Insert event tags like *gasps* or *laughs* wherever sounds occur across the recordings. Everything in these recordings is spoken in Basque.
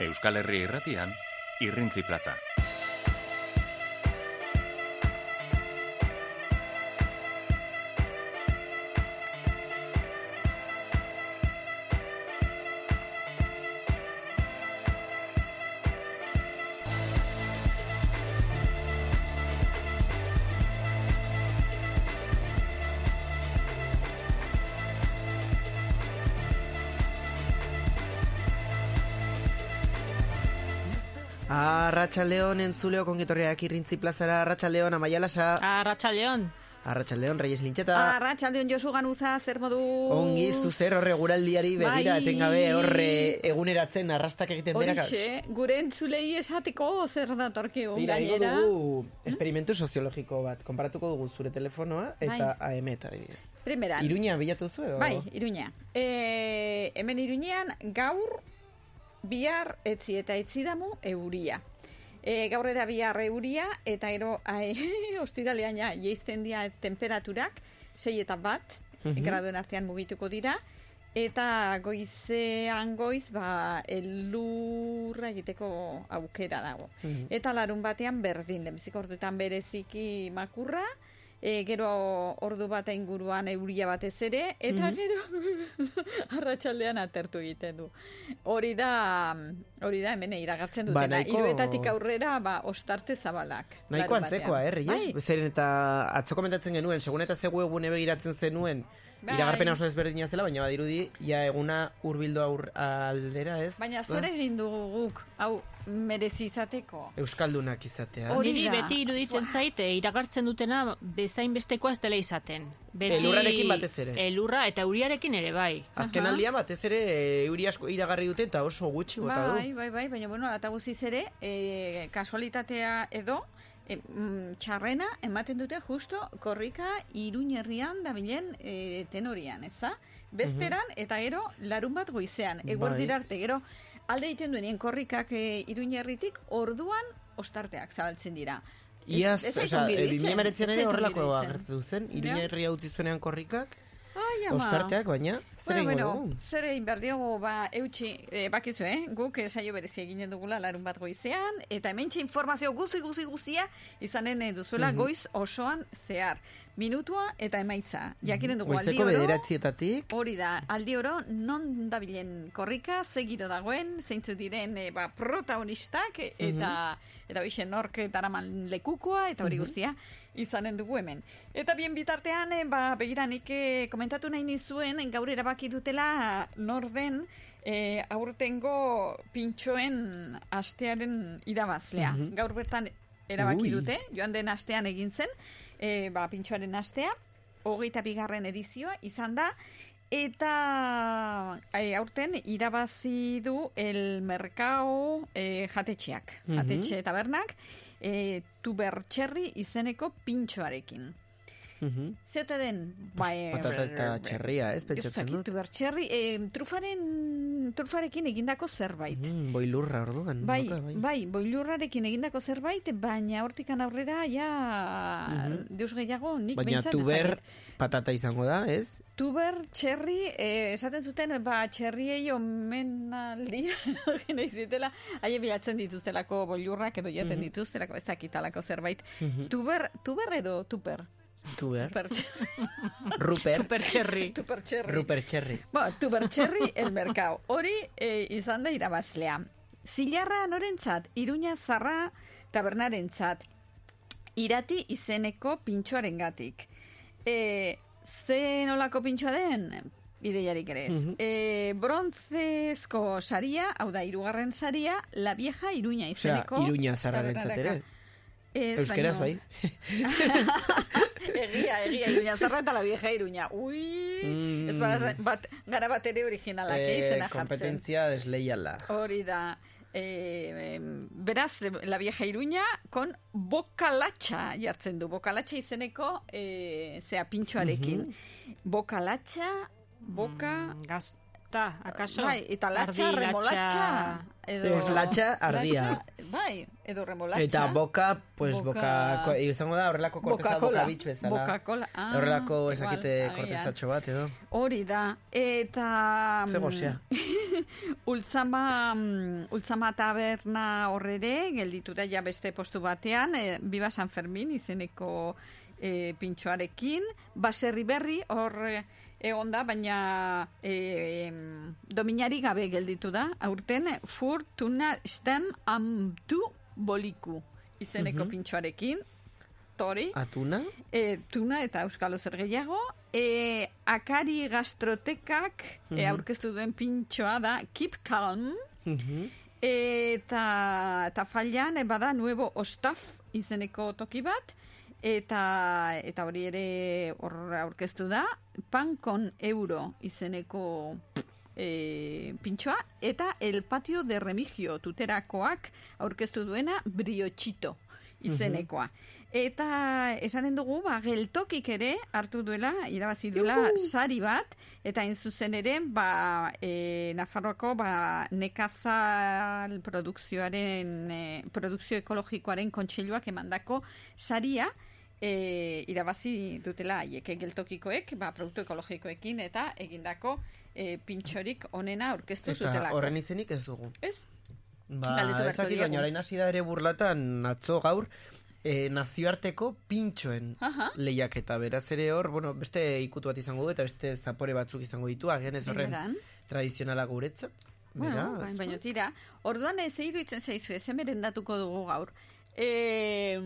Euskal Herri irratian, Irrintzi Plaza. Arratxaldeon entzuleo kongitorriak irrintzi plazara Arratxaldeon amaialasa Arratxaldeon. Arratxaldeon Reyes Lintxeta Arratxaldeon Josu Ganuza, zer modu? Ongi zuzer horre guraldiari begira Bai. etengabe horre eguneratzen arrastak egiten berak Horixe, gure entzulei esateko zer datorkigu Tira, ingo gainera. dugu esperimentu soziologiko bat Konparatuko dugu zure telefonoa eta AM eta adibidez Primeran. Iruña bilatu zu edo? Bai, Iruña. E, hemen Iruñean gaur bihar etzi eta etzi damu euria. E, gaur eta bihar euria eta ero ai, *laughs* ostiralean ja jeisten dira temperaturak sei eta bat Mhm. graduen artean mugituko dira eta goizean goiz ba elurra egiteko aukera dago. Mhm. Eta larun batean berdin, lehenbiziko orduetan bereziki makurra, e, gero ordu bat inguruan euria batez ere, eta gero *laughs* arratsaldean atertu egiten du. Hori da, hori da hemen iragartzen Ba, dutena. nahiko- Hiruetatik aurrera, ba, ostarte zabalak. Nahiko larun antzekoa, batean. eh? Bai, Zeren eta atzo komentatzen genuen, segun eta zegu egune begiratzen zenuen, Bai. iragarpena oso ezberdina zela, baina badirudi, ja eguna hurbildu aur aldera, ez? baina zer egin dugu guk, hau, merezi izateko. Euskaldunak izatea. Hori beti iruditzen zaite iragartzen dutena bezain bestekoa ez dela izaten. Beti Elurrarekin batez ere. Elurra eta euriarekin ere bai. Azken aldia batez ere e, euri asko iragarri dute eta oso gutxi bota Bai, du. bai, bai, baina bueno, eta guziz ere, e, kasualitatea edo, e, mm, txarrena ematen dute justo korrika iruñerrian dabilen e, tenorian, ez da? Bezperan eta gero larun bat goizean, eguerdira Bai. arte, gero alde egiten duenien korrikak e, iruñerritik orduan ostarteak zabaltzen dira. Ez- Iaz, ez zait osea, ongi e, iruditzen, 2019 ez ere zait ongi horrelako iruditzen. agertu zen, Ja. Iruña herria utzi zuenean korrikak, Ai, ama. ostarteak, baina, zer Bueno, egingo bueno, zer egin behar diogu, ba, eutxi, e, bakizu, eh? Guk saio berezi eginen dugula larun bat goizean, eta hemen informazio guzi guzi guzia izanen eh, duzuela goiz osoan zehar. Minutua eta emaitza. Jakinen dugu aldi Goizeko oro. bederatzietatik, Hori da, aldi oro non dabilen korrika, segiro dagoen, zeintzu diren e, ba, protagonistak, eta eta hoxe nork daraman lekukoa, eta hori guztia izanen dugu hemen. Eta bien bitartean, e, ba, begira nik e, komentatu nahi nizuen, gaur erabaki dutela norden e, aurtengo pintxoen astearen irabazlea. Gaur bertan erabaki Ui. dute, joan den astean egin zen, e, ba, pintxoaren astea, hogeita bigarren edizioa izan da, eta e, aurten irabazi du el merkao e, jatetxeak, Mhm. jatetxe tabernak, e, tubertxerri izeneko pintxoarekin. Zeote den, ba, e, patata eta txerria, ez, ez pentsatzen dut. tubertxerri, e, trufaren, trufarekin egindako zerbait. Mm, boilurra orduan. Bai, noka, bai, boilurrarekin egindako zerbait, baina hortikan aurrera ja deus gehiago nik Baina ez tuber patata izango da, ez? Tuber, txerri, eh, esaten zuten, ba, txerriei omenaldia *laughs* gena izitela, haie bilatzen dituztelako boilurrak edo jaten dituztelako, ez dakitalako zerbait. Tuber, tuber edo tuper? Tuber. Ruper. Supertxerri. tuper txerri. Ruper txerri. Ba, tuber txerri el merkao. Hori eh, izan da irabazlea. Zilarra norentzat, iruña zarra tabernarentzat, irati izeneko pintxoaren gatik. E, ze nolako pintxoa den? Ideiarik ere ez. e, bronzezko saria, hau da, irugarren saria, la vieja iruña Osea, izeneko... iruña zarrarentzat ere. Ez, Euskeraz, bai. *laughs* egia, egia, iruña zarra eta la vieja iruña. Ui, Mm. ez bat, bat, gara bat ere originalak eh, izena jartzen. kompetentzia desleiala. Hori da. Eh, beraz, la vieja iruña kon bokalatxa jartzen du. Bokalatxa izeneko eh, zea pintxoarekin. Bokalatxa, boka... Mm, Gazta, akaso? Bai, eta latxa, Ardi, remolatxa. Edo, Ez latxa, ardia. Latxa, Bai, edo remolatxa. Eta boka, pues Boka- boka, izango da horrelako korteza boka bitx bezala. Coca-Cola. Ah, horrelako ezakite kortezatxo bat, edo. Hori da. Eta... Ze gozea. *laughs* Ultzama, mm, Ultzama taberna horrere, gelditu da ja beste postu batean, e, Biba San Fermin izeneko e, pintxoarekin, baserri berri hor egon da, baina e, dominari gabe gelditu da, aurten Fortuna Stem Amtu Boliku izeneko pintxoarekin, tori, Atuna? e, tuna eta euskalo zer gehiago. E, akari gastrotekak e, aurkeztu duen pintxoa da Keep Calm. Mhm. Eta, eta fallan, e, bada, nuevo ostaf izeneko toki bat. Eta, eta hori ere hor aurkeztu da. Pankon euro izeneko e, pintxoa. Eta el patio de remigio tuterakoak aurkeztu duena briotxito izenekoa. Eta esanen dugu, ba, geltokik ere hartu duela, irabazi duela sari bat, eta hain zuzen ere, ba, e, Nafarroako ba, nekazal produkzioaren, e, produkzio ekologikoaren kontseiluak emandako saria, e, irabazi dutela haiek geltokikoek, ba, produktu ekologikoekin eta egindako e, pintxorik onena aurkeztu zutelako. horren izenik ez dugu. Ez? Ba, Galdetu beharko ez dakit, diegu. baina orain hasi da ere burlatan atzo gaur e, nazioarteko pintxoen Aha. lehiaketa. Beraz ere hor, bueno, beste ikutu bat izango du eta beste zapore batzuk izango ditu, agian ez horren tradizionala guretzat. Bueno, baina, tira, orduan ez iruditzen zaizu, ez datuko dugu gaur. E,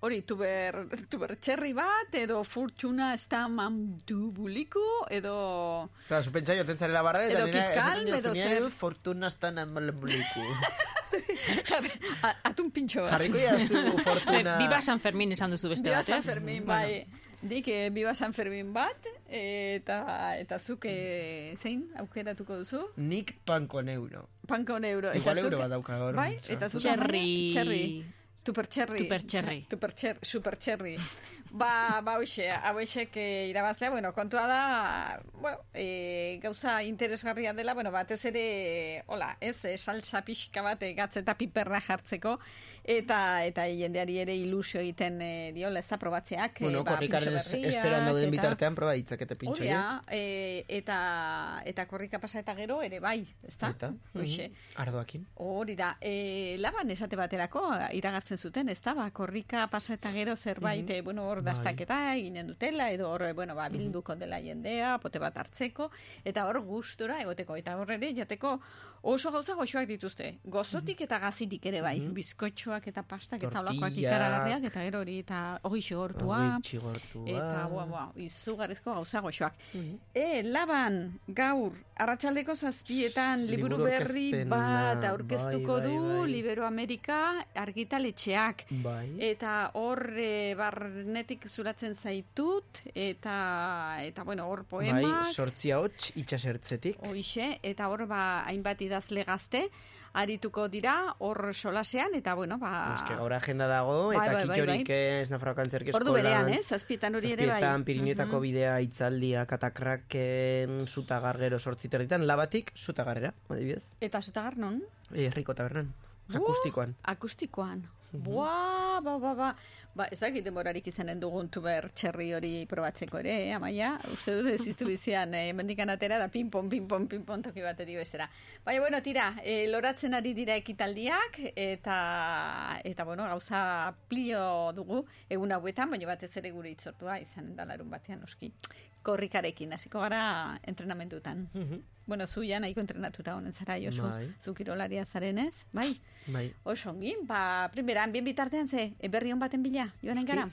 hori, tuber, tuber txerri bat, edo furtuna estam du buliku, edo... Claro, zu pentsa joten zarela barra, eta Calm, esaten edo diozunean zer. eduz fortuna. *laughs* Jarri- a- atun pintxo bat. Jarriko jazu *laughs* fortuna... Biba San Fermin esan duzu beste Biba bat, San ez? Fermin, bai. Dik, eh, Biba San Fermin bat, eta, eta zuk eh, zein aukeratuko duzu? Nik pankon euro. Pankon euro. Igual euro bat dauka gaur. Bai, eta zuk Txerri. Txerri. Tuper txerri. Tuper txerri. Tuper txer, super txerri. *laughs* ba, ba, hoxe, hauexek eh, irabazlea, bueno, kontua da, bueno, e, gauza interesgarria dela, bueno, batez ere, hola, ez, e, salsa pixka bat e, gatz eta piperra jartzeko, eta eta jendeari ere ilusio egiten e, diola, ez da probatzeak. Bueno, ba, korrikaren esperan dauden bitartean proba ditzakete pintxo. Hori da, e, eta, eta korrika pasa eta gero ere bai, ez da? Eta, Hoxe. mhm, ardoakin. Hori da, e, laban esate baterako iragartzen zuten, ez da, ba, korrika pasa eta gero zerbait, eh, bueno, hor Bai. dastaketa eginen dutela, edo hor, bueno, ba, bilduko dela jendea, pote bat hartzeko, eta hor gustora egoteko, eta hor ere jateko oso gauza goxoak dituzte. Gozotik eta gazitik ere bai, bizkotxoak eta pastak eta olakoak ikaragarriak, eta gero hori, eta hori xigortua. Eta, bua, bua, izugarrizko gauza goxoak. E, laban, gaur, arratsaldeko zazpietan liburu, Liburu berri bat aurkeztuko bai, bai, du bai. Libero Amerika argitaletxeak. Bai. Eta hor e, barnetik zuratzen zaitut, eta, eta bueno, hor Bai, poemak, sortzia hots itxasertzetik. hoixe, eta hor ba, hainbat idazle gazte, arituko dira, hor solasean, eta bueno, ba... Eske gaur agenda dago, Bai, eta bai, bai, kitxorik bai. ez Nafarroa Kantzerki Eskolan. Ordu berean, eh? Zazpietan hori ere bai. Zazpietan, Pirinetako Mhm. bidea itzaldia, katakraken, zutagargero sortziterritan, labatik, zutagarrera, adibidez. Eta zutagar non? Eh, Herriko tabernan, Uh, akustikoan. Akustikoan. Mhm. Boa, ba, ba, ba. Ba, ezakit denborarik izanen dugun tuber txerri hori probatzeko ere, eh, amaia? Uste dut ez iztu bizian, eh, mendikan atera da pinpon, pinpon, pinpon toki batetik bestera. Baina, bueno, tira, eh, loratzen ari dira ekitaldiak, eta, eta bueno, gauza pilo dugu egun hauetan, baina batez ere gure itzortua izanen da larun batean, noski. Korrikarekin, hasiko gara entrenamendutan. Mhm. Bueno, zu ja nahiko entrenatuta honen zara, Josu. Bai. Zu kirolaria zarenez, bai? Bai. Oso ongi, ba, primeran, bien bitartean ze, berri hon baten bila, joanen gara.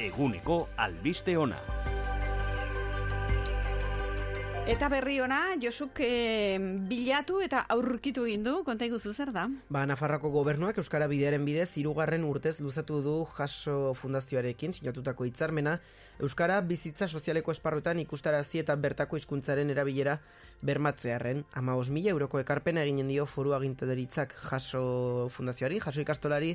Eguneko albiste ona. Eta berri ona, Josuk eh, bilatu eta aurkitu egin du, konta iguzu zer da? Ba, Nafarrako gobernuak Euskara Bidearen bidez hirugarren urtez luzatu du jaso fundazioarekin sinatutako hitzarmena Euskara bizitza sozialeko esparrutan ikustarazi eta bertako hizkuntzaren erabilera bermatzearren. Ama mila euroko ekarpena eginen dio foru agintederitzak jaso fundazioari, jaso ikastolari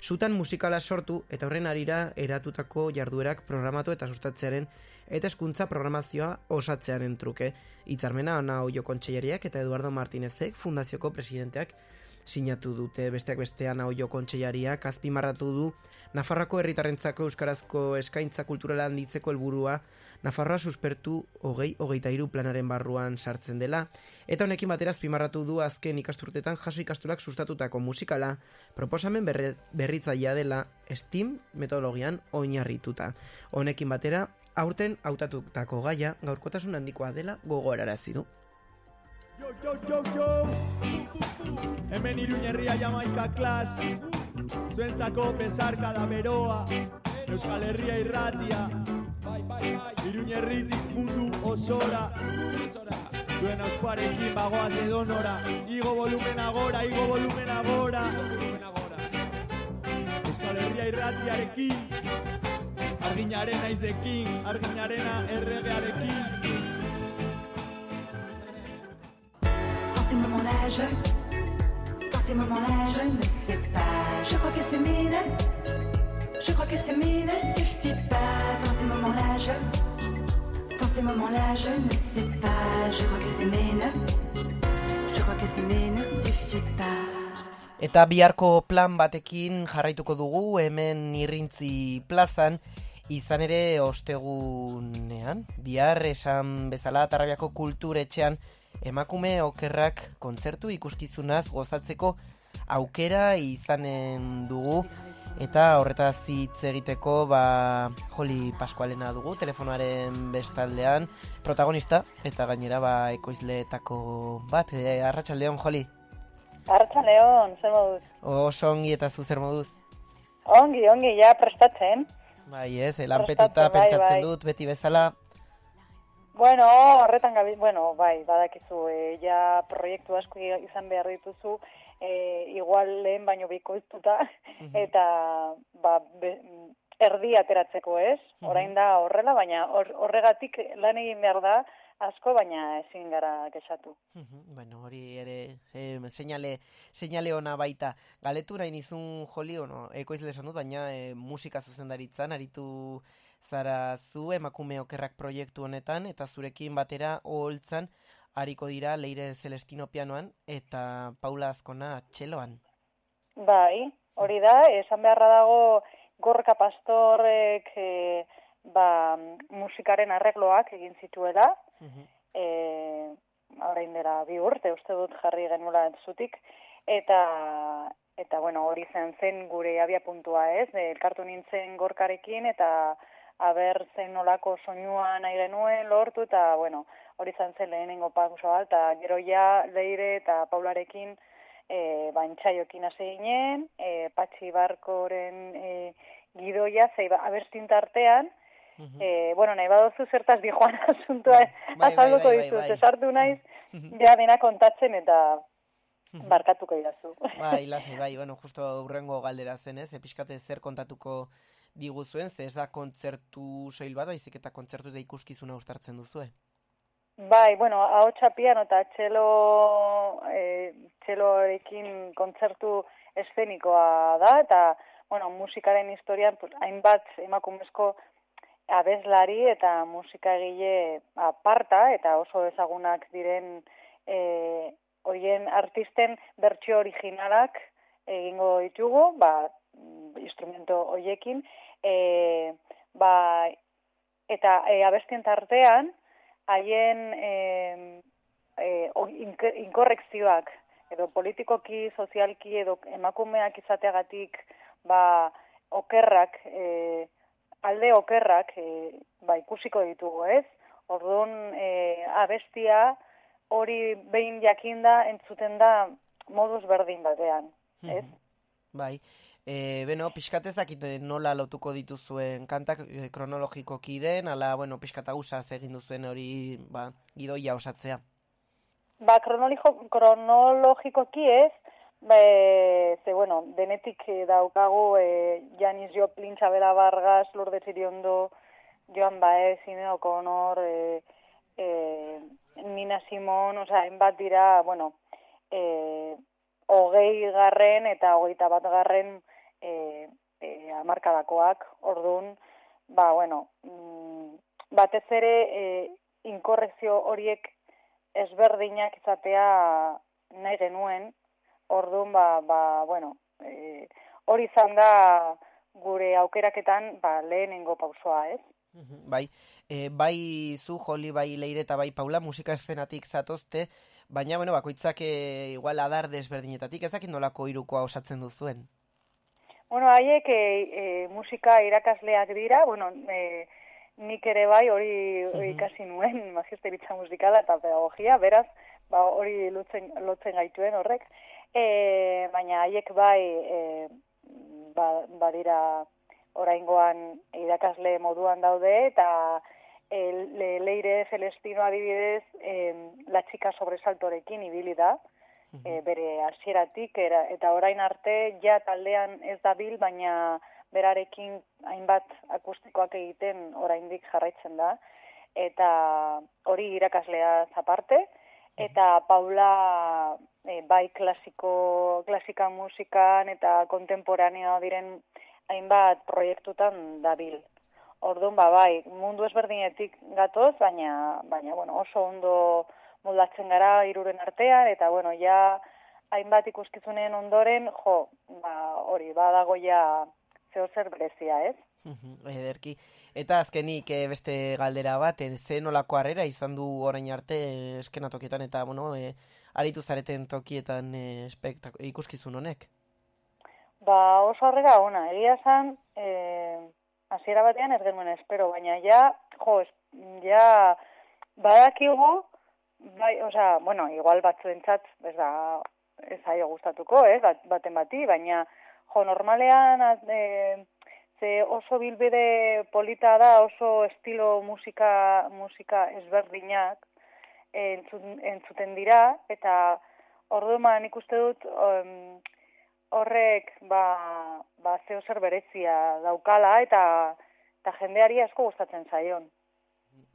Zutan musikala sortu eta horren arira eratutako jarduerak programatu eta sustatzearen eta eskuntza programazioa osatzearen truke. Itzarmena Ana Oio Kontseilariak eta Eduardo Martinezek fundazioko presidenteak sinatu dute besteak bestean Oio Kontseilariak azpimarratu du Nafarroako herritarrentzako euskarazko eskaintza kulturala handitzeko helburua Nafarroa suspertu hogei hogeita iru planaren barruan sartzen dela, eta honekin batera azpimarratu du azken ikasturtetan jaso ikastulak sustatutako musikala, proposamen berre, berritzaia dela STEAM metodologian oinarrituta. Honekin batera, aurten hautatutako gaia gaurkotasun handikoa dela gogorarazi du. Yo, yo, yo, yo. Hemen iruñerria jamaika klas Zuentzako pesarka da beroa Euskal Herria irratia. Bai, bai, bai. Iruñerritik mundu osora. Zuen ausparekin bagoaz edonora. Igo volumen agora, igo volumen agora. Euskal Herria irratiarekin Arginaren naizdekin Arginarena erregearekin Dans ces moments-là, je. Dans ces moments-là, je ne sais pas. Je crois que s'aimer ne. Je crois que s'aimer ne suffit pas. Dans ces moments-là, je. Dans ces moments-là, je ne sais pas. Je crois que s'aimer ne. Je crois que s'aimer ne suffit pas. Eta biharko plan batekin jarraituko dugu hemen irrintzi plazan, izan ere ostegunean, bihar esan bezala Tarrabiako kulturetxean emakume okerrak kontzertu ikuskizunaz gozatzeko aukera izanen dugu eta horretaz hitz egiteko ba Joli Pascualena dugu telefonoaren bestaldean protagonista eta gainera ba ekoizleetako bat e, arratsaldeon Joli Arratxa Leon, zer moduz? Oso ongi eta zu zer moduz Ongi, ongi, ja prestatzen. Bai ez, lanpetuta Prestatzen, bai, pentsatzen bai. dut beti bezala. Bueno, horretan gabi, bueno, bai, badakizu, e, ja proiektu asko izan behar dituzu, e, igual lehen baino bikoiztuta, eta ba, be, erdi ateratzeko ez, orain da horrela, baina hor- horregatik lan egin behar da asko, baina ezin gara kexatu. Mhm, Bueno, hori ere e, seinale, seinale ona baita. Galetu nahi nizun joli, ono, ekoizle esan dut, baina e, musika zuzendaritzan, aritu zara zu emakume okerrak proiektu honetan, eta zurekin batera oholtzan hariko dira Leire Celestino pianoan eta Paula Azkona txeloan. Bai, hori da, esan beharra dago Gorka Pastorrek e, ba, musikaren arregloak egin zituela, Mhm. e, orain dela bi urte uste dut jarri genuela zutik, eta eta bueno, hori zen zen gure abia puntua ez, e, elkartu nintzen gorkarekin, eta aber zen nolako soinua nahi genuen lortu, eta bueno, hori zen zen lehenengo pausoa, eta gero ja leire eta paularekin e, bantxaiokin hasi ginen, e, patxi barkoren e, gidoia, zei ba, abestin tartean, Mhm. Eh, bueno, nahi badozu zertaz di joan *laughs* asuntua bai, azalduko bai, bai, dizut, bai. esartu naiz, ja dena kontatzen eta barkatuko idazu. Bai, *laughs* lasai, bai, bueno, justo urrengo galdera zen ez, epizkate zer kontatuko diguzuen, ze ez da kontzertu soil bat, baizik eta kontzertu eta ikuskizuna ustartzen duzue. Bai, bueno, ahotsa piano eta txelo, e, txelorekin kontzertu eszenikoa da, eta, bueno, musikaren historian, pues, hainbat emakumezko abeslari eta musikagile aparta, eta oso ezagunak diren e, hoien artisten bertsio originalak egingo ditugu, ba, mm, instrumento hoiekin, e, ba, eta e, abestien tartean, haien e, e, inkorrekzioak edo politikoki, sozialki edo emakumeak izateagatik ba, okerrak, e, alde okerrak e, ba, ikusiko ditugu, ez? Orduan, e, abestia hori behin jakinda entzuten da moduz berdin batean, ez? Bai, e, beno, pixkat ez dakit nola lotuko dituzuen kantak e, kronologikoki den, ala, bueno, pixkat ausaz egin duzuen hori, ba, gidoia osatzea. Ba, kronolijo, kronologikoki ez, be, ze, bueno, denetik eh, daukagu e, Janis Joplin, Txabela Vargas, Lourdes Iriondo, Joan Baez, Ine O'Connor, e, e, Nina Simon, oza, hainbat dira, bueno, e, hogei garren eta hogeita bat garren e, markadakoak, ordun, ba, bueno, mm, batez ere e, inkorrezio horiek ezberdinak izatea nahi genuen, ordun, ba, ba, bueno, e, hori izan da gure aukeraketan ba, lehenengo pausoa, ez? Bai, e, bai zu, Joli, bai Leire eta bai Paula, musika eszenatik zatozte, baina, bueno, bakoitzak e, igual adar desberdinetatik, ez dakit nolako irukoa osatzen duzuen? Bueno, haiek e, e, musika irakasleak dira, bueno, e, nik ere bai hori ikasi nuen *laughs* magisteritza musikala eta pedagogia, beraz, ba, hori lotzen, lotzen gaituen horrek, e, baina haiek bai e, ba, badira oraingoan irakasle moduan daude eta el, le, leire celestino adibidez eh, la chica sobresaltorekin ibili da e, bere hasieratik era, eta orain arte ja taldean ez dabil baina berarekin hainbat akustikoak egiten oraindik jarraitzen da. Eta hori irakaslea aparte. Eta Paula e, bai klasiko klasika musikan eta kontemporaneo diren hainbat proiektutan dabil. Orduan, ba, bai, mundu ezberdinetik gatoz, baina, baina bueno, oso ondo moldatzen gara iruren artean, eta, bueno, ja, hainbat ikuskizunen ondoren, jo, ba, hori, badago ja zeo zer berezia, ez? Ederki. Eta azkenik e, beste galdera bat, e, ze nolako harrera izan du orain arte eskenatokietan, eta, bueno, e, aritu zareten tokietan e, ikuskizun honek? Ba, oso harrera ona, egia zan, eh, hasiera batean ez genuen espero, baina ja, jo, ja, badakigu, bai, osea, bueno, igual batzuentzat, ez da, ez aio gustatuko, eh, bat, baten bati, baina, jo, normalean, eh, ze oso bilbide polita da, oso estilo musika, musika ezberdinak, entzuten, entzuten dira, eta orduan ikuste dut, um, horrek ba, ba zeo zer berezia daukala eta eta jendeari asko gustatzen zaion.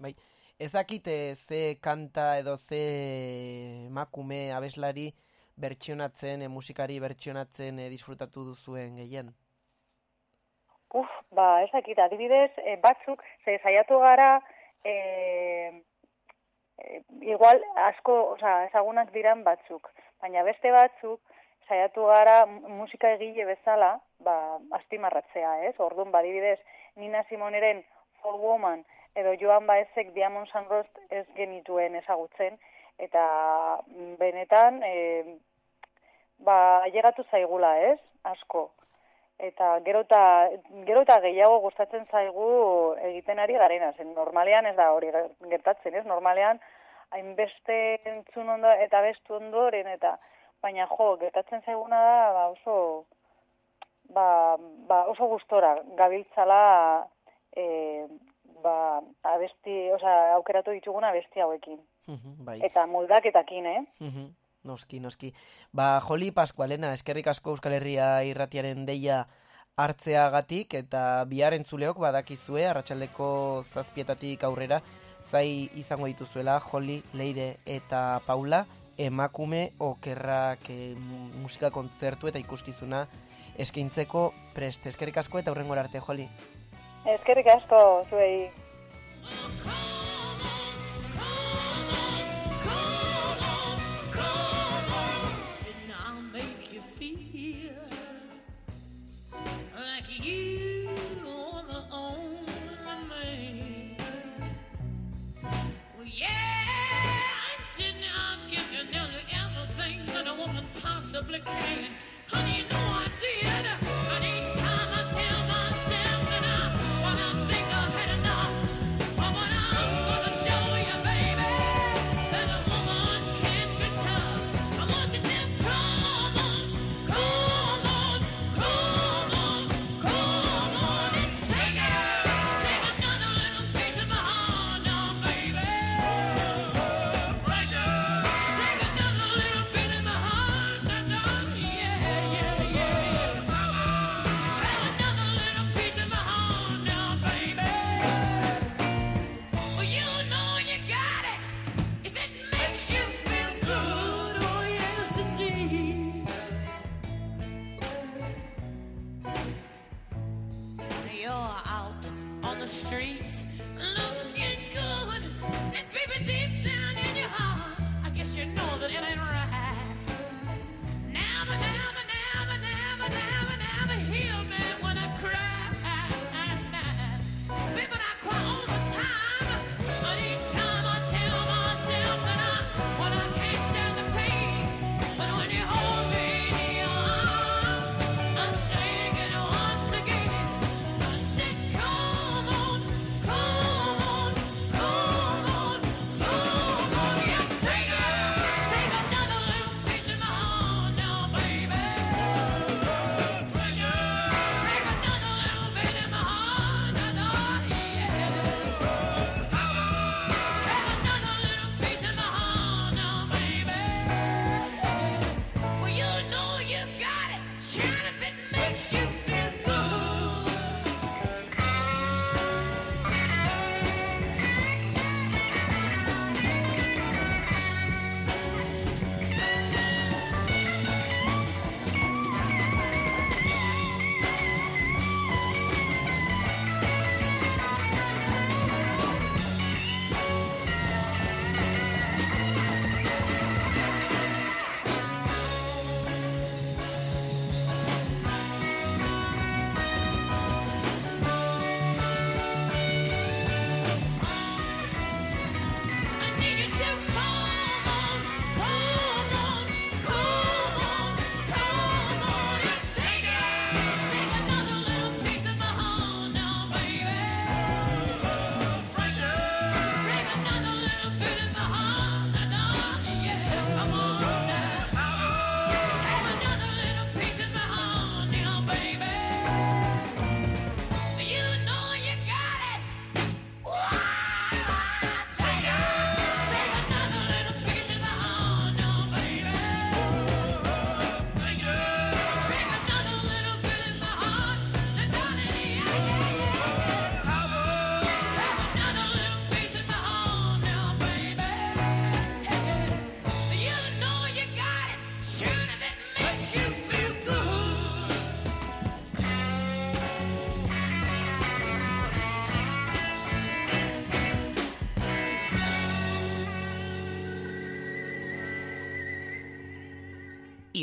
Bai, ez dakite ze kanta edo ze makume abeslari bertsionatzen, e, musikari bertsionatzen e, disfrutatu duzuen gehien? Uf, ba, ez dakit, adibidez, e, batzuk, ze saiatu gara, e, e, igual asko, oza, ezagunak diran batzuk, baina beste batzuk, saiatu gara musika egile bezala, ba, astimarratzea, ez? Orduan, badibidez, Nina Simoneren For Woman edo Joan Baezek Diamond Sunrost ez genituen ezagutzen, eta benetan, e, ba, llegatu zaigula, ez? Asko. Eta gero eta gehiago gustatzen zaigu egiten ari garena, zen normalean ez da hori gertatzen, ez? Normalean, hainbeste entzun ondo eta bestu ondoren, eta baina jo, gertatzen zaiguna da, ba, oso, ba, ba, oso gustora gabiltzala e, ba, abesti, oza, aukeratu dituguna abesti hauekin. bai. Eta moldaketakin, eh? Noski, noski. Ba, Joli Pascualena, eskerrik asko Euskal Herria irratiaren deia hartzeagatik eta biaren zuleok badakizue, arratsaldeko zazpietatik aurrera, zai izango dituzuela, Joli, Leire eta Paula, emakume okerrak e, musika kontzertu eta ikuskizuna eskaintzeko prest. Eskerrik asko eta hurrengora arte, Joli. Eskerrik asko, zuei. complicated.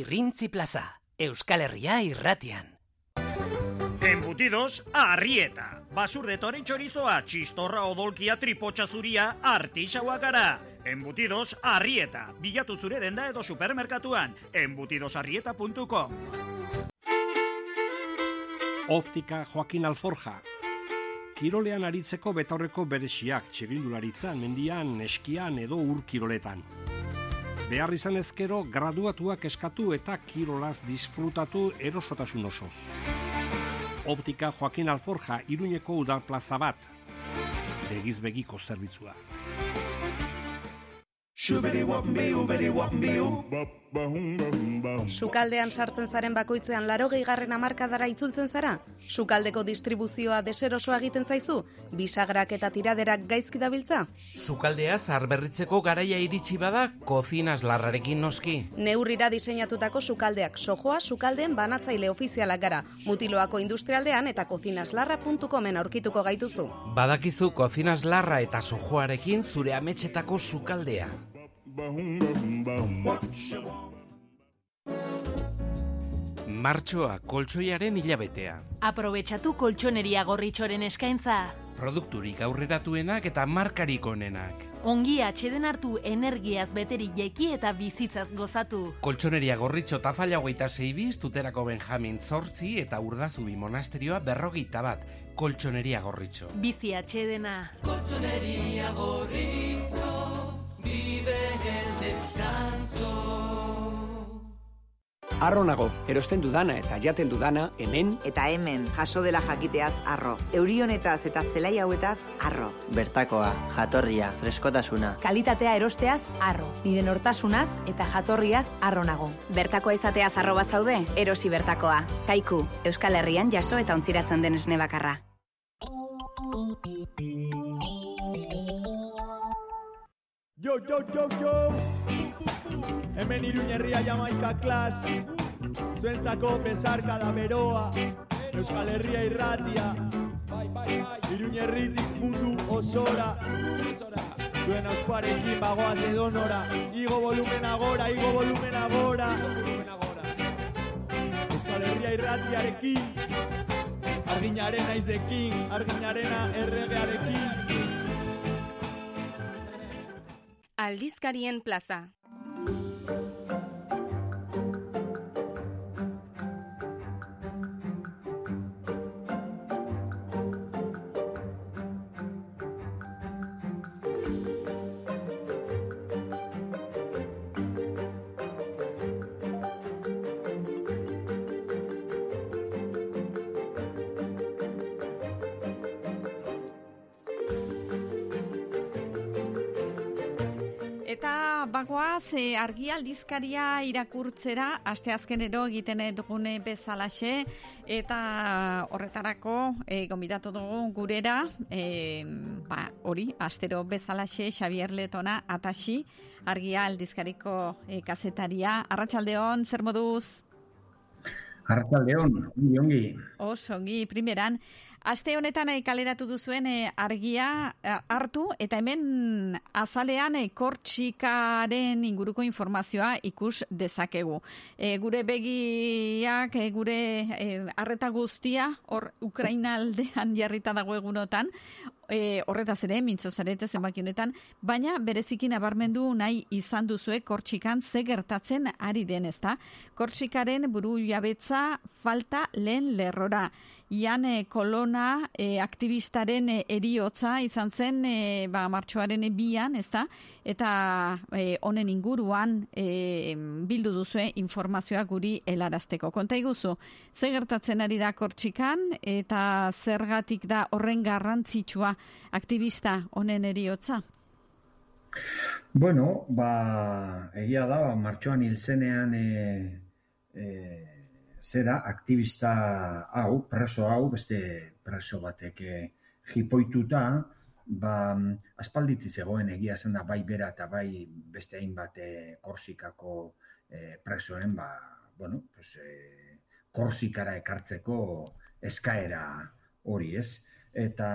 Irrintzi plaza, Euskal Herria irratian. Embutidos Arrieta. Basur de toren chorizoa, txistorra odolkia tripotxa zuria, artixaua gara. Embutidos Arrieta. Bilatu zure denda edo supermerkatuan. Embutidosarrieta.com Optika Joaquin Alforja. Kirolean aritzeko betaurreko beresiak txirindularitzan, mendian, eskian edo ur kiroletan. Behar izan ezkero, graduatuak eskatu eta kirolaz disfrutatu erosotasun osoz. Optika Joaquin Alforja, iruñeko udal plaza bat. Begiz begiko zerbitzua. Sukaldean sartzen zaren bakoitzean laro gehigarren amarkadara itzultzen zara? Sukaldeko distribuzioa deserosoa egiten zaizu? Bisagrak eta tiraderak gaizki dabiltza? Sukaldea zarberritzeko garaia iritsi bada, kozinas larrarekin noski. Neurrira diseinatutako sukaldeak sojoa sukaldeen banatzaile ofizialak gara. Mutiloako industrialdean eta kozinaslarra.comen aurkituko gaituzu. Badakizu kozinas larra eta sojoarekin zure ametxetako sukaldea. Martxoa koltsoiaren hilabetea. Aprobetxatu koltsoneria gorritxoren eskaintza. Produkturik aurreratuenak eta markarik onenak. Ongi atxeden hartu energiaz beteri jeki eta bizitzaz gozatu. Koltsoneria gorritxo tafalla hogeita zeibiz, tuterako Benjamin Zortzi eta urdazubi monasterioa berrogeita bat. Koltsoneria gorritxo. Bizi atxedena. Colchonería gorrito, vive el descanso. Arro nago, erosten dudana eta jaten dudana hemen Eta hemen, jaso dela jakiteaz arro. Euri honetaz eta zelai hauetaz arro. Bertakoa, jatorria, freskotasuna. Kalitatea erosteaz arro. Nire nortasunaz eta jatorriaz arro nago. Bertakoa izateaz arroba zaude, erosi bertakoa. Kaiku, Euskal Herrian jaso eta ontziratzen den esne bakarra. Yo, yo, yo, yo! Hemen iruñerria jamaika klas Zuentzako besarka da beroa Euskal Herria irratia. Bai, bai, Iruñerritik mundu osora. Zuen ausparekin bagoaz edonora. Igo volumen agora, igo volumen agora. Euskal Herria irratiarekin. Arginaren aizdekin, arginarena erregearekin. Aldizkarien plaza. Bagoaz, e, argi aldizkaria irakurtzera, asteazkenero egiten dugune bezalaxe, eta horretarako e, gombidatu dugu gurera, e, ba, hori, astero bezalaxe, Xavier Letona, atasi, argia aldizkariko e, kazetaria. Arratxaldeon, zer moduz? Arratxaldeon, ongi, ongi. Oso, ongi, primeran. Aste honetan eh, kaleratu duzuen eh, argia eh, hartu eta hemen azalean kortxikaren inguruko informazioa ikus dezakegu. Eh, gure begiak, gure eh, arreta guztia, hor Ukraina aldean jarrita dago egunotan, e, horretaz ere, mintzo zarete zenbaki honetan, baina bereziki nabarmendu nahi izan duzue kortxikan ze gertatzen ari den, ezta? Kortxikaren buru jabetza falta lehen lerrora. Ian e, kolona e, aktivistaren e, eriotza izan zen e, ba, martxoaren bian, ezta? Eta e, honen inguruan e, bildu duzue informazioa guri helarazteko. Konta iguzu, ze gertatzen ari da kortxikan eta zergatik da horren garrantzitsua aktivista honen eriotza? Bueno, ba, egia da, ba, martxoan hil zenean e, e, zera, aktivista hau, preso hau, beste preso batek e, jipoituta, ba, aspalditi zegoen egia zen da bai bera eta bai beste hainbat e, korsikako e, presoen, ba, bueno, pues, e, korsikara ekartzeko eskaera hori, ez? Eta,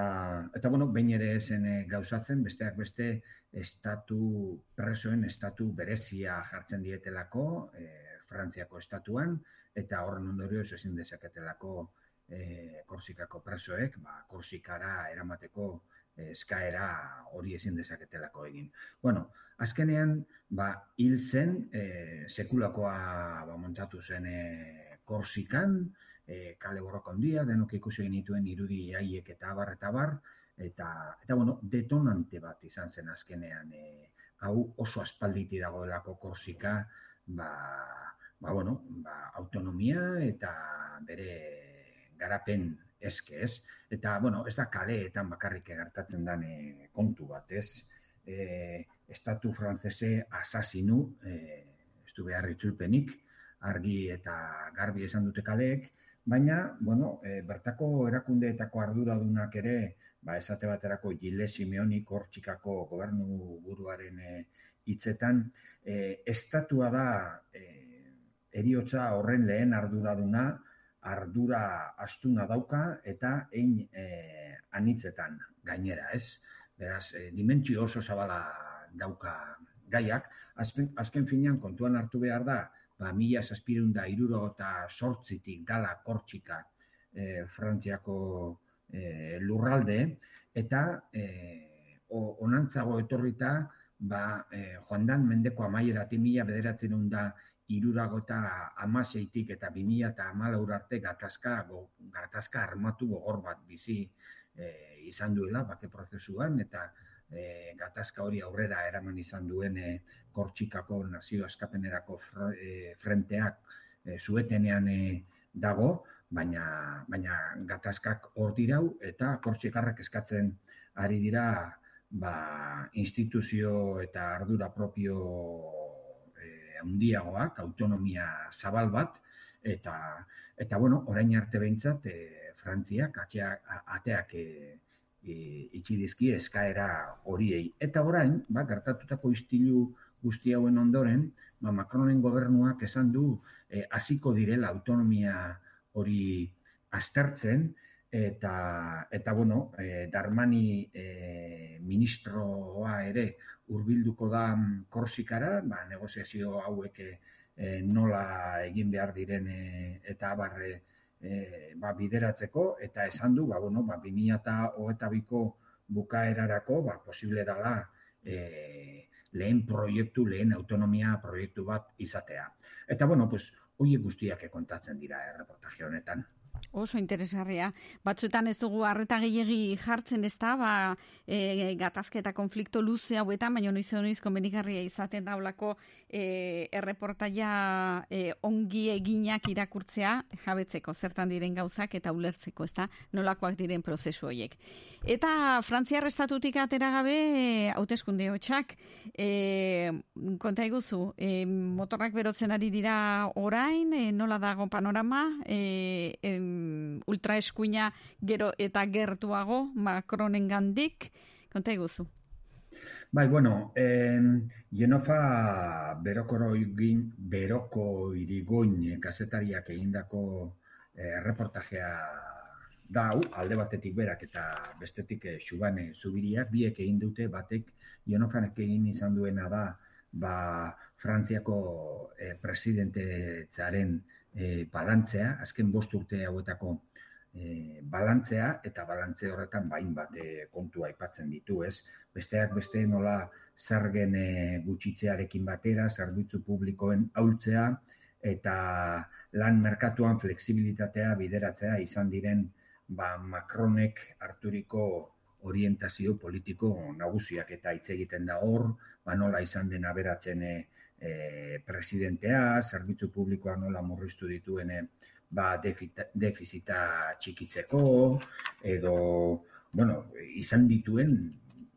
eta bueno, behin ere zen gauzatzen, besteak beste, estatu presoen estatu berezia jartzen dietelako e, Frantziako estatuan eta horren ondorioz ezin dezaketelako e, Korsikako presoek ba, Korsikara eramateko eskaera hori ezin dezaketelako egin. Bueno, azkenean ba, hil zen e, sekulakoa ba, montatu zen e, Korsikan, e, kale borroka handia, denok ikusi genituen irudi haiek eta abar eta bar, eta, eta bueno, detonante bat izan zen azkenean, e, hau oso aspalditi dagoelako korsika, ba, ba, bueno, ba, autonomia eta bere garapen eske, ez? Eta, bueno, ez da kaleetan bakarrik gertatzen den e, kontu bat, ez? E, estatu frantzese asasinu, e, ez du behar itzulpenik, argi eta garbi esan dute kaleek, baina, bueno, e, bertako erakundeetako arduradunak ere, ba, esate baterako Gile Simeoni Kortxikako gobernu buruaren e, hitzetan, e, estatua da e, eriotza horren lehen arduraduna, ardura astuna dauka eta ein e, anitzetan gainera, ez? Beraz, e, dimentsio oso zabala dauka gaiak, azken, azken finean kontuan hartu behar da, ba, mila zazpirun da iruro eta sortzitik dala Kortxika e, Frantziako e, lurralde, eta e, onantzago etorrita, ba, e, joan dan mendeko amaieratik mila bederatzen da irurago eta amaseitik eta bimila eta amalaur arte gatazka, go, gatazka armatu gogor bat bizi e, izan duela, bake prozesuan, eta e, gatazka hori aurrera eraman izan duen e, Kortxikako nazio askapenerako fr, e, frenteak e, zuetenean e, dago, baina, baina gatazkak hor dirau eta Kortxikarrak eskatzen ari dira ba, instituzio eta ardura propio e, handiagoak, autonomia zabal bat, eta, eta bueno, orain arte behintzat, e, Frantziak atxeak, ateak e, e, itxi dizki eskaera horiei. Eta orain, ba, gertatutako istilu guzti hauen ondoren, ba, Macronen gobernuak esan du hasiko direla autonomia hori aztertzen, eta, eta bueno, e, Darmani e, ministroa ere hurbilduko da mm, Korsikara, ba, negoziazio hauek e, nola egin behar diren e, eta abarre e, ba, bideratzeko, eta esan du, ba, bueno, ba, 2022ko bukaerarako ba, posible dela e, lehen proiektu, lehen autonomia proiektu bat izatea. Eta, bueno, pues, hoiek guztiak kontatzen dira erreportaje honetan. Oso interesgarria. Batzuetan ez dugu harreta gehiegi jartzen ez da, ba, e, gatazke eta konflikto luze hauetan, baina noiz noiz konbenigarria izaten daulako e, erreportaia e, ongi eginak irakurtzea jabetzeko zertan diren gauzak eta ulertzeko, ez da, nolakoak diren prozesu horiek. Eta Frantziar estatutik atera gabe hauteskunde hotxak, e, konta eguzu, e, motorrak berotzen ari dira orain, e, nola dago panorama, e, e, ultraeskuina gero eta gertuago Macronen gandik, konta eguzu. Bai, bueno, en, Genofa berokoro igin, beroko irigoin kasetariak egindako eh, reportajea dau, alde batetik berak eta bestetik eh, Xubane Zubiriak, biek egin dute batek Genofanek egin izan duena da ba, Frantziako eh, presidentetzaren e, balantzea, azken bost urte hauetako e, balantzea, eta balantze horretan bain bat e, kontua aipatzen ditu, ez? Besteak beste nola zergen e, gutxitzearekin batera, zerbitzu publikoen aultzea, eta lan merkatuan fleksibilitatea bideratzea izan diren ba, Macronek harturiko orientazio politiko nagusiak eta hitz egiten da hor, ba nola izan den aberatzen e, e, presidentea, zerbitzu publikoa nola murriztu dituen e, ba, defita, defizita txikitzeko, edo, bueno, izan dituen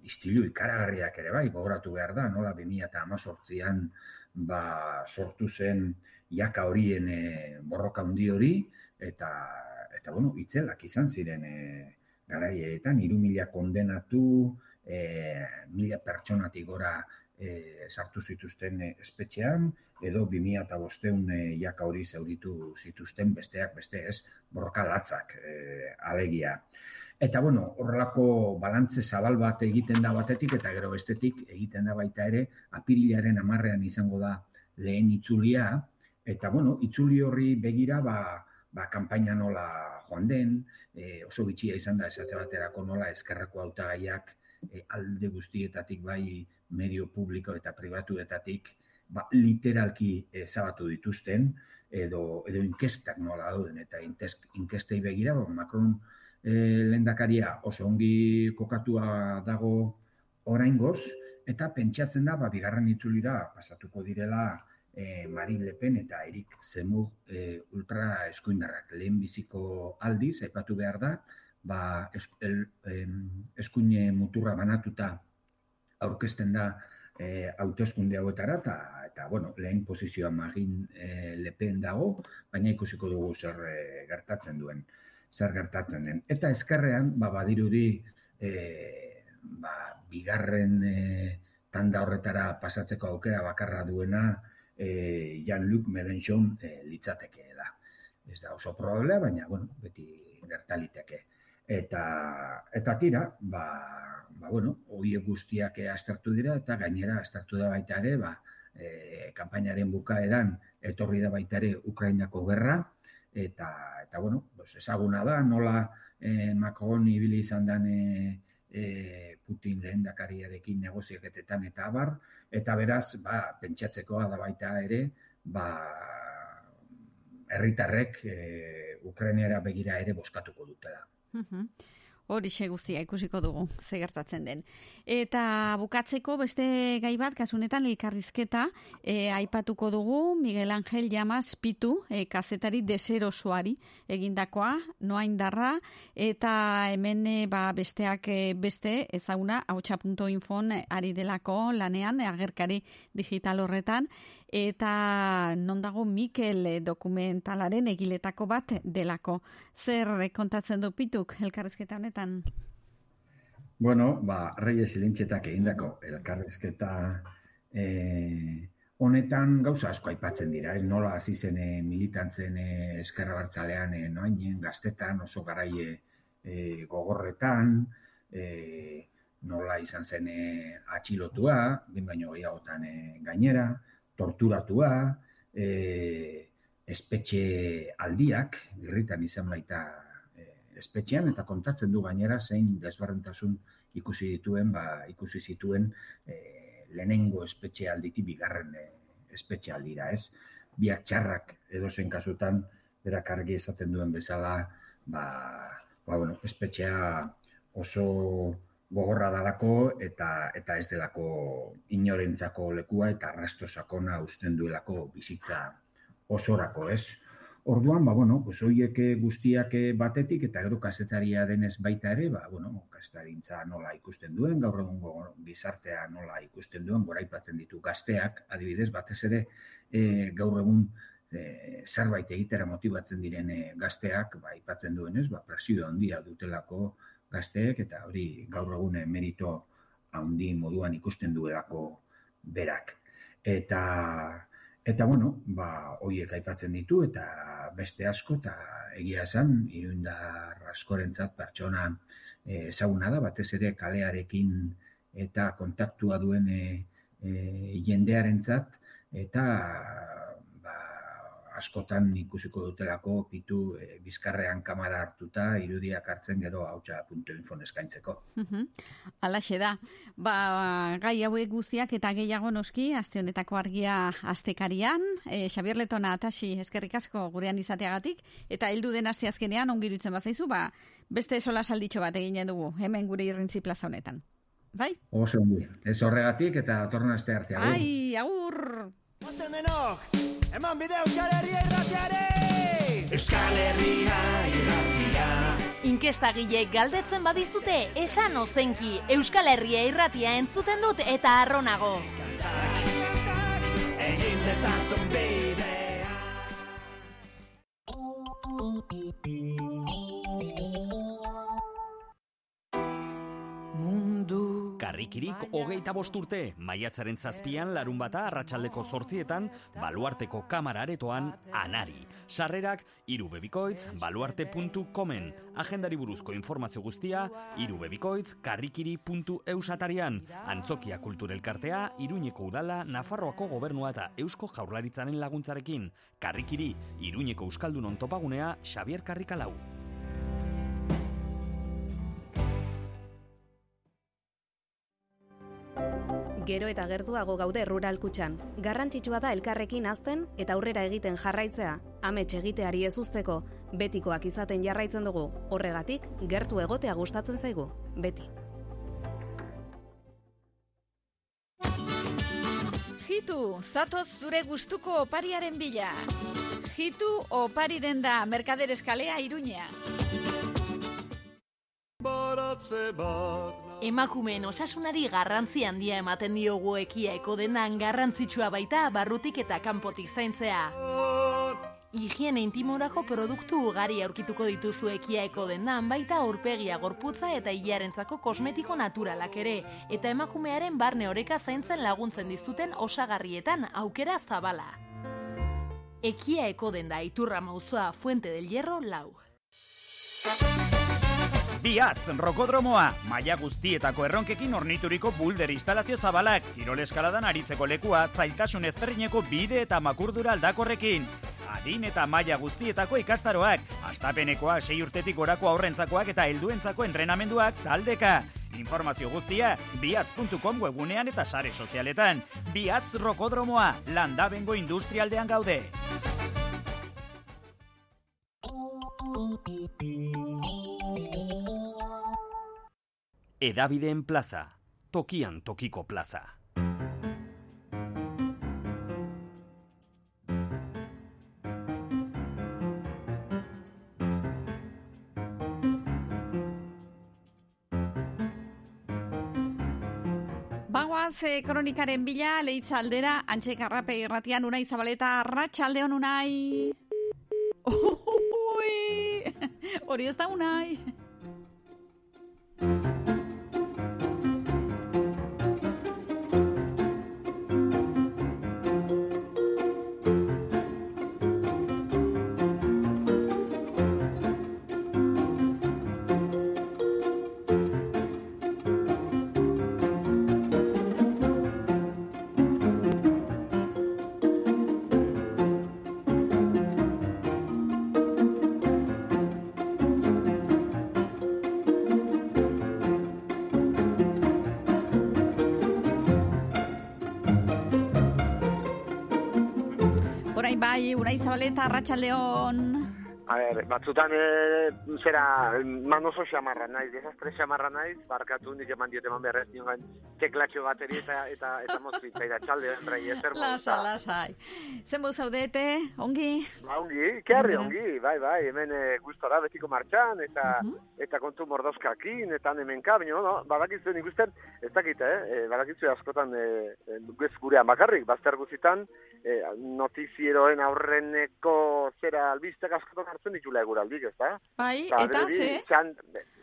istilu ikaragarriak ere bai, gogoratu behar da, nola 2018an ba, sortu zen jaka horien e, borroka handi hori, eta, eta bueno, itzelak izan ziren e, garaietan, iru mila kondenatu, e, mila pertsonatik gora e, sartu zituzten e, espetxean, edo 2000 eta bosteun e, jaka hori zauritu zituzten besteak beste ez, borroka latzak e, alegia. Eta bueno, horrelako balantze zabal bat egiten da batetik, eta gero bestetik egiten da baita ere, apirilaren amarrean izango da lehen itzulia, eta bueno, itzuli horri begira, ba, ba, kanpaina nola joan den, e, oso bitxia izan da esate baterako nola eskerrako hautagaiak e, alde guztietatik bai medio publiko eta pribatuetatik ba, literalki ezabatu dituzten, edo, edo inkestak nola dauden, eta inkestei begira, ba, Macron e, lendakaria oso ongi kokatua dago oraingoz, eta pentsatzen da, ba, bigarren itzulira pasatuko direla e, Marine Le Pen eta Erik Zemur e, ultra eskuindarrak. Lehen biziko aldiz, aipatu behar da, ba, es, el, eskuine muturra banatuta aurkezten da e, hauteskunde hauetara eta eta bueno, lehen posizioa Magin e, Le Pen dago, baina ikusiko dugu zer e, gertatzen duen, zer gertatzen den. Eta eskerrean, ba badirudi e, ba, bigarren e, tanda horretara pasatzeko aukera bakarra duena e, Jean-Luc Mélenchon e, litzatekeela. Ez da oso probable, baina bueno, beti gertaliteke. Eta, eta tira, ba, ba, bueno, horiek guztiak aztertu dira, eta gainera aztertu da baita ere, ba, e, kanpainaren bukaeran etorri da baita ere Ukrainako gerra, eta, eta bueno, pues ezaguna da, nola e, Macron ibili izan dan e, e, Putin lehen dakariarekin negozioketetan eta abar, eta beraz, ba, pentsatzekoa da baita ere, ba, herritarrek e, Ukrainera begira ere boskatuko dutela. Hori guztia ikusiko dugu, ze gertatzen den. Eta bukatzeko beste gai bat, kasunetan elkarrizketa, e, aipatuko dugu Miguel Angel Llamas Pitu, e, kazetari deserosoari egindakoa, noa indarra, eta hemen e, ba, besteak e, beste ezaguna, hautsa.infon ari delako lanean, e, agerkari digital horretan, eta non dago Mikel e, dokumentalaren egiletako bat delako. Zer e, kontatzen du pituk elkarrizketa honetan? Bueno, ba, Reyes Ilintxetak egindako elkarrizketa eh, honetan gauza asko aipatzen dira, ez nola hasi zen eh, militantzen eh, eskerra bartzalean, eh, noainen, gaztetan, oso garaie e, gogorretan, e, nola izan zen e, atxilotua, bin baino gehiagotan e, gainera, torturatua, e, espetxe aldiak, birritan izan baita e, espetxean, eta kontatzen du gainera zein desbarrentasun ikusi dituen, ba, ikusi zituen e, lehenengo espetxe alditi bigarren e, espetxe aldira, ez? Biak txarrak edozen kasutan, berak argi esaten duen bezala, ba, ba bueno, espetxea oso gogorra dalako eta eta ez delako inorentzako lekua eta arrasto sakona uzten duelako bizitza osorako, ez? Orduan, ba, bueno, pues hoiek guztiak batetik eta gero kasetaria denez baita ere, ba, bueno, kasetarintza nola ikusten duen, gaur egungo gizartea nola ikusten duen, goraipatzen ditu gazteak, adibidez, batez ere e, gaur egun e, zerbait egitera motibatzen diren e, gazteak, ba, aipatzen duenez, ba, presio handia dutelako gazteek, eta hori gaur egun e, merito handi moduan ikusten duelako berak. Eta, eta bueno, ba, hoiek aipatzen ditu, eta beste asko, eta egia esan, iruindar askorentzat pertsona e, ezaguna da, batez ere kalearekin eta kontaktua duen e, e, jendearentzat, eta askotan ikusiko dutelako pitu e, bizkarrean kamara hartuta irudiak hartzen gero hautsa.info eskaintzeko. Mhm. Alaxe da. Ba, gai hauek guztiak eta gehiago noski, aste honetako argia astekarian, e, Xabier Letona atasi eskerrik asko gurean izateagatik, eta heldu den aste azkenean ongirutzen bazaizu, ba, beste sola salditxo bat eginen dugu, hemen gure irrintzi plaza honetan. Bai? Oso ongi. Ez horregatik eta datorren aste arte. agur. Ai, agur! Ozen denok, eman bide Euskal Herria irratiare! Euskal Herria irratia. Inkestagileek galdetzen badizute, esan ozenki, Euskal Herria irratia entzuten dut eta arronago. Egin dezazun bidea. Karrikirik hogeita bost urte, maiatzaren zazpian larun bata arratsaldeko zortzietan, baluarteko kamara aretoan anari. Sarrerak, irubebikoitz, baluarte.comen. Agendari buruzko informazio guztia, irubebikoitz, karrikiri.eusatarian. Antzokia kulturelkartea, Iruñeko udala, Nafarroako gobernua eta Eusko jaurlaritzaren laguntzarekin. Karrikiri, Iruñeko Euskaldunon topagunea, Xavier Karrikalau. Gero eta gertuago gaude rural kutxan. Garrantzitsua da elkarrekin azten eta aurrera egiten jarraitzea. Amets egiteari ez usteko, betikoak izaten jarraitzen dugu. Horregatik, gertu egotea gustatzen zaigu. Beti. Jitu, zatoz zure gustuko opariaren bila. Jitu opari denda Merkader Eskalea Iruña. Emakumeen osasunari garrantzi handia ematen diogu ekiaeko denan garrantzitsua baita barrutik eta kanpotik zaintzea. Higiene intimorako produktu ugari aurkituko dituzu ekiaeko dendan baita aurpegia gorputza eta hilarentzako kosmetiko naturalak ere, eta emakumearen barne oreka zaintzen laguntzen dizuten osagarrietan aukera zabala. Ekia eko denda iturra mauzoa Fuente del Hierro lau. Biatz, rokodromoa, maila guztietako erronkekin ornituriko bulder instalazio zabalak, kirol eskaladan aritzeko lekua, zailtasun ezberdineko bide eta makurdura aldakorrekin. Adin eta maila guztietako ikastaroak, astapenekoa sei urtetik gorako aurrentzakoak eta helduentzako entrenamenduak taldeka. Informazio guztia, biatz.com webunean eta sare sozialetan. Biatz rokodromoa, landabengo industrialdean gaude. Edabideen plaza, tokian tokiko plaza. Bagoaz eh, kronikaren bila, lehitza aldera, antxe karrape irratian unai zabaleta, ratxaldeon unai. *laughs* Hori ez da unai. Bai, Unai Zabaleta, Arratxaldeon. Batzutan e, zera man oso xamarra naiz, desastre xamarra naiz, barkatu nik eman diot eman beharrez nioen teklatxo bateri eta eta eta mozpitza ira txalde bai, ezer Lasa, lasai. Zen bu zaudete, ongi? Ba, ongi, kerri ongi, bai, bai, hemen e, gustora betiko martxan, eta eta kontu mordozkakin, eta hemenka, baina, no, badakizu ikusten, ez dakit, eh, e, badakizu askotan, e, ez gurean bakarrik, bazter guzitan, e, notizieroen aurreneko zera albistek askotan hartzen ditula eguraldik, ez da? Bai, Eta eta ze? txan-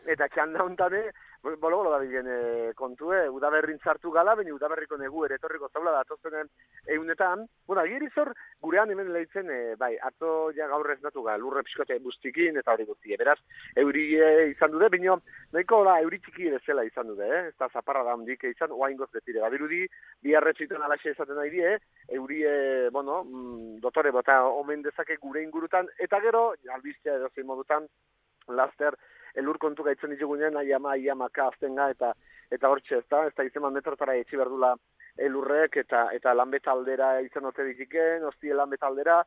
eta txanda hontane, bolo bolo da bilen e, kontue, udaberrin sartu gala, baina udaberriko negu ere etorriko zaula datozenen eunetan. Bueno, agiri zor, gurean hemen lehitzen, e, bai, atzo ja gaur ez natu ga, lurre pixkote bustikin eta hori guzti. Beraz, euri e, izan dute, baina nahiko da, euri txiki bezala izan dute, eh? ez da zaparra da handik izan, oain goz betire. Badirudi, bi arretxiten alaxe esaten nahi die, euri, e, bueno, mm, dotore bota omen dezake gure ingurutan, eta gero, albistea edo zein modutan, laster, elur kontu gaitzen ditugunean, aiama, aiamaka aztenga, eta eta hortxe, ez da, ez da izeman metrotara etxi berdula elurrek, eta eta lanbeta aldera izan ote dikiken, ostie lanbeta aldera,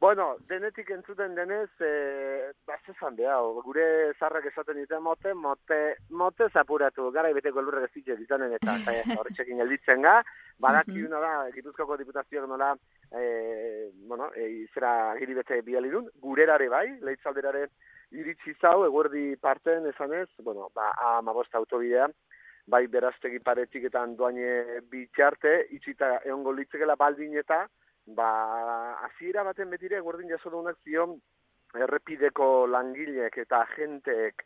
Bueno, denetik entzuten denez, e, bazezan beha, gure zarrak esaten dite mote, mote, mote zapuratu, gara ibeteko elurrek ez izanen eta horretxekin gelditzen ga, badakiuna da, Gipuzkoako diputazioak nola, e, bueno, e, izera giri bete bialidun, gurerare bai, leitzalderare iritsi zau, eguerdi parten esanez, bueno, ba, amabost autobidea, bai beraztegi paretik eta andoaine bitxarte, itxita egongo litzekela baldin eta, ba, hasiera baten betire, gordin jaso duenak zion, errepideko langileek eta agenteek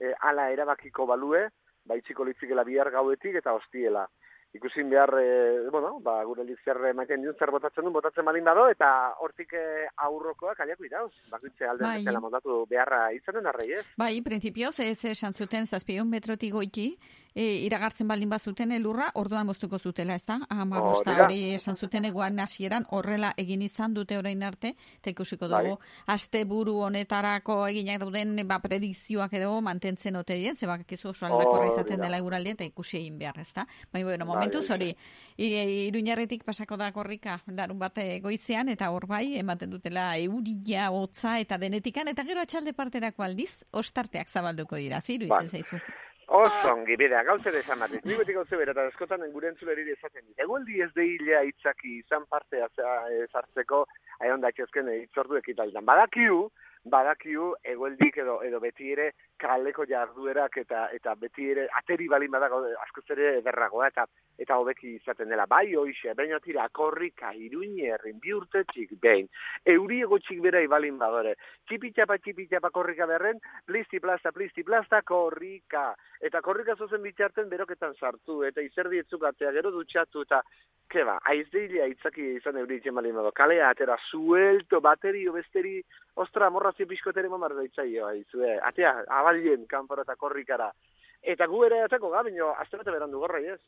e, ala erabakiko balue, ba, itxiko litzikela bihar gauetik eta hostiela. Ikusin behar, e, bueno, ba, gure zer ematen duen, zer botatzen duen, botatzen balin bado, eta hortik e, aurrokoak aliako irauz. Bakitze alde Bai. montatu beharra izanen arrei, ez? Bai, printzipioz, ez esan zuten zazpion metrotik goiti, e, iragartzen baldin bazuten elurra, orduan moztuko zutela, ez da? Ama da. hori esan zuten eguan hasieran horrela egin izan dute orain arte, eta ikusiko dugu, Bai. aste buru honetarako eginak dauden ba, predikzioak edo mantentzen ote dien, ze bakizu oso aldakorra izaten dela eguraldia eta ikusi egin behar, ez da? Baina, bueno, Bai, momentuz hori hori, i- iruñarretik pasako da korrika larun bate goizean, eta hor bai, ematen dutela euria, hotza eta denetikan, eta gero atxalde parterako aldiz, ostarteak zabalduko dira, ziru Bai. itzen zaizu. Oso ongi, bidea, gauze de esan batiz. Ni beti gauze bera, eta eskotan gure entzuleri esaten dit. Egualdi ez deilea itzaki izan partea zartzeko, aion datxezken itzordu ekitaldan. Badakiu, badakiu, egualdik edo, edo beti ere kaleko jarduerak eta eta beti ere ateri balin badago askoz ere ederragoa eta eta hobeki izaten dela. Bai hoixe, baina tira korrika iruñerrin bi urtetxik behin. Euri egotxik bera ibalin badore. Txipitxapa, txipitxapa korrika berren, plisti plasta, plisti plasta, korrika. Eta korrika zozen bitxarten beroketan sartu, eta izerdi etzukatzea, gero dutxatu, eta ke ba, aizdeilia itzaki izan euri itxen balin. Kalea, atera, suelto, baterio, besteri, ostra, morrazio pixkotere mamar doitzaio, aizue. Atea, abalien, kanpora eta korrikara. Eta gu ere atako ga, bino, azte bete berandu gorra, ez?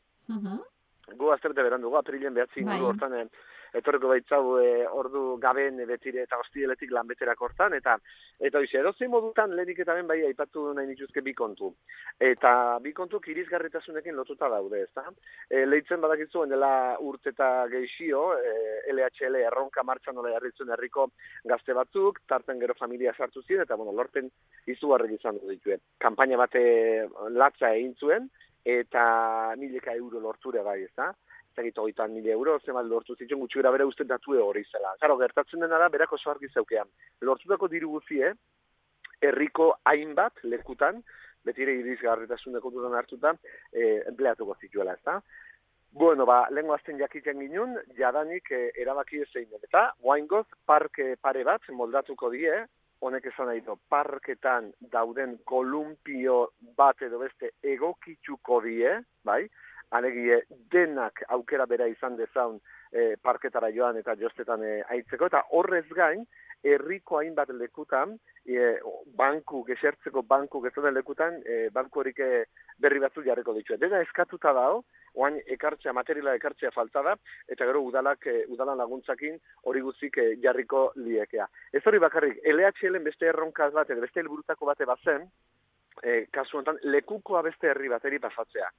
Gu azterte berandu, gu aprilen behatzi Bai. inguru hortan, eh, etorriko baitzau e, ordu gaben e, betire eta hostieletik lanbeterak hortan, eta eta hoize, edozein modutan lehenik eta ben bai aipatu nahi nituzke bi kontu. Eta bi kontu irisgarritasunekin lotuta daude, ezta? E, leitzen badakizuen dela urte eta geixio, e, LHL erronka martxan nola jarritzen herriko gazte batzuk, tarten gero familia sartu ziren, eta bueno, lorpen izugarrik izan dituen. Kampaina bate latza egin zuen, eta mileka euro lorture bai, ezta? Zagit hogeita mila euro, zemal lortu zituen gutxi bera bere uste datu hori zela. Zaro, gertatzen dena da, berako oso argi zeukean. Lortutako diru guzie, herriko hainbat lekutan, betire irizgarritasun kontutan hartuta, e, empleatuko zituela, ezta? Bueno, ba, lengo azten jakiten ginen, jadanik e, erabaki ezein. Eta, guaingoz, parke pare bat moldatuko die, honek esan nahi du, parketan dauden kolumpio bat edo beste egokitzuko die, bai? Alegie, denak aukera bera izan dezaun e, parketara joan eta jostetan e, aitzeko, eta horrez gain, herriko hainbat lekutan, e, banku, gesertzeko banku gezoden lekutan, e, banku horik berri batzu jarriko ditu. Dena eskatuta dago, oain ekartzea, materiala ekartzea falta da, eta gero udalak, e, udalan laguntzakin hori guztik e, jarriko liekea. Ez hori bakarrik, LHL beste erronkaz bat, beste helburutako bate bazen, e, kasu honetan, lekukoa beste herri bateri pasatzea.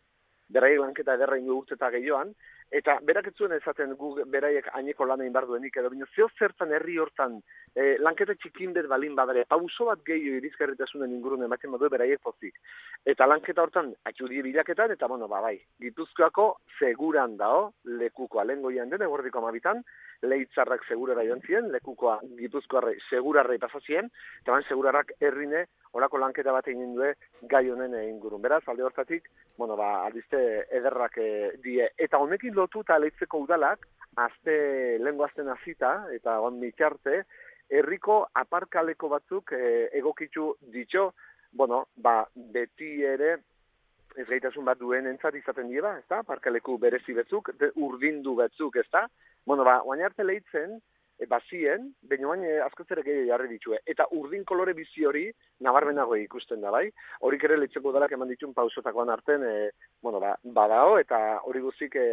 Beraiek lanketa ederra ingo eta gehioan, eta berak ez zuen esaten gu beraiek haineko lan egin behar duenik, edo bino zeo zertan herri hortan e, lanketa txikin bet balin badare, pauso bat gehiago irizgarritasunen ingurune ematen badu beraiek pozik. Eta lanketa hortan, atxudie bilaketan, eta bueno, ba, bai, Gipuzkoako seguran dao, lekukoa, lehen goian den, egordiko amabitan, leitzarrak segurara joan ziren, lekukoa Gipuzkoarre segurarrei pasazien, eta ban segurarrak herrine olako lanketa bat egin due gai honen ingurun. Beraz, alde hortatik, bueno, ba, aldizte ederrak eh, die. Eta honekin lotu eta leitzeko udalak, azte, lehengo azten hasita eta on mitxarte, herriko aparkaleko batzuk eh, egokitu ditxo, bueno, ba, beti ere, ez gaitasun bat duen entzat izaten dieba, ez da? Parkaleku berezi betzuk, urdindu betzuk, ez da? Bueno, ba, oain arte lehitzen, e, bazien, baina oain e, askoz ere gehiago jarri ditue. Eta urdin kolore bizi hori nabarmenago ikusten da, bai? Horik ere lehitzeko dalak eman ditun pausotakoan arten, e, bueno, ba, badao, eta hori guztik e,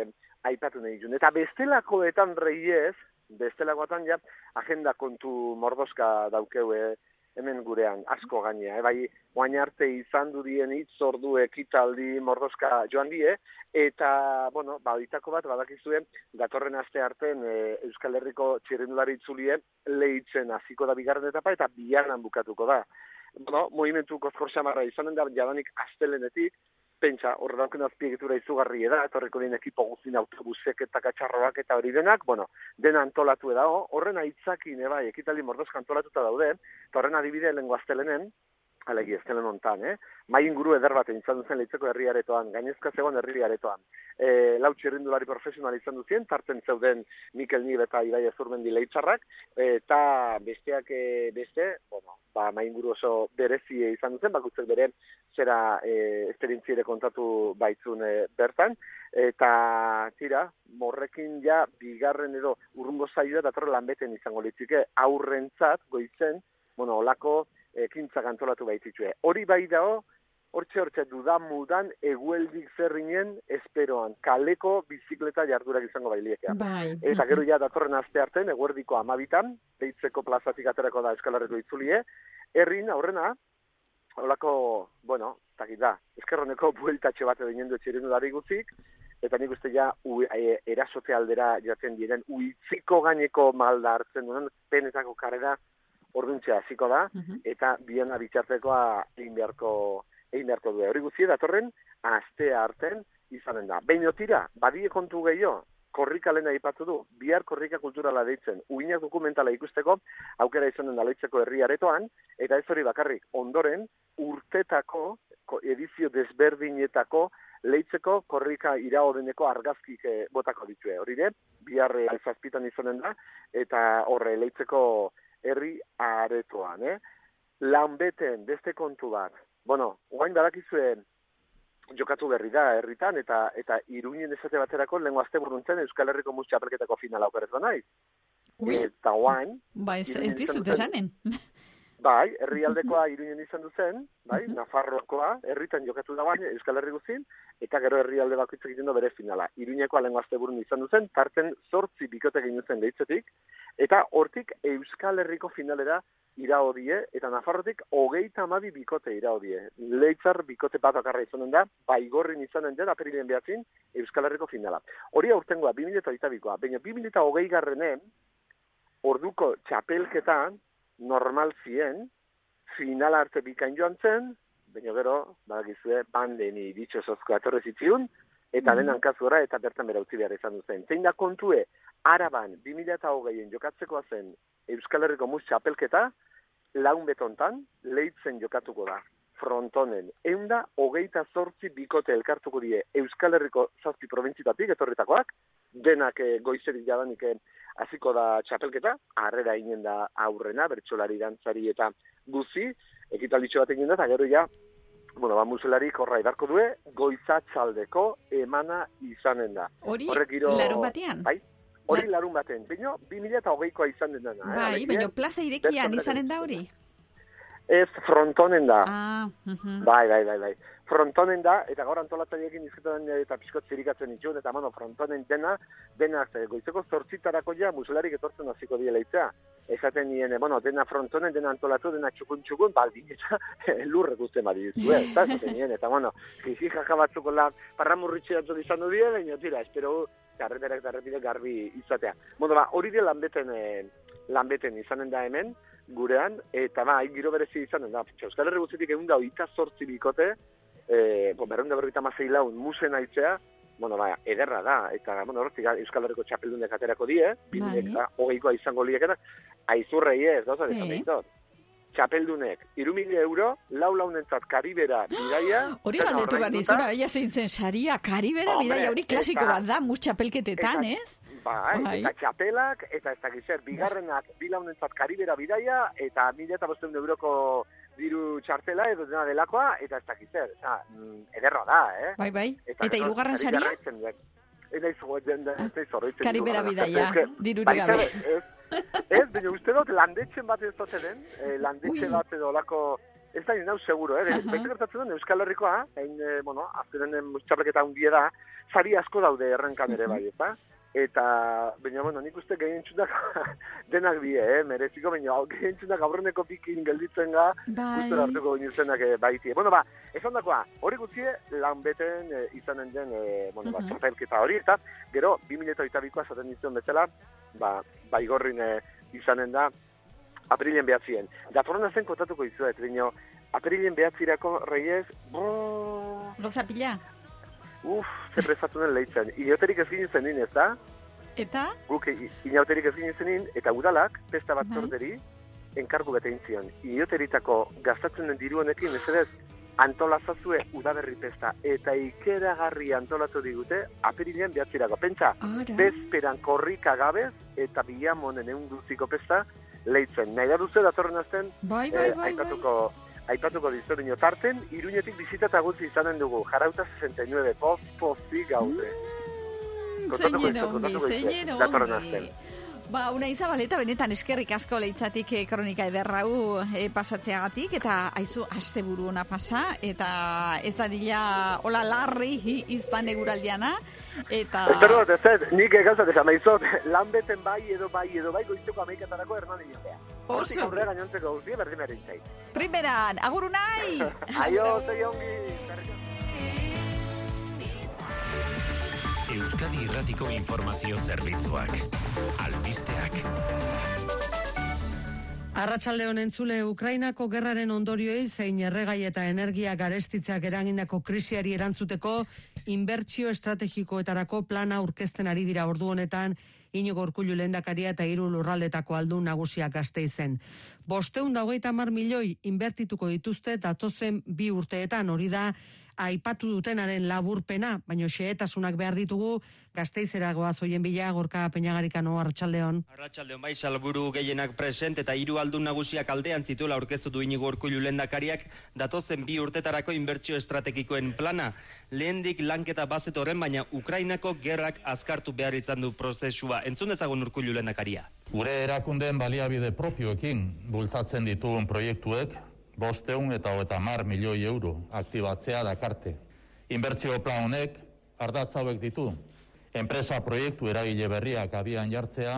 aipatu nahi ditun. Eta bestelakoetan reiez, bestelakoetan ja, agenda kontu mordoska daukeu, e, hemen gurean, asko gainea, eh? bai, oain arte izan du dien hitz ordu ekitaldi mordoska joan die, eta, bueno, ba, ditako bat, badakizuen, datorren aste arten e, Euskal Herriko txirrindulari itzulie lehitzen hasiko da bigarren etapa, eta bianan bukatuko da. Bueno, movimentu kozkor xamarra izanen da, jadanik astelenetik, pentsa, horre dauken azpiegitura izugarri da, etorriko dien ekipo guztin autobusek eta katxarroak eta hori denak, bueno, dena antolatu edago, horren aitzakin, bai, ekitaldi mordozka antolatuta daude, eta horren adibide lengo astelenen, alegi ez hontan, eh? Mai inguru eder bat izan duzen leitzeko herri aretoan, gainezka zegoen herri aretoan. E, lau txirrindulari profesional izan duzien, tarten zeuden Mikel Nib eta Ibai Azurmendi leitzarrak, eta besteak e, beste, bueno, ba, mai inguru oso berezie izan duzen, bakutzek bere zera e, esperientziere kontatu baitzun e, bertan, eta tira, morrekin ja bigarren edo urrungo zaioa datorre lanbeten izango litzike aurrentzat goitzen, bueno, olako ekintzak antolatu baitzitue. Hori bai dao, hortxe hortxe dudan mudan egueldik zerrinen esperoan, kaleko bizikleta jardurak izango bailiekea. Bai. Eta gero ja datorren aste arten, eguerdiko amabitan, deitzeko plazatik aterako da eskalarreko itzulie, herrin aurrena, holako, bueno, takit da, eskerroneko bueltatxe bat edo inendu etxirindulari guzik, eta nik uste ja u, e, erasote aldera jaten diren, uitziko gaineko malda hartzen duen, penetako karera orduntzea hasiko da, eta bien abitxartekoa egin beharko, egin beharko du. Hori guzti datorren, astea arten izanen da. Behin tira, badie kontu gehiago, korrika lehen aipatu du, bihar korrika kulturala deitzen, uinak dokumentala ikusteko, aukera izanen da leitzeko herri aretoan, eta ez hori bakarrik, ondoren, urtetako, ko- edizio desberdinetako, leitzeko korrika iraodeneko argazkik eh, botako ditue. Hori de, bihar eh, alzazpitan izanen da, eta horre leitzeko herri aretoan, eh? Lanbeten, beste kontu bat. Bueno, guain badakizue jokatu berri da herritan, eta eta iruinen esate baterako lehenko azte buruntzen Euskal Herriko mus txapelketako finala okeretu naiz. Eta guain... Ba, ez, ez dizut esanen. *laughs* Bai, herrialdekoa *laughs* iruinen izan duzen, bai, Nafarrokoa, herritan jokatu da baina Euskal Herri guztin, eta gero herrialde bakoitzak egiten du bere finala. Iruñekoa lehenko azte burun izan duzen, tarten sortzi bikote egin duzen deitzetik, eta hortik Euskal Herriko finalera iraodie, eta Nafarrotik hogeita amabi bikote iraodie. Leitzar bikote bat akarra izanen da, baigorrin izanen da, aperilen behatzin, Euskal Herriko finala. Hori aurtengoa, 2008koa, baina 2008 garrenen, orduko txapelketan, normal zien, final arte bikain joan zen, baina gero, badakizue, pandeni ditxo sozko atorre zitziun, eta Mhm. den hankazura eta bertan bera utzi behar izan duzen. Zein da kontue, araban, 2008an jokatzekoa zen Euskal Herriko mus txapelketa, laun betontan, leitzen jokatuko da frontonen. Eunda, hogeita zortzi bikote elkartuko die Euskal Herriko zazpi provintzitatik, etorritakoak, denak e, goizerik jadanik eh, hasiko da txapelketa, harrera inen da aurrena, bertsolari dantzari eta guzi, ekitalditxo bat egin da, eta gero ja, bueno, ba, muselari korra idarko due, goizatzaldeko emana izanen da. Hori, Horrek giro- larun batean? Bai, hori larun baten. Bino, 2008koa izan den dena. eh, Bai, alegia, baina plaza irekian izanen da hori. Ez frontonen da. Ah, mhm. Bai, bai, bai, bai. Frontonen da, eta gaur antolatzaileekin izketan eta pixkot zirikatzen itxun, eta bueno, frontonen dena, dena, ze, goizeko zortzitarako ja, muselarik etortzen hasiko diela itzea. Esaten nien, eh, bueno, dena frontonen, dena antolatu, dena txukun txukun, baldin eta *laughs* lurre guzti mari dizu, eh, *laughs* eta esaten nien, eta bueno, jizi jaja batzuko la parramurritxe dut izan du dira, baina tira, espero carreterak eta garbi izatea. Bueno, ba, hori dira lanbeten, eh, lanbeten izanen da hemen, gurean, eta ba, giro berezi izanen da. Euskal Herri guztitik egun da, oita sortzi bikote, e, bo, berreun da berrogeita mazei laun musen aitzea, bueno, ba, ederra da, eta, bueno, hortik Euskal Herriko txapeldunek aterako die, Bai. bai. hogeikoa izango liekena, aizurrei ez, gauza, Sí. sí. txapeldunek, iru mila euro, lau launentzat karibera *gasps* bidaia, Hori galdetu bat izuna, baina zein zen saria, karibera, bidaia hori klasiko bat da, mus txapelketetan, eta- ez? Bai, Bai. eta txapelak, eta ez dakiz zer, bigarrenak bi launentzat karibera bidaia, eta mila eta euroko diru txartela edo dena delakoa, eta ez dakiz zer. Eta, mm, ederra da, eh? Bai, bai. Eta hirugarren karibera saria? Ez da, ez naiz horretzen. Karibera bidaia, dirurik Bai, gabe. Ez, ez, baina uste dut landetzen bat ez dute den, eh, landetxe bat edo olako, ez da nau seguro, eh? Baita gertatzen den Euskal Herrikoa, hain, eh, bueno, azkenen txapelketa hundie da, sari asko daude errenkan ere bai, ezta? Eta, baina, bueno, nik uste gehientzunak *laughs* denak bie, eh, mereziko, baina gehientzunak aurreneko pikin gelditzen ga, Bai. gustora hartuko ginezenak eh, baitie. Bueno, ba, esan dakoa, hori gutxie, lan beten eh, izanen den, eh, bueno, ba, Mhm. txapelketa hori, eta gero, 2008 esaten ditzen bezala, ba, baigorrin eh, izanen da, aprilen behatzien. Datorren zen kontatuko izuet, baina, aprilen behatzirako reiez, brrrr, Gauza pila. Uf, ze prestatu den lehitzen. Inoterik ez ginen zenin, ez da? Eta? Guk inauterik ez ginen zenin, eta udalak, pesta bat zorderi, enkargu bete intzion. Inoteritako gastatzen den diru honekin, ez edez, antolazazue udaberri pesta, eta ikeragarri antolatu digute, apirilean behatzirako. Pentsa, bezperan korrika gabez, eta bilamonen egun duziko pesta, lehitzen. Nahi da duzu datorren azten, Bai, bai, eh, bai, bai. Aipatuko, aipatuko dizu, baina tarten, iruñetik bizita eta gutxi izanen dugu, jarauta 69, poz, pozik gaude. Kontatuko ongi, kontatuko datorren asten. Ba, una izabaleta benetan eskerrik asko leitzatik eh, kronika ederrau eh, pasatzeagatik, eta aizu asteburu ona pasa, eta ez dadila hola larri izan eguraldiana, eta... Espero dut, ez nik egauzat esan lan beten bai edo bai edo bai goizteko amaikatarako hernan inotea. Hortik Oso. aurrera gainontzeko guztia berdin berdin zait. Primeran, aguru nahi! *laughs* Aio, zei ongi. Euskadi Irratiko Informazio Zerbitzuak. Albisteak. Arratsalde honen zule Ukrainako gerraren ondorioei zein erregai eta energia garestitzeak eragindako krisiari erantzuteko inbertsio estrategikoetarako plana aurkezten ari dira ordu honetan Inigo Urkullu lehendakaria eta hiru lurraldetako aldun nagusiak Gasteizen. Bosteun da hogeita hamar milioi inbertituko dituzte datozen bi urteetan hori da aipatu dutenaren laburpena, baino xehetasunak behar ditugu Gasteizera goaz hoien bila gorka peñagarikano arratsaldeon. Arratxaldeon bai salburu gehienak present eta hiru aldun nagusiak aldean zituela aurkeztu du inigo urkullu lehendakariak datozen bi urtetarako inbertsio estrategikoen plana. Lehendik lanketa bazetoren baina Ukrainako gerrak azkartu behar izan du prozesua. Entzun dezagun urkullu lehendakaria. Gure erakundeen baliabide propioekin bultzatzen ditugun proiektuek bosteun eta hogeita mar milioi euro aktibatzea dakarte. Inbertsio plan honek ardatz hauek ditu. Enpresa proiektu eragile berriak abian jartzea,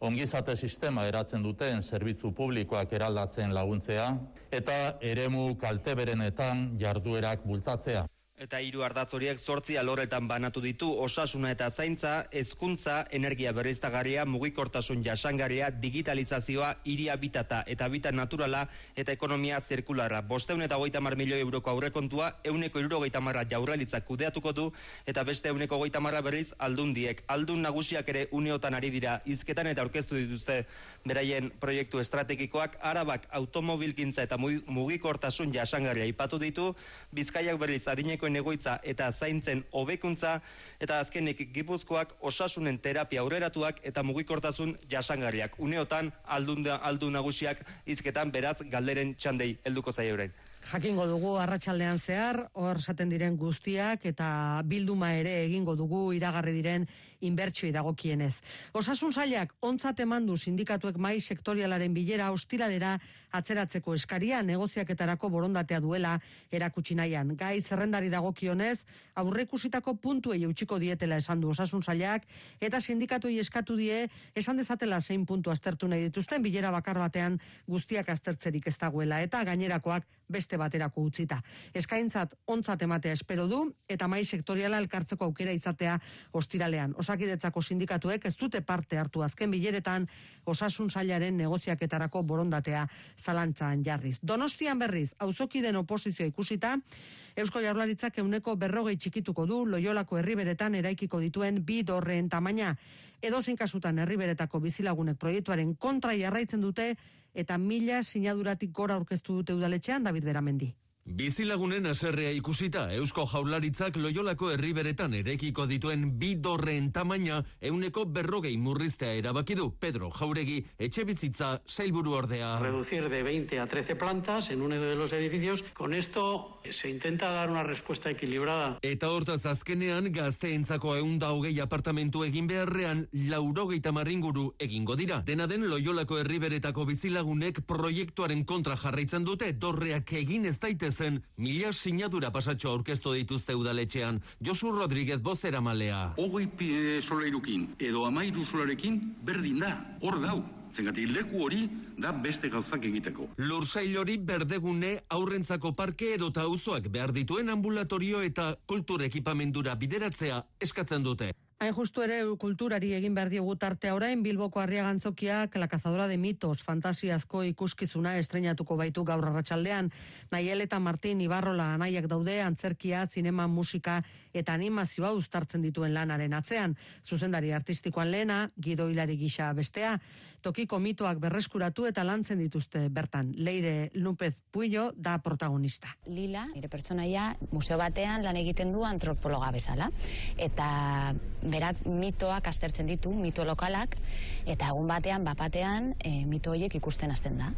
ongizate sistema eratzen duten zerbitzu publikoak eraldatzen laguntzea, eta eremu kalteberenetan jarduerak bultzatzea. Eta hiru ardatz horiek zortzi alorretan banatu ditu osasuna eta zaintza, hezkuntza, energia berriztagarria, mugikortasun jasangarria, digitalizazioa, hiri habitata eta habitat naturala eta ekonomia zirkularra. Bosteun eta goita mar milioi euroko aurrekontua, euneko irurogeita marra jaurlaritzak kudeatuko du eta beste euneko goita marra berriz aldundiek. Aldun nagusiak ere uneotan ari dira hizketan eta aurkeztu dituzte beraien proiektu estrategikoak, arabak automobilkintza eta mugi- mugikortasun jasangarria ipatu ditu, bizkaiak berriz adinekoen egoitza eta zaintzen hobekuntza eta azkenik gipuzkoak osasunen terapia aurreratuak eta mugikortasun jasangarriak. Uneotan aldun, aldun nagusiak hizketan beraz galderen txandei helduko zaio orain. Jakingo dugu arratsaldean zehar, hor esaten diren guztiak eta bilduma ere egingo dugu iragarri diren inbertsioi dagokienez. Osasun sailak ontzat emandu sindikatuek mai sektorialaren bilera ostiralera atzeratzeko eskaria negoziaketarako borondatea duela erakutsi nahian. Gai zerrendari dagokionez, aurreikusitako puntuei eutxiko dietela esan du osasun sailak eta sindikatuei eskatu die esan dezatela zein puntu aztertu nahi dituzten bilera bakar batean guztiak aztertzerik ez dagoela eta gainerakoak beste baterako utzita. Eskaintzat ontzat ematea espero du eta mai sektoriala elkartzeko aukera izatea ostiralean. Osakidetzako sindikatuek ez dute parte hartu azken bileretan osasun sailaren negoziaketarako borondatea zalantzan jarriz. Donostian berriz, auzokiden oposizioa ikusita, Eusko Jaurlaritzak euneko berrogei txikituko du Loiolako herriberetan eraikiko dituen bi dorreen tamaina. Edozein kasutan herriberetako bizilagunek proiektuaren kontra jarraitzen dute eta mila sinaduratik gora aurkeztu dute udaletxean David Beramendi. Bizilagunen aserrea ikusita, Eusko Jaurlaritzak Loiolako herriberetan erekiko dituen bi dorreen tamaina euneko berrogei murriztea erabaki du Pedro Jauregi etxe bizitza sailburu ordea. Reducir de 20 a 13 plantas en uno de los edificios. Con esto se intenta dar una respuesta equilibrada. Eta hortaz azkenean gazteentzako eunda hogei apartamentu egin beharrean laurogeita marringuru egingo dira. Dena den Loiolako herriberetako bizilagunek proiektuaren kontra jarraitzen dute dorreak egin ez daitezen mila sinadura pasatxo aurkeztu dituzte udaletxean. Josu Rodríguez bozera malea. Hogei pi- solairukin edo amairu solarekin berdin da, hor dau. Zengatik leku hori da beste gauzak egiteko. Lursail hori berdegune aurrentzako parke edota auzoak behar dituen ambulatorio eta kultur ekipamendura bideratzea eskatzen dute. Hain justu ere kulturari egin behar diogu tartea orain Bilboko Arriagantzokiak La cazadora de mitos fantasiazko ikuskizuna estrenatuko baitu gaur arratsaldean. Naiel eta Martin Ibarrola anaiak daude antzerkia, zinema, musika eta animazioa uztartzen dituen lanaren atzean. Zuzendari artistikoan lehena, Gido Hilari gisa bestea, tokiko mitoak berreskuratu eta lantzen dituzte bertan. Leire Lupez Puillo da protagonista. Lila, nire pertsonaia, museo batean lan egiten du antropologa bezala. Eta berak mitoak aztertzen ditu, mito lokalak, eta egun batean, bapatean, e, mito horiek ikusten hasten da.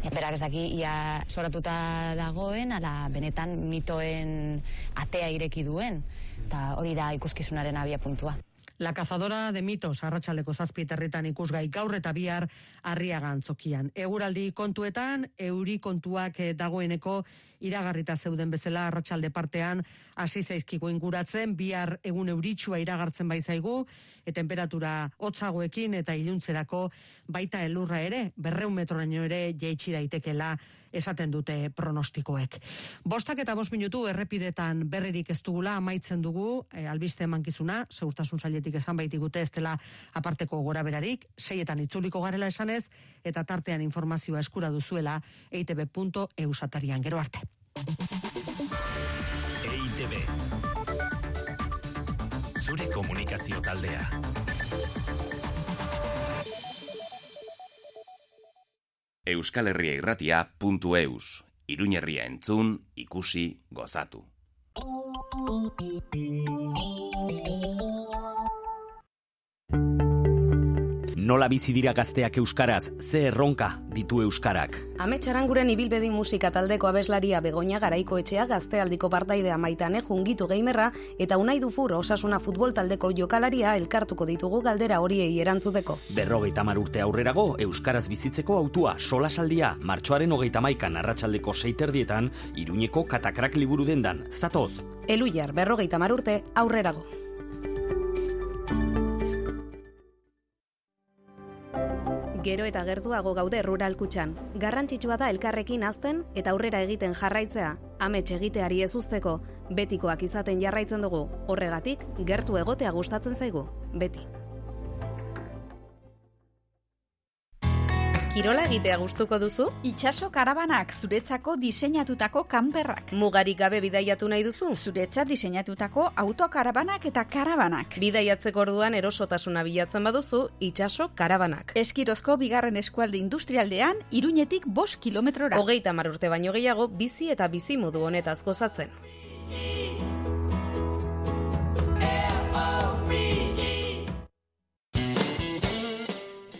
Eta berak ez daki, ia soratuta dagoen, ala benetan mitoen atea ireki duen. Eta hori da ikuskizunaren abia puntua. La cazadora de mitos arratsaldeko zazpieterritan ikusgai gaur eta bihar arriaga antzokian. Eguraldi kontuetan, euri kontuak eh, dagoeneko iragarrita zeuden bezala arratsalde partean hasi zaizkigu inguratzen, bihar egun euritsua iragartzen bai zaigu, e temperatura hotzagoekin eta iluntzerako baita elurra ere, berreun metroraino ere jaitsi daitekela esaten dute pronostikoek. Bostak eta bost minutu errepidetan berririk ez dugula amaitzen dugu e, albiste emankizuna, segurtasun sailetik esan baitigute ez dela aparteko gora berarik, seietan itzuliko garela esanez, eta tartean informazioa eskura duzuela eitb.eusatarian gero arte. EITB. Komunikazio taldea. Euskal Herria irratia.eus. Iruñerria entzun, ikusi, gozatu. Nola bizi dira gazteak euskaraz, ze erronka ditu euskarak. Ametsaranguren ibilbedi musika taldeko abeslaria Begoña Garaiko etxea gaztealdiko partaidea maitane jungitu geimerra eta unai dufur osasuna futbol taldeko jokalaria elkartuko ditugu galdera horiei erantzuteko. Berrogeita mar urte aurrerago, euskaraz bizitzeko autua solasaldia, martxoaren hogeita maikan arratsaldeko seiterdietan, iruñeko katakrak liburu dendan, zatoz. Eluiar berrogeita mar urte aurrerago. Gero eta gertuago gaude rural kutxan. Garrantzitsua da elkarrekin azten eta aurrera egiten jarraitzea. Amets egiteari ez usteko, betikoak izaten jarraitzen dugu. Horregatik, gertu egotea gustatzen zaigu. Beti. Kirola egitea gustuko duzu? Itxaso karabanak zuretzako diseinatutako kanperrak. Mugarik gabe bidaiatu nahi duzu? Zuretzat diseinatutako autokarabanak eta karabanak. Bidaiatzeko orduan erosotasuna bilatzen baduzu, itxaso karabanak. Eskirozko bigarren eskualde industrialdean, iruñetik bost kilometrora. Hogeita mar urte baino gehiago, bizi eta bizi modu honetaz gozatzen.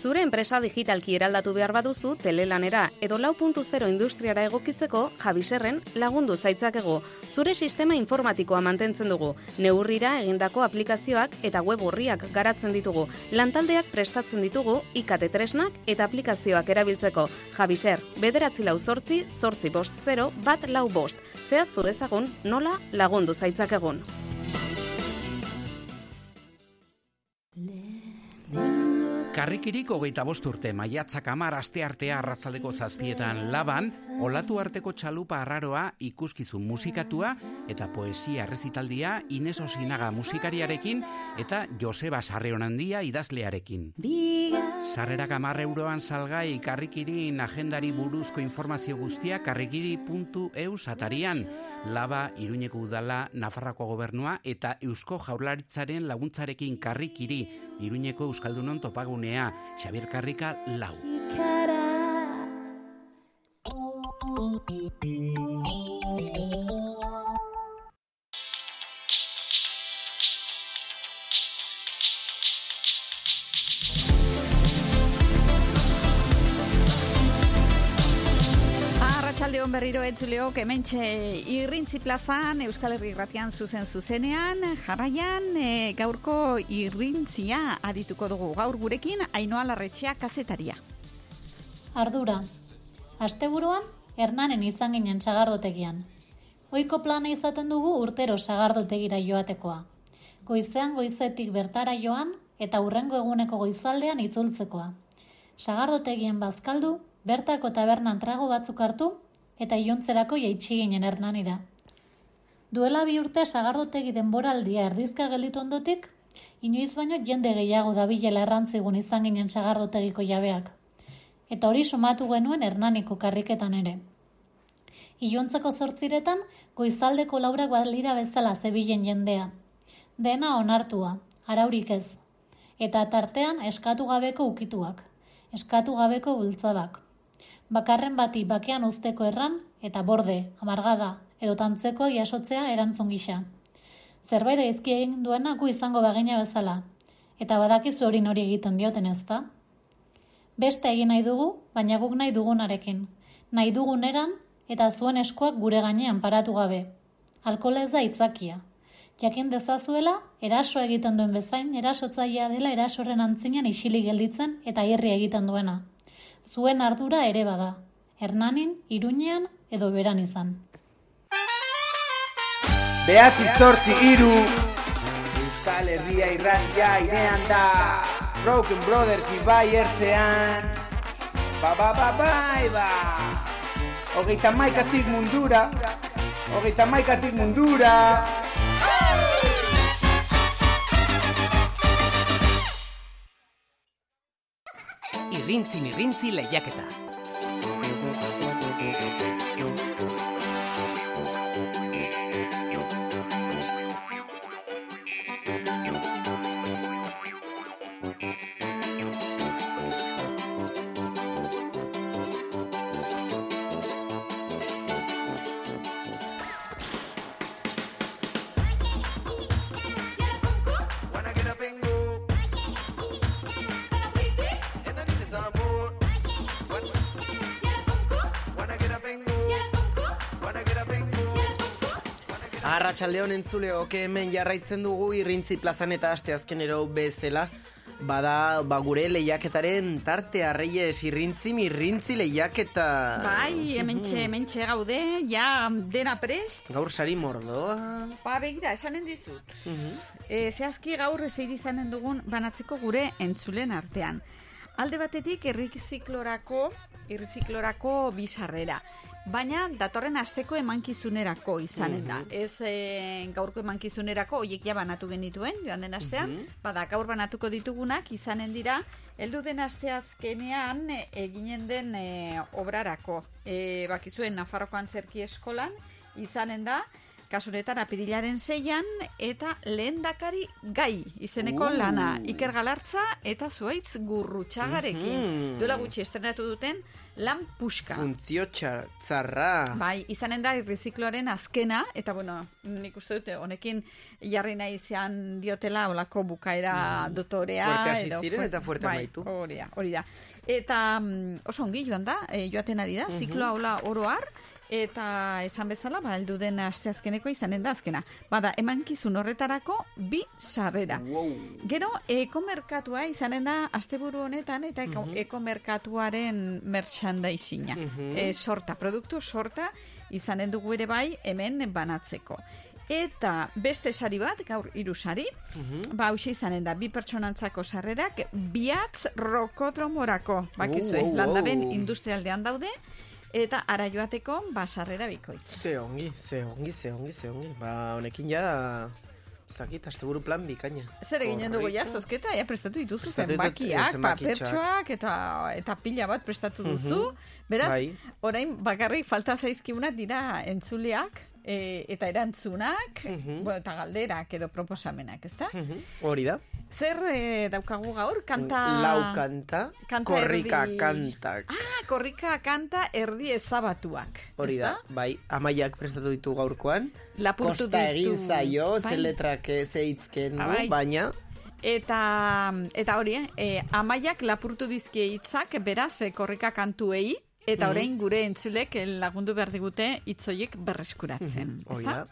Zure enpresa digitalki eraldatu behar baduzu telelanera edo lau puntu zero industriara egokitzeko Javiserren lagundu zaitzakegu. Zure sistema informatikoa mantentzen dugu. Neurrira egindako aplikazioak eta web orriak garatzen ditugu. Lantaldeak prestatzen ditugu IKT tresnak eta aplikazioak erabiltzeko. Javiser, bederatzi lau zortzi, zortzi bost zero, bat lau bost. Zehaztu dezagun nola lagundu zaitzakegun. Karrikirik hogeita bost urte maiatzak amar aste artea arratzaldeko zazpietan laban, olatu arteko txalupa arraroa ikuskizun musikatua eta poesia errezitaldia Ines Osinaga musikariarekin eta Joseba Sarreonandia idazlearekin. Sarrerak amar euroan salgai karrikirin agendari buruzko informazio guztia karrikiri.eu satarian. Laba, Iruñeko Udala, Nafarrako Gobernua eta Eusko Jaurlaritzaren laguntzarekin karrikiri, Iruñeko Euskaldunon topagunea, Xabier Karrika lau. Arratxaldeon berriro etzuleok hementxe irrintzi plazan Euskal Herri Irratian zuzen zuzenean jarraian e, gaurko irrintzia adituko dugu gaur gurekin Ainoa Larretxea kazetaria. Ardura. Asteburuan Hernanen izan ginen sagardotegian. Oiko plana izaten dugu urtero sagardotegira joatekoa. Goizean goizetik bertara joan eta urrengo eguneko goizaldean itzultzekoa. Sagardotegien bazkaldu, bertako tabernan trago batzuk hartu eta iluntzerako jaitsi ginen hernanira. Duela bi urte sagardotegi denboraldia erdizka gelditu ondotik, inoiz baino jende gehiago dabilela errantzigun izan ginen sagardotegiko jabeak. Eta hori sumatu genuen hernaniko karriketan ere. Iluntzeko zortziretan, goizaldeko laurak balira bezala zebilen jendea. Dena onartua, araurik ez. Eta tartean eskatu gabeko ukituak, eskatu gabeko bultzadak. Bakarren bati bakean uzteko erran eta borde, amargada edo tantzeko jasotzea erantzun gisa. Zerbait gaizki egin duena gu izango bagina bezala, eta badakizu hori nori egiten dioten ez da? Beste egin nahi dugu, baina guk nahi dugunarekin. Nahi duguneran eta zuen eskuak gure gainean paratu gabe. Alkola ez da itzakia. Jakin dezazuela, eraso egiten duen bezain, erasotzailea dela erasoren antzinan isilik gelditzen eta irri egiten duena. Zuen ardura ere bada. Hernanin, Iruñean edo beran izan. Behatzi zortzi iru Euskal Herria irratia irean da. Broken Brothers ibai ertzean. Ba ba ba bai ba. Hogeita maikatik mundura. Hogeita maikatik mundura Irrintzin irrintzi lehiaketa. Arratxaldeon entzule oke hemen jarraitzen dugu irrintzi plazan eta aste azkenero bezala Bada, ba gure lehiaketaren tartea reyes irrintzi mirrintzi lehiaketa Bai, hementxe, hementxe gaude, ja dena prest. Gaur sari mordoa Ba, begira, esanen dizut. E, zehazki gaur zein izanen dugun banatzeko gure entzulen artean. Alde batetik erriziklorako, erriziklorako bizarrera. Baina datorren asteko emankizunerako izanen da. Ez e, gaurko emankizunerako hoiek ja banatu genituen joan den astean, bada gaur banatuko ditugunak izanen dira heldu den asteazkenean e, eginen den e, obrarako. E, bakizuen Nafarroko Antzerki Eskolan izanen da kasuretan apirilaren zeian, eta lehendakari gai izeneko Uh. lana. Iker Galartza eta zuaitz gurrutxagarekin. Mhm. Duela gutxi estrenatu duten lan puska. Funtzio txar, tzarra. Bai, izanen da irrizikloaren azkena, eta bueno, nik uste dute honekin jarri nahi izan diotela olako bukaera dotorea. Mm. Fuerte hasi ziren fuer- eta fuerte bai, amaitu. Hori da, hori da. Eta mm, oso ongi joan da, e, joaten ari da, Mhm. zikloa hola oroar, eta esan bezala, ba, heldu den asteazkeneko izanen da azkena. Bada, emankizun horretarako bi sarrera. Gero, ekomerkatua izanen da asteburu honetan eta eko, Mhm. ekomerkatuaren merchandisina. Mhm. E, sorta, produktu sorta izanen dugu ere bai hemen banatzeko. Eta beste sari bat, gaur hiru sari, Mhm. ba hauxe izanen da, bi pertsonantzako sarrerak, biatz rokodromorako, bakizue, Uh, uh, landaben industrialdean daude, eta ara joateko, ba sarrera bikoitz. Ze ongi, ze ongi, ze ongi, ze ongi. Ba, honekin ja, ez dakit, asteburu plan bikaina. Zer eginen dugu ja, zozketa, ja prestatu dituzu Prestatu zenbakiak, papertxoak eta, eta pila bat prestatu duzu. Mhm. Beraz, Bai. orain bakarrik falta zaizkiunak dira entzuleak, e, eta erantzunak, Mhm. bueno, eta galderak edo proposamenak, ezta? Hori da. Zer e, daukagu gaur? Kanta... Lau kanta, Kanta korrika erdi- kantak. Ah, korrika kanta erdi ezabatuak. Hori da, ezta? bai, amaiak prestatu ditu gaurkoan. Lapurtu Kosta egin ditu. zaio, Bai. ze letrak eh, ze hitzken du, bai. baina... Eta, eta hori, eh, amaiak lapurtu dizkie hitzak, beraz, eh, korrika kantuei, eta Mhm. orain gure entzulek eh, lagundu behar digute hitzoiek berreskuratzen. Ezta? da.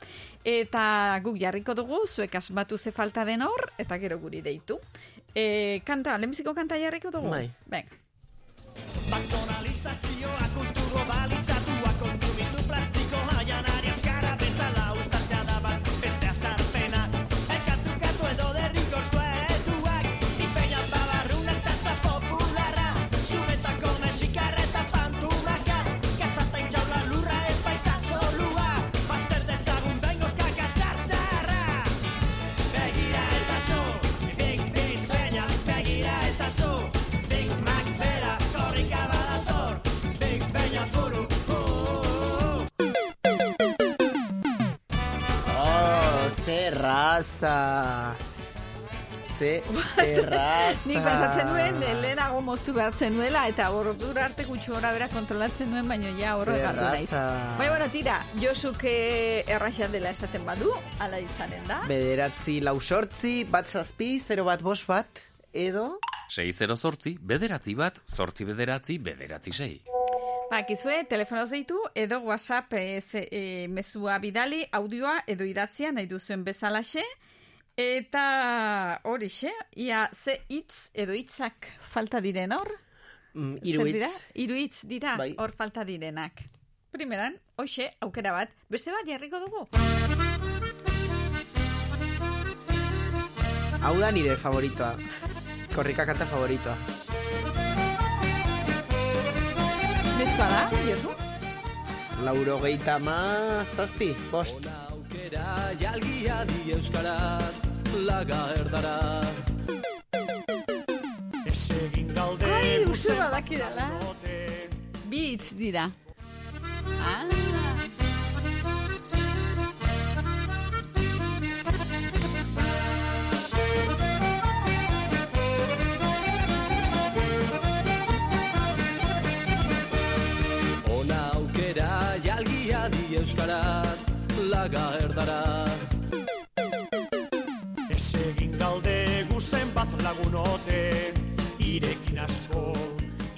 Eta guk jarriko dugu, zuek asmatu ze falta den hor, eta gero guri deitu. E, kanta, lehenbiziko kanta jarriko dugu? Bai. Venga. Baktonalizazioa kultur globalizatua kontsumitu plastikoa janariaz ze raza! Ze raza! Nik pensatzen nuen, eh, lehenago moztu behartzen nuela, eta ordura arte gutxu gora bera kontrolatzen nuen, baina ja horre Ze galdu naiz. raza. Bai, bueno, tira, Josuke erraxan dela esaten badu, ala izanen da. Bederatzi lau sortzi, bat zazpi, zero bat bos bat, edo... 6 zortzi, bederatzi bat, zortzi bederatzi, bederatzi sei. Bakizue, telefono zeitu, edo WhatsApp e, e, mezua bidali, audioa edo idatzia nahi duzuen bezalaxe, eta horixe, ia ze hitz edo hitzak falta diren hor? Mm, hiru hitz. dira? Hiru hitz dira, Bai. hor falta direnak. Primeran, hoxe, aukera bat, beste bat jarriko dugu. Hau da nire favoritoa. Korrika kanta favoritoa. Nezkoa da, Josu? Lauro geita ma, zazpi, bost. aukera jalgia di euskaraz laga erdara Ez egin galde Ai, uste badakidala. Bi hitz dira. Ah. Euskaraz laga erdara. Ez egin galde guzen bat lagunote irekin asko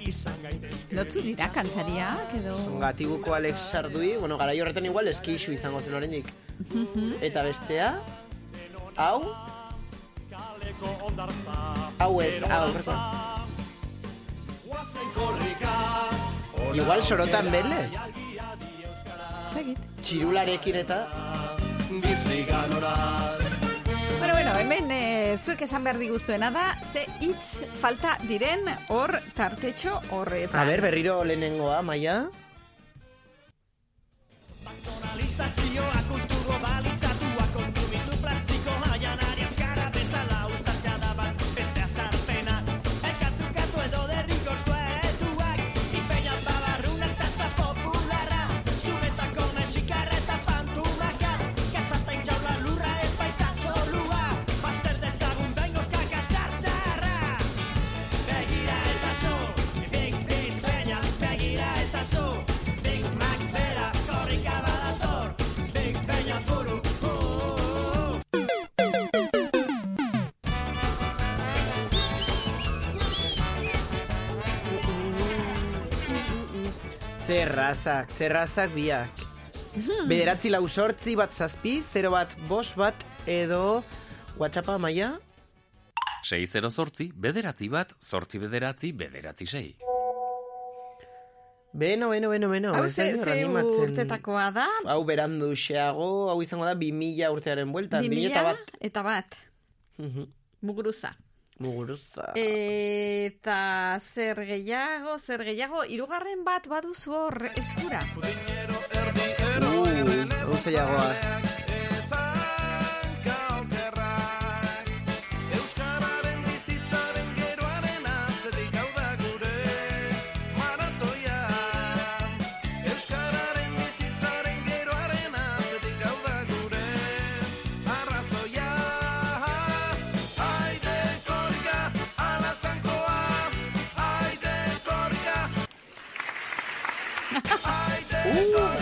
izan gaitezke. Notzu dira kantariak edo... Gatiguko Alex Sardui, bueno, garai horretan igual eskixu izango zen oraindik. Eta bestea, hau, hau ez, hau, Igual sorotan bele, Segit. Txirularekin eta... bizi ganoraz Bueno, bueno, hemen e, zuek esan behar diguztuena da, ze hitz falta diren hor tartetxo horretan. A ber, berriro lehenengoa, maia. Normalizazioa kultur globalizatua Zerrazak, zerrazak biak. Hmm. Bederatzi lau sortzi bat zazpi, 0 bat bos bat, edo WhatsAppa maia? 6 zortzi, bederatzi bat, zortzi bederatzi, bederatzi sei. Beno, beno, beno, beno. Hau ze, ze urtetakoa da? Hau berandu xeago, hau izango da 2000 urtearen bueltan, 2000 2000 eta bat. Eta bat. Mhm. Muguruza. Muguruza. Eta zer gehiago, zer gehiago, hirugarren bat baduzu hor eskura. Uh,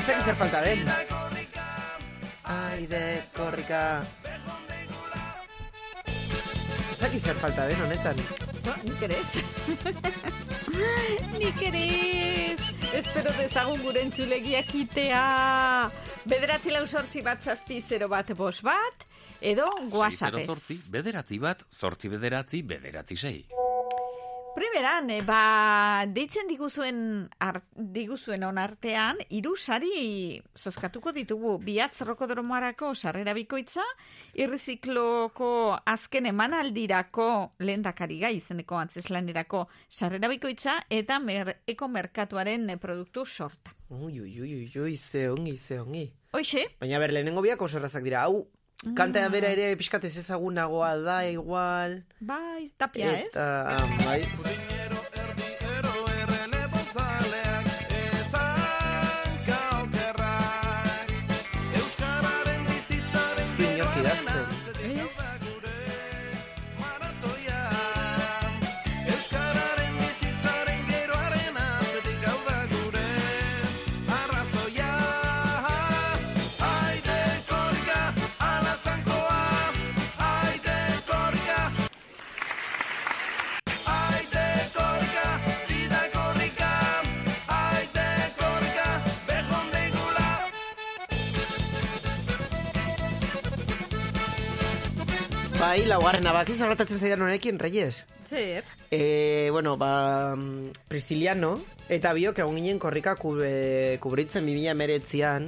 dakit zer falta den. Aide, korrika. Ez dakit zer falta den, honetan. Nik ere ez. Nik ere *laughs* ez. Espero dezagun gure entzulegiak itea. Bederatzi lau sortzi bat zazpi zero bat bos bat, edo 6 whatsappez. zortzi, bederatzi bat, zortzi bederatzi, bederatzi sei. Primeran, eh, ba, deitzen diguzuen, ar, diguzuen on artean, hiru sari zozkatuko ditugu. Biatz rokodromoarako sarrera bikoitza, irrizikloko azken emanaldirako lehendakari gai izeneko antzeslanerako sarrera bikoitza, eta mer, eko merkatuaren eh, produktu sorta. Ui, ui, ui, ui, ze ongi, ze ongi. Hoixe? Baina ber, lehenengo biak oso errazak dira. Hau, kanta bera ere pixkat ez ezagunagoa da, igual. Bai, tapia ez? Eta, bai. Bai, laugarrena, bakiz horretatzen zaidan honekin, Reyes. Zer? E, bueno, ba, mm, Prisciliano, eta biok egon ginen korrika kube, kubritzen 2000 emeretzian.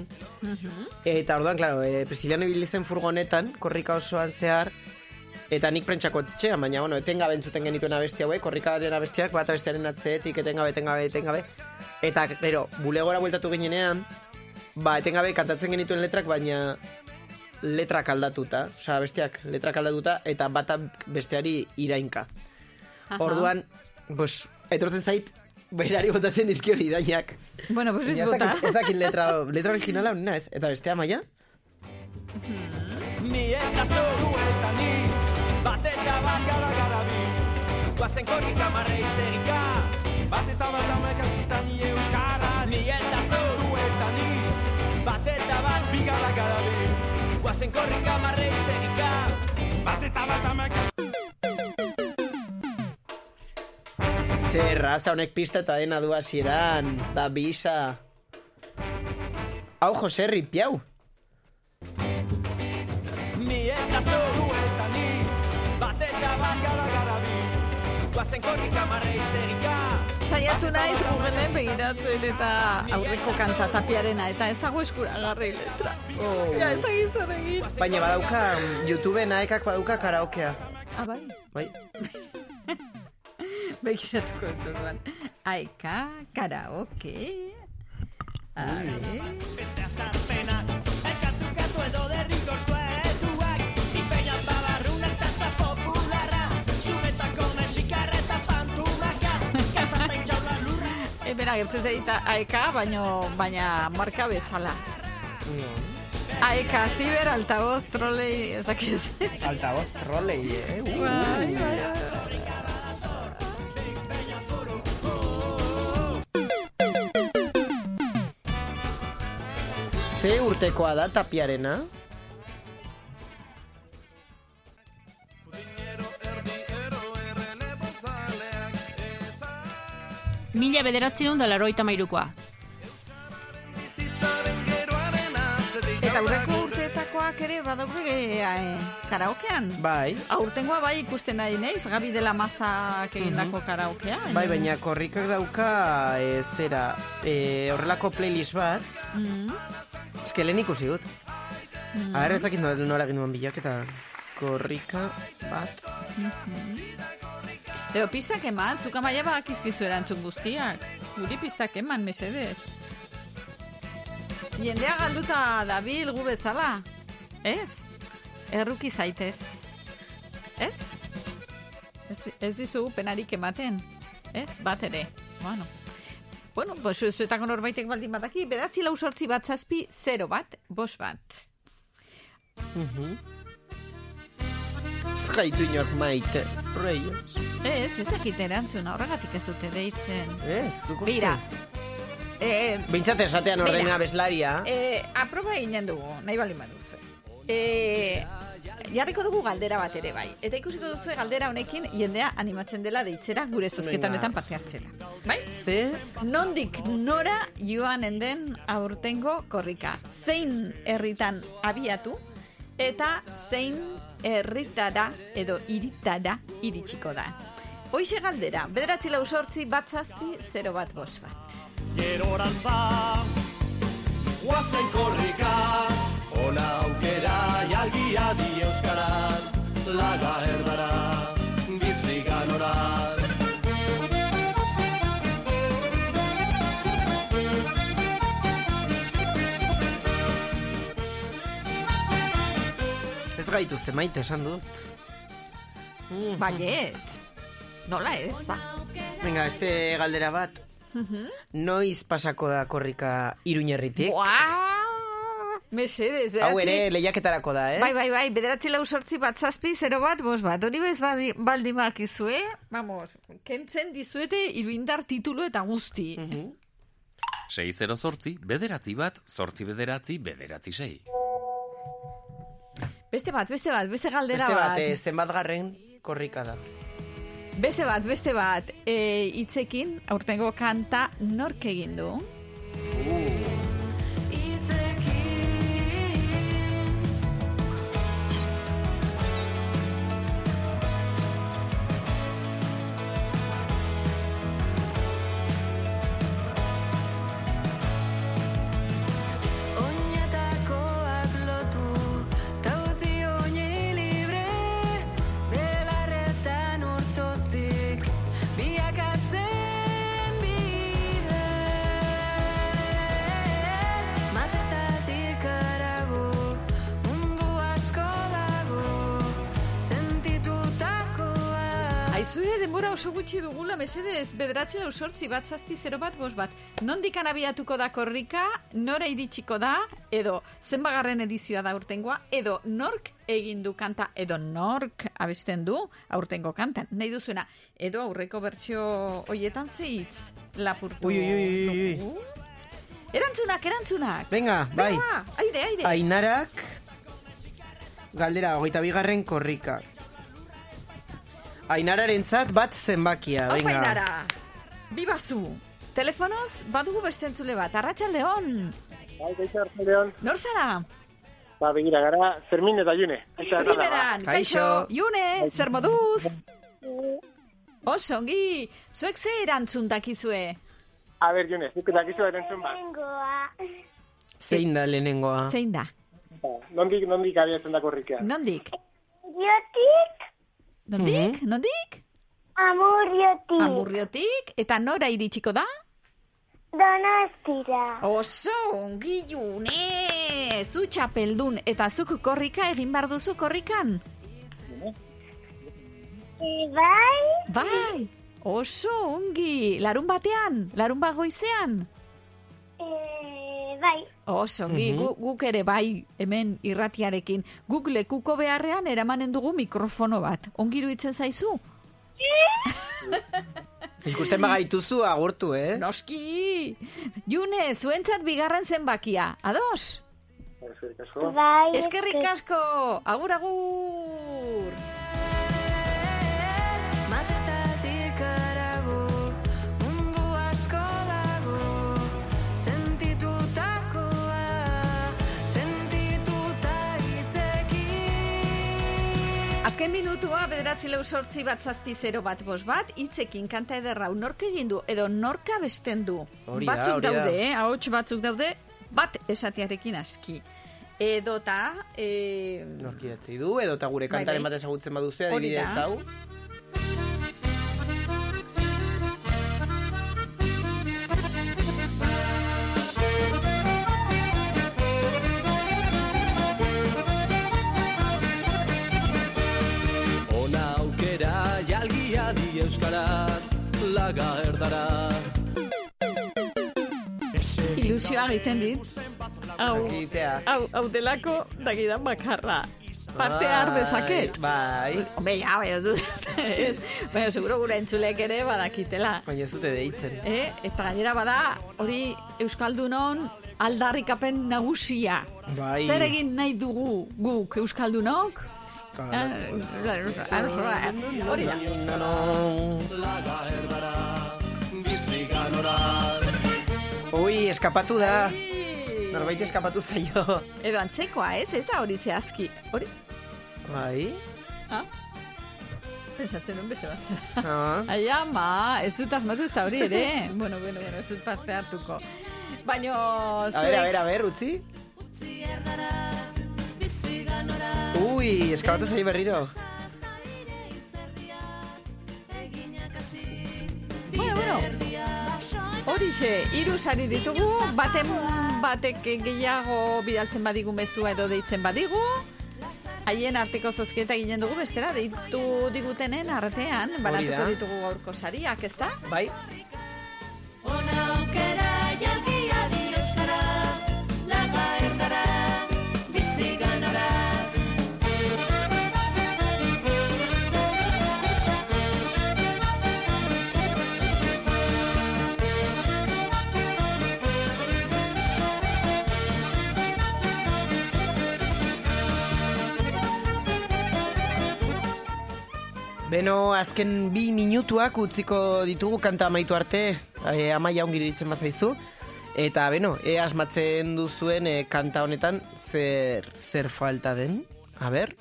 Eta orduan, claro, e, Prisciliano ibili zen furgonetan, korrika osoan zehar, eta nik prentxako txean, baina, bueno, etengabe entzuten genituen abesti hauek, korrikaren abestiak, bat abestiaren atzeetik, etengabe, etengabe, etengabe. Eta, gero, bulegora bueltatu ginenean, ba, etengabe kantatzen genituen letrak, baina letrak aldatuta, osea, besteak letrak aldatuta, eta bata besteari irainka. Aha. Orduan, pues, etortzen zait, berari botatzen dizkion irainak. Bueno, pues ez bota. Ez dakit letra, letra originala honena ez. Eta bestea maia? Ni eta zu, zu eta ni Bat eta bat gara gara bi Guazen korrika marrei zerika Bat eta bat amekazutan ni euskaraz Ni eta zu, zu eta ni bat eta bat Bigala gara bi Guazen korrika marrei zerika Bat eta bat amekazutan Zer, raza honek pista eta dena du hasieran. Da bisa. Hau, Jose Ripiau. Ni eta zu, ni Bat eta bat gara gara bi Guazen korrika marrei zerika Saiatu naiz Googleen begiratzen eta aurreko kanta zapiarena eta ez dago eskuragarri letra. Oh. Ja, ez dago zer egin. Baina badauka, YouTube naekak badauka karaokea. Ah, bai. Bai. *laughs* Begiratuko dut orduan. Aika, karaoke. A Bera, gertzen zaita aeka, baino, baina marka bezala. Aeka, ziber, altavoz, trolei, ezakiz. Altavoz trolei, eh? *laughs* Uh. Bai, bai. Ze urtekoa da tapiarena? mila bederatzen hon dolaro eta mairukoa. Eta aurreko urteetakoak ere badaukue e, eh, e, karaokean. Bai. Aurtengoa bai ikusten nahi, neiz? Gabi dela mazak egindako uh -huh. karaokea. Bai, baina korrikak dauka e, zera e, horrelako playlist bat. Mm -hmm. Ez ikusi dut. Mm -hmm. Ara ez dakit nola egin duen bilak korrika bat. Mm -hmm. Edo pistak eman, zuka maia bakizkizu erantzun guztiak. Guri pistak eman, mesedez. Jendea galduta dabil gu bezala. Ez? Erruki zaitez. Ez? Ez, ez dizugu penarik ematen. Ez? Bat ere. Bueno. Bueno, pues zuetako norbaitek baldin badaki, bedatzi lau sortzi bat zazpi, zero bat, bos bat. Mhm. Ez gaitu inork maite, Reyes. Ez, ez dakit erantzuna, horregatik ez dute deitzen. Ez, zuk uste. Bira, eh, Bintzat esatean ordena Beira. beslaria. Eh, aproba eginen dugu, nahi bali baduzu. Eh, jarriko dugu galdera bat ere bai. Eta ikusiko duzu galdera honekin jendea animatzen dela deitzera gure zozketa Venga. honetan parte hartzera. Bai? Ze? Nondik nora joanen den aurtengo korrika. Zein herritan abiatu eta zein herritara edo iritara iritsiko da. Hoixe galdera, bederatzi lau sortzi bat zazpi, 0 bat bos bat. Gerorantza Guazen korrika Ona aukera jalgia di euskaraz Laga erdara Bizi ganoraz gaituzte maite esan dut. Mhm. Baiet. Nola ez, ba. Venga, este galdera bat. Noiz pasako da korrika iruñerritik? Mesedez, Hau beratzi. ere lehiaketarako da, eh? Bai, bai, bai, bederatzi lau sortzi bat zazpi, zero bat, bos bat. Hori bez badi- baldin bakizue, vamos, kentzen dizuete iruindar titulu eta guzti. 6 zortzi, bederatzi bat, zortzi bederatzi, bederatzi sei. Beste bat, beste bat, beste galdera Beste bat, bat. eh, zenbat garren korrika da. Beste bat, beste bat, e, hitzekin, aurtengo kanta nork egin du? Oinetakoak denbora oso gutxi dugula, mesedez, bederatzi lau sortzi bat zazpi zero bat bos bat. Nondik abiatuko da korrika, nora iritsiko da, edo zenbagarren edizioa da urtengoa, edo nork egin du kanta, edo nork abesten du aurtengo kantan. Nahi duzuena, edo aurreko bertsio hoietan zeitz lapurtu. Ui, ui, ui, ui. Erantzunak, erantzunak! Venga, bai. Venga, aire, aire! Ainarak galdera hogeita bigarren korrika. Ainararentzat bat zenbakia, venga. Ainara! Bibazu! Telefonoz, badugu beste entzule bat, Arratxaldeon! Bai, kaixo, Arratxaldeon. Nor zara? Ba, begira, gara, Fermin eta June. Kaixo. Primeran, kaixo, June, zer moduz? Oso, ongi, zuek ze erantzun dakizue? A ber, June, zuk dakizu erantzun bat. Zein da lehenengoa? Zein da? Ba, Nondik, nondik abiatzen da korrikea. Nondik? Jotik, Nondik? Nondik? amurriotik, Amurriotik, eta nora iritsiko da? donostira. Oso, ongi June! Zu txapeldun, eta zuk korrika egin behar duzu korrikan? Bai, Bai! Oso, ongi! Larun batean? Larun bagoizean? eh, bai, Oso, ongi, Mhm. gu, guk ere bai hemen irratiarekin. Guk lekuko beharrean eramanen dugu mikrofono bat. Ongi iruditzen zaizu? *laughs* Ikusten bagaituzu agurtu, eh? Noski! June, zuentzat bigarren zenbakia. Ados? Eskerrik asko. bai. Eskerrik asko! Agur, agur! Azken minutua, bederatzi lau sortzi bat zazpi zero bat bos bat, hitzekin kanta ederra nork egin du, edo norka besten du. Hori da, batzuk hori da. daude, eh? ahots batzuk daude, bat esatiarekin aski. Edo ta, eh, Nork idatzi du, edo eta gure Bai, kantaren bai. bat ezagutzen baduzu, Hori adibidez hau. Jalgia di euskaraz laga erdara ilusioa egiten dit. Hau, hau, hau delako, dagidan bakarra. Parte har dezaket. Bai. Hombre, ja, du, ez. *laughs* Baina, seguro gure entzulek ere badakitela. Baina ez dute deitzen. Eh? Eta gainera bada, hori Euskaldunon aldarrikapen nagusia. Bai. Zer egin nahi dugu guk Euskaldunok? Claro. Ah, Hori da. Laga erdara bizi ganoraz Ui, eskapatu da. Norbait eskapatu zaio. Edo antzekoa, ez? Ez da hori zehazki. Hori? Bai. Ah? Pentsatzen duen beste bat zera. Ah. Ai, ama, ez dut asmatu ez da hori ere. *laughs* bueno, bueno, bueno, ez dut parte hartuko. Baina, A ver, a ver, a ver, utzi. Ui, eskapatu zaio berriro. Bueno, bueno. Horixe, hiru sari ditugu, baten batek gehiago bidaltzen badigu mezua edo deitzen badigu. Haien arteko zozketa ginen dugu bestera, deitu digutenen artean, banatuko ditugu gaurko sariak, ez da? Bai. Beno, azken bi minutuak utziko ditugu kanta amaitu arte, e, amaia ongi ditzen bazaizu. Eta, beno, e asmatzen duzuen e, kanta honetan zer, zer falta den. A ber.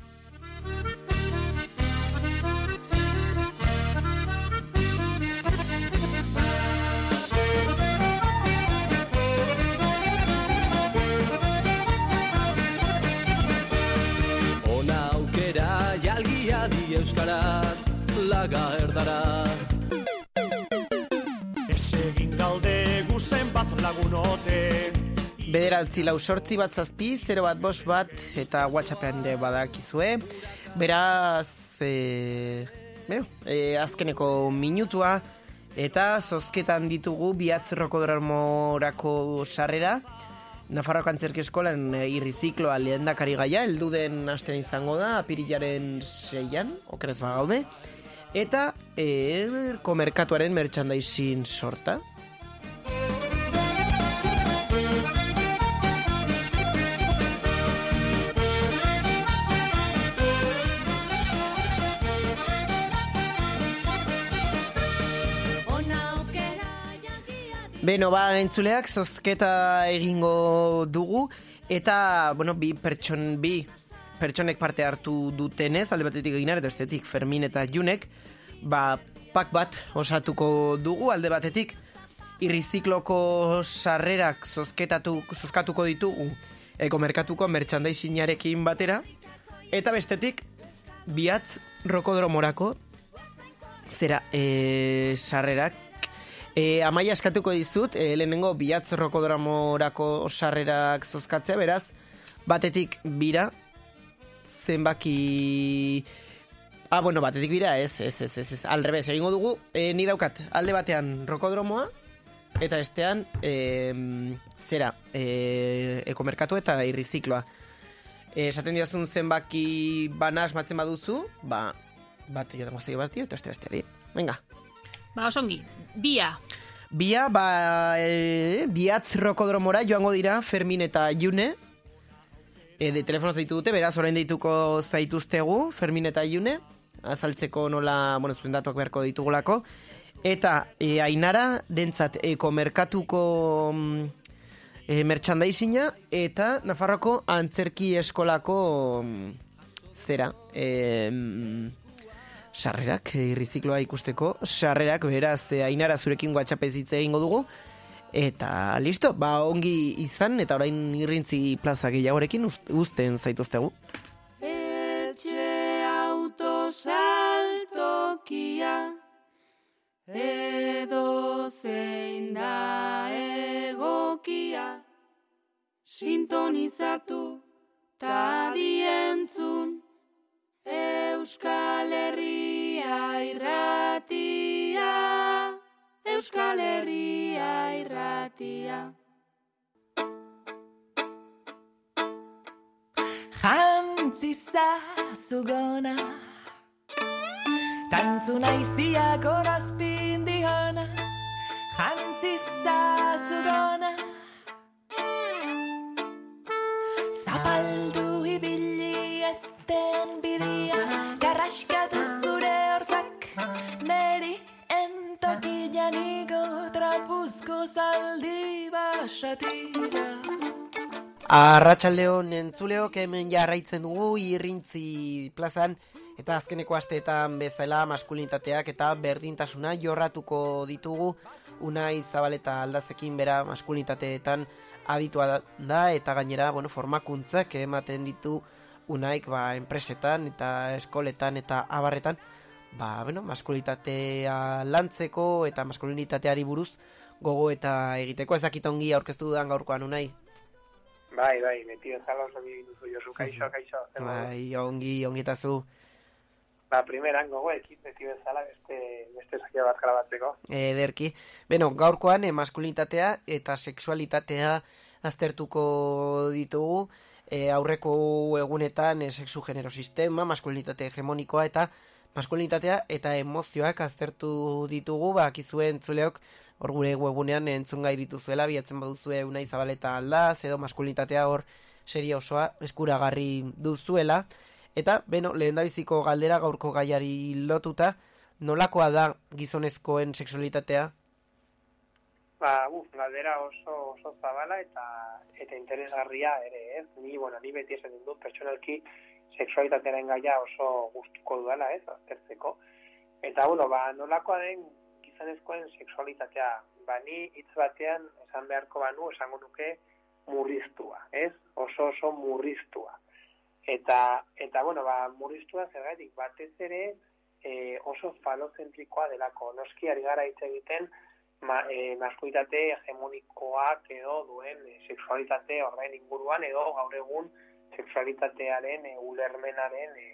Di euskaraz laga erdara. Ez egin galde guzen bat lagunote Bederatzi lau sortzi bat zazpi, 0 bat bost bat, eta whatsappean ere badakizue. Beraz, e, beno, e, azkeneko minutua, eta zozketan ditugu bihatz rokodramorako sarrera, Nafarroako Antzerki Eskolan e, irrizikloa lehendakari gaia, heldu den astean izango da, apirilaren seian, okerez bagaude, eta e, komerkatuaren merchandising sorta. Beno, ba, entzuleak zozketa egingo dugu, eta, bueno, bi pertson, bi pertsonek parte hartu dutenez, alde batetik eginar, eta bestetik Fermin eta Junek, ba, pak bat osatuko dugu, alde batetik, irrizikloko sarrerak zozketatu, zozkatuko ditugu, eko merkatuko merchandisingarekin batera, eta bestetik, bihatz rokodromorako, zera, e, sarrerak E, amaia eskatuko dizut, e, lehenengo bihatz rokodramorako sarrerak zozkatzea, beraz, batetik bira, zenbaki... Ah, bueno, batetik bira, ez, ez, ez, ez, ez. al revés, egingo dugu, e, ni daukat, alde batean rokodromoa, eta bestean, e, zera, e, ekomerkatu eta irrizikloa. E, esaten diazun zenbaki bana asmatzen baduzu, ba, bat joan gozei bat eta beste besteari. Venga. Ba, osongi, bia. Bia, ba, e, biatz rokodromora joango dira Fermin eta June. E, de telefono zaitu dute, beraz, orain deituko zaituztegu, Fermin eta June. Azaltzeko nola, bueno, zuen datuak beharko ditugulako. Eta e, Ainara, dentzat, eko merkatuko e, merchandisinga eta Nafarroko antzerki eskolako mm, zera, e, sarrerak, eh, irrizikloa ikusteko, sarrerak, beraz, e, ainara zurekin WhatsApp ez hitz egingo dugu, eta listo, ba ongi izan, eta orain irrintzi plaza gehiagorekin uzten zaituztegu. Etxe autosaltokia edo zein da egokia. Sintonizatu ta dientzun Euskal Herria Euskal Herria irratia. Jantzisa zugona Tantzuna izia gorazpin dihona Jantzisa zugona Trapuzko zaldi basatira Arratsaldeon entzuleok hemen jarraitzen dugu irrintzi plazan eta azkeneko asteetan bezala maskulinitateak eta berdintasuna jorratuko ditugu. Unai Zabaleta aldazekin bera maskulinitateetan aditua da eta gainera bueno, formakuntzak ematen ditu Unaik ba, enpresetan eta eskoletan eta abarretan. Ba, bueno, maskulinitatea lantzeko eta maskulinitateari buruz gogo eta egiteko ez dakit ongi aurkeztu dudan gaurkoan Unai. Bai, bai, beti bezala oso bi duzu Josu, kaixo, kaixo. Bai, ongi, ongi eta zu. Ba, primeran gogo ekit beti bezala beste, beste sakia bat grabatzeko. Ederki. Beno, gaurkoan eh, maskulinitatea eta sexualitatea aztertuko ditugu. E, aurreko egunetan e, sexu genero sistema, maskulinitate hegemonikoa eta maskulinitatea eta emozioak aztertu ditugu, ba, akizuen zuleok hor gure webunean entzun gai dituzuela, biatzen baduzue unai zabaleta aldaz, edo maskulinitatea hor seria osoa eskuragarri duzuela. Eta, beno, lehen galdera gaurko gaiari lotuta, nolakoa da gizonezkoen sexualitatea? Ba, uf, galdera oso, oso zabala eta eta interesgarria ere, ez? Ni, bueno, ni beti esan dut pertsonalki sexualitatearen gaia oso gustuko dudala, ez? Aztertzeko. Eta, bueno, ba, nolakoa den gizonezkoen sexualitatea, ba, ni hitz batean esan beharko banu, esango nuke murriztua, ez? Oso oso murriztua. Eta, eta bueno, ba, murriztua zergatik batez ere e, oso falozentrikoa delako. Noski ari gara hitz egiten ma, e, maskulitate hegemonikoak edo duen e, sexualitate horren inguruan edo gaur egun sexualitatearen e, ulermenaren e,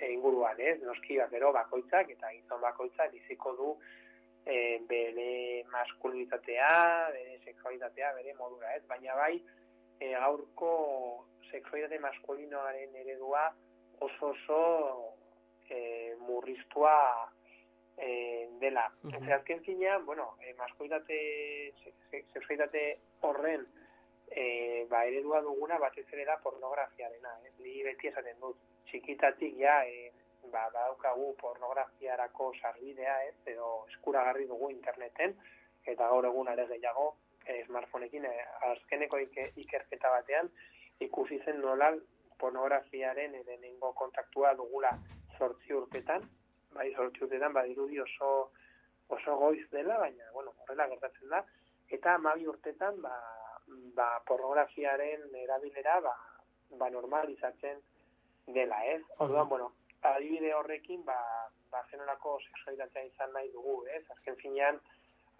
e, inguruan, ez? Noski ba, gero bakoitzak eta gizon bakoitzak biziko du e, bere maskulitatea, bere sexualitatea, bere modura, ez? Baina bai, e, gaurko sexualitate maskulinoaren eredua oso oso e, murriztua e, dela. Mhm. Ze azken finean, bueno, e, maskulitate, se- se- sexualitate horren e, ba, eredua duguna batez ere da pornografiarena, ez? Ni beti esaten dut, txikitatik ja, e, ba, badaukagu pornografiarako sarbidea, ez? Edo eskuragarri dugu interneten, eta gaur egun are gehiago, e, smartphoneekin, e, azkeneko ike- ikerketa batean, ikusi zen nola pornografiaren lehenengo kontaktua dugula zortzi urtetan, bai zortzi urtetan badirudi oso oso goiz dela, baina bueno, horrela gertatzen da, eta amabi urtetan ba, ba pornografiaren erabilera ba, ba normalizatzen dela, ez? Orduan, bueno, adibide horrekin ba, ba zenolako sexualitatea izan nahi dugu, ez? Azken finean,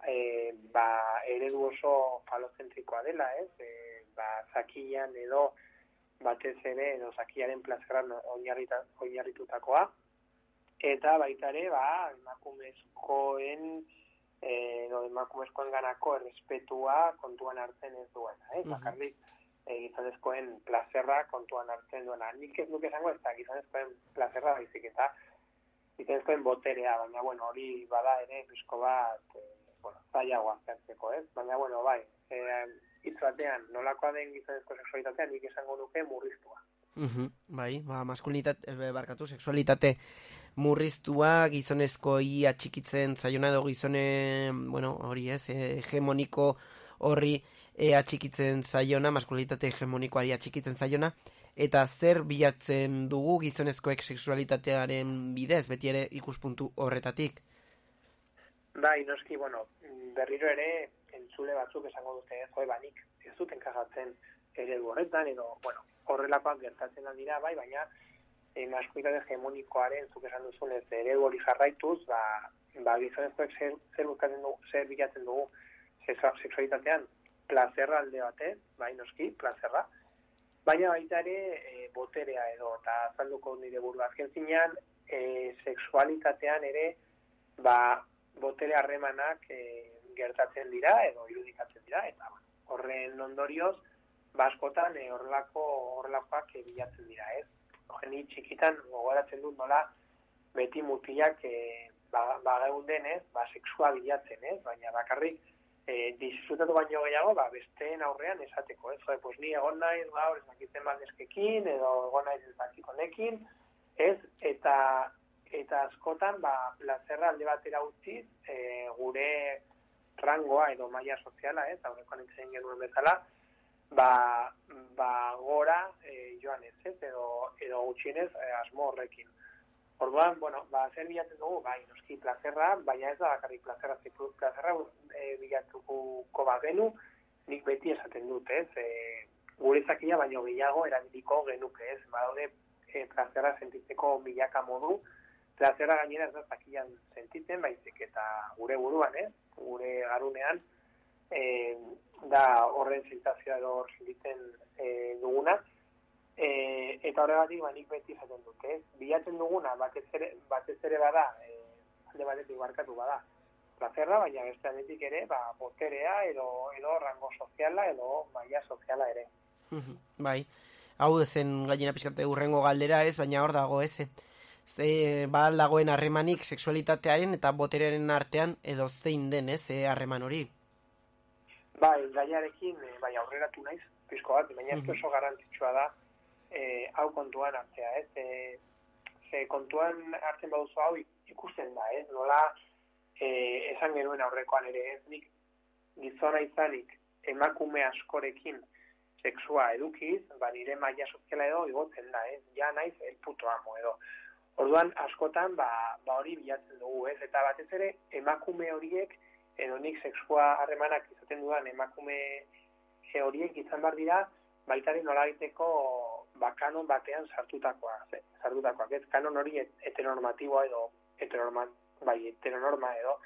e, ba, eredu oso falozentrikoa dela, ez? E, ba, zakian edo batez ere edo zakiaren oinarrita, oinarritutakoa eta baita ere ba emakumezkoen eh no emakumezkoen ganako errespetua kontuan hartzen ez duena, eh? Mhm. Bakarrik eh, gizonezkoen plazerra kontuan hartzen duena. Nik ez nuke esango ez da gizonezkoen plazerra baizik eta gizonezkoen boterea, baina bueno, hori bada ere pizko bat eh, bueno, zailagoa zertzeko, ez? Baina bueno, bai, eh, hitz batean, nolakoa den gizonezko sexualitatea nik esango nuke murriztua. Mhm, bai, ba, maskulinitate, eh, barkatu, sexualitate murriztua, gizonezkoi atxikitzen zaiona edo gizone, bueno, hori ez, hegemoniko horri e, atxikitzen zaiona, maskulitate hegemonikoari atxikitzen zaiona, eta zer bilatzen dugu gizonezkoek sexualitatearen bidez, beti ere ikuspuntu horretatik. Bai, noski, bueno, berriro ere, entzule batzuk esango dute, joe, banik, ez duten kagatzen eredu horretan, edo, bueno, horrelakoak gertatzen dira, bai, baina e, maskulitate hegemonikoaren, zuk esan duzun, ez eredu hori jarraituz, ba, ba gizonezkoek zer, zer, dugu, zer bilatzen dugu sexua- sexualitatean, plazerra alde batez, bai, noski, plazerra, baina baita ere e, boterea edo, eta azalduko nire buru azken zinean, e, sexualitatean ere, ba, botere harremanak e, gertatzen dira edo irudikatzen dira eta horren ondorioz ba askotan e, horrelako horrelakoak e, bilatzen dira, ez? Ni txikitan gogoratzen dut nola beti mutilak e, ba, ba geunden, ez? Ba sexua bilatzen, ez? Baina bakarrik e, disfrutatu baino gehiago, ba besteen aurrean esateko, ez? Joder, pues ni egon naiz gaur ez dakiten baldeskekin edo egon naiz ez honekin, ez? Eta eta askotan ba plazerra alde batera utziz e, gure rangoa edo maila soziala, ez, aurrekoan itzen genuen bezala, ba, ba gora e, joan ez, ez, edo, edo gutxienez e, asmo horrekin. Orduan, bueno, ba, zer bilatzen dugu, bai, noski plazerra, baina ez da bakarrik plazerra, zik plazerra e, bilatuko bagenu, nik beti esaten dut, ez, e, gure zakia baino gehiago erabiliko genuke, ez, badaude e, plazerra sentitzeko milaka modu, plazerra gainera ez da zakian sentitzen, baizik eta gure buruan, ez, gure garunean, e, da horren sentazioa edo hor sentitzen e, duguna, e, eta horregatik ba, nik beti esaten dut, ez, bilatzen duguna, batez ere, batez ere bada, e, alde batetik barkatu bada, plazerra, baina beste aldetik ere, ba, boterea edo, edo rango soziala edo maila soziala ere. Mhm, bai, hau zen gainera pixkate urrengo galdera ez, baina hor dago ez. Ze, ba dagoen harremanik sexualitatearen eta boterearen artean edo zein den ez, eh, harreman hori. Bai, gaiarekin, bai, aurreratu naiz, pizko bat, baina ez Mhm. oso garrantzitsua da e, hau kontuan hartzea, ez? E, ze kontuan hartzen baduzu hau ikusten da, ez? Nola e, esan genuen aurrekoan ere, ez? Nik gizona izanik emakume askorekin sexua edukiz, ba nire maila soziala edo igotzen da, ez? Ja naiz el puto amo edo. Orduan askotan ba, ba hori bilatzen dugu, ez? Eta batez ere emakume horiek edo nik sexua harremanak izaten dudan emakume e, horiek izan bar dira baitaren nolabiteko ba, kanon batean sartutakoa, ze- sartutakoak, ez? Kanon hori het- heteronormatiboa edo heteronorma, bai, heteronorma edo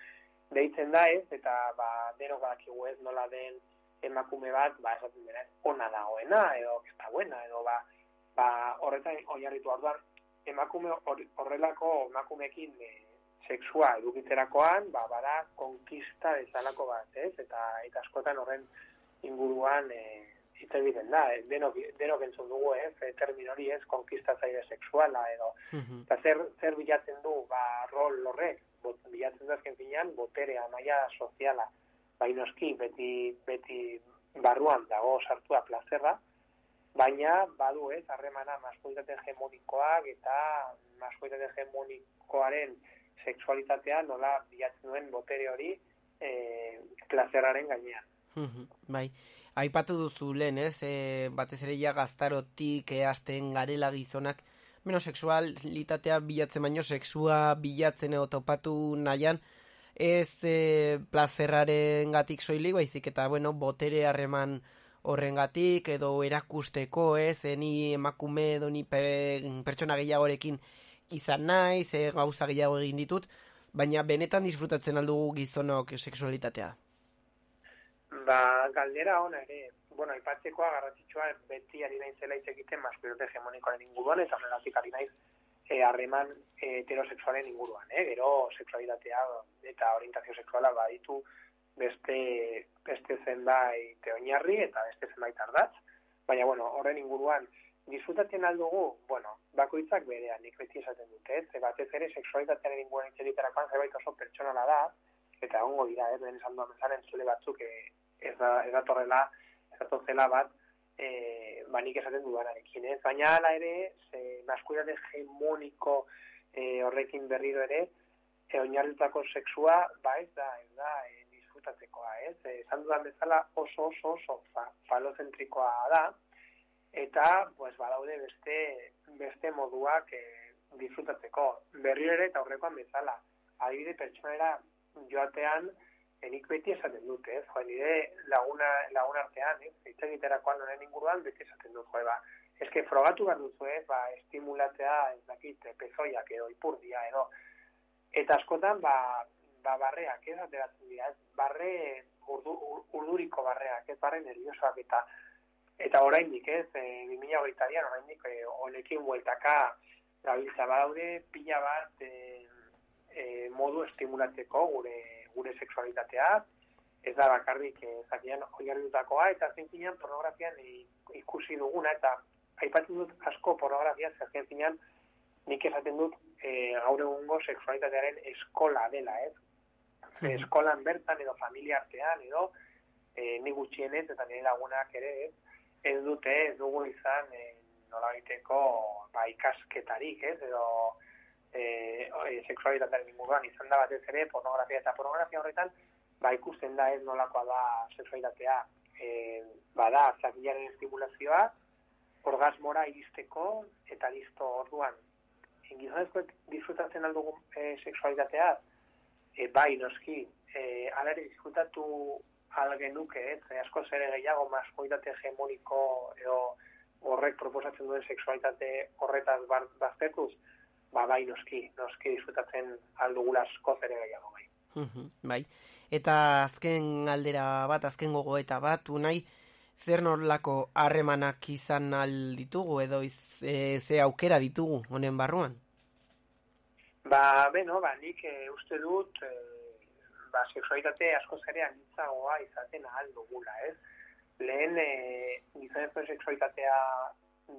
deitzen da ez, eta ba, denok badakigu ez? Nola den emakume bat, ba, esaten dena, ona dagoena, edo ez da buena, edo ba, ba horretan oinarritu. Orduan, emakume hor- horrelako emakumekin e, sexua edukitzerakoan, ba, bada konkista bezalako bat, ez? Eta, eta askotan horren inguruan e, hitz egiten da, eh, denok, denok entzun dugu, ez? E, termin hori ez, konkistatzaile sexuala, edo, eta zer, zer bilatzen du, ba, rol horrek, bot, bilatzen da azken finean, boterea, maila soziala, bai noski, beti, beti barruan dago sartua plazerra, baina badu ez, harremana maskulitate hegemonikoak eta maskulitate hegemonikoaren sexualitatea nola bilatzen duen botere hori e, plazerraren gainean. Mhm, bai. Aipatu duzu lehen, ez? E, batez ere ja gaztarotik e, hasten garela gizonak, Beno, sexualitatea bilatzen baino, sexua bilatzen edo topatu nahian, ez e, plazerraren gatik soilik, baizik eta, bueno, botere harreman horrengatik edo erakusteko, ez, e, ni emakume edo ni per, pertsona gehiagorekin izan naiz, e, gauza gehiago egin ditut, baina benetan disfrutatzen aldugu gizonok sexualitatea. Ba, galdera ona ere, bueno, aipatzekoa garrantzitsua beti ari naiz zela hitz egiten maskulitate hegemonikoaren inguruan eta horregatik ari naiz eh, harreman eh, heterosexualen inguruan, eh? Gero sexualitatea eta orientazio sexuala baditu beste beste zenbait oinarri eta beste zenbait ardatz, baina bueno, horren inguruan disfrutatzen aldugu, bueno, bakoitzak berean, nik beti esaten dute, ez? Ze batez ere sexualitatearen inguruan hitz egiterakoan zerbait oso pertsonala da, eta egongo dira, ez, ben esan duan bezala, entzule batzuk eh, ez da, ez datorrela, ez datorrela bat, e, ba nik esaten dudanarekin, ez? Baina hala ere, ze maskulitate hegemoniko e, horrekin berriro ere, e, oinarritutako sexua, ba ez da, ez da, e, disfrutatzekoa, ez? Eh, Esan dudan bezala oso oso oso fa, falozentrikoa da, eta pues, badaude beste, beste moduak eh, disfrutatzeko. Berriro ere eta aurrekoan bezala. Adibide pertsonera joatean, enik beti esaten dut, ez? Jo, nire laguna, lagun artean, ez? Hitz egiterakoan honen inguruan beti esaten dut, jo, ba, eske frogatu behar duzu, ez? Ba, estimulatzea, ez dakit, pezoiak edo ipurdia edo. Eta askotan, ba, ba barreak, ez? Ateratzen dira, ez? Barre urdu, ur- urduriko barreak, ez? Barre nerviosoak eta eta oraindik, ez? E, 2022an oraindik e, honekin bueltaka gabiltza badaude pila bat e, e, modu estimulatzeko gure gure sexualitatea, ez da bakarrik e, zakian oinarritutakoa eta azken finean pornografian e, ikusi duguna eta aipatzen dut asko pornografia ze azken finean nik esaten dut e, gaur egungo sexualitatearen eskola dela, ez? Ze eskolan bertan edo familia artean edo e, ni gutxienez eta nire lagunak ere ez, ez dute ez dugu izan e, nolabaiteko ba, ikasketarik ez? Edo e, e, sexualitatearen inguruan izan da batez ere pornografia eta pornografia horretan ba ikusten da ez nolakoa da sexualitatea e, bada zakilaren estimulazioa orgasmora iristeko eta listo orduan. Gizonezkoek disfrutatzen aldugu e, sexualitatea? E, bai noski. E, alare disfrutatu algenuke, ez, e, asko zere gehiago maskualitate hegemoniko edo horrek proposatzen duen sexualitate horretaz baztertuz, ba bai noski, noski disfrutatzen aldugula asko zere gehiago bai. Bai. Eta azken aldera bat, azken gogoeta bat, unai, zer norlako harremanak izan al ditugu edo iz, e, ze aukera ditugu honen barruan? Ba, beno, ba, nik e, uste dut, e, ba, sexualitate asko zere anitzagoa izaten ahal dugula, ez? Lehen, e, gizonezko sexualitatea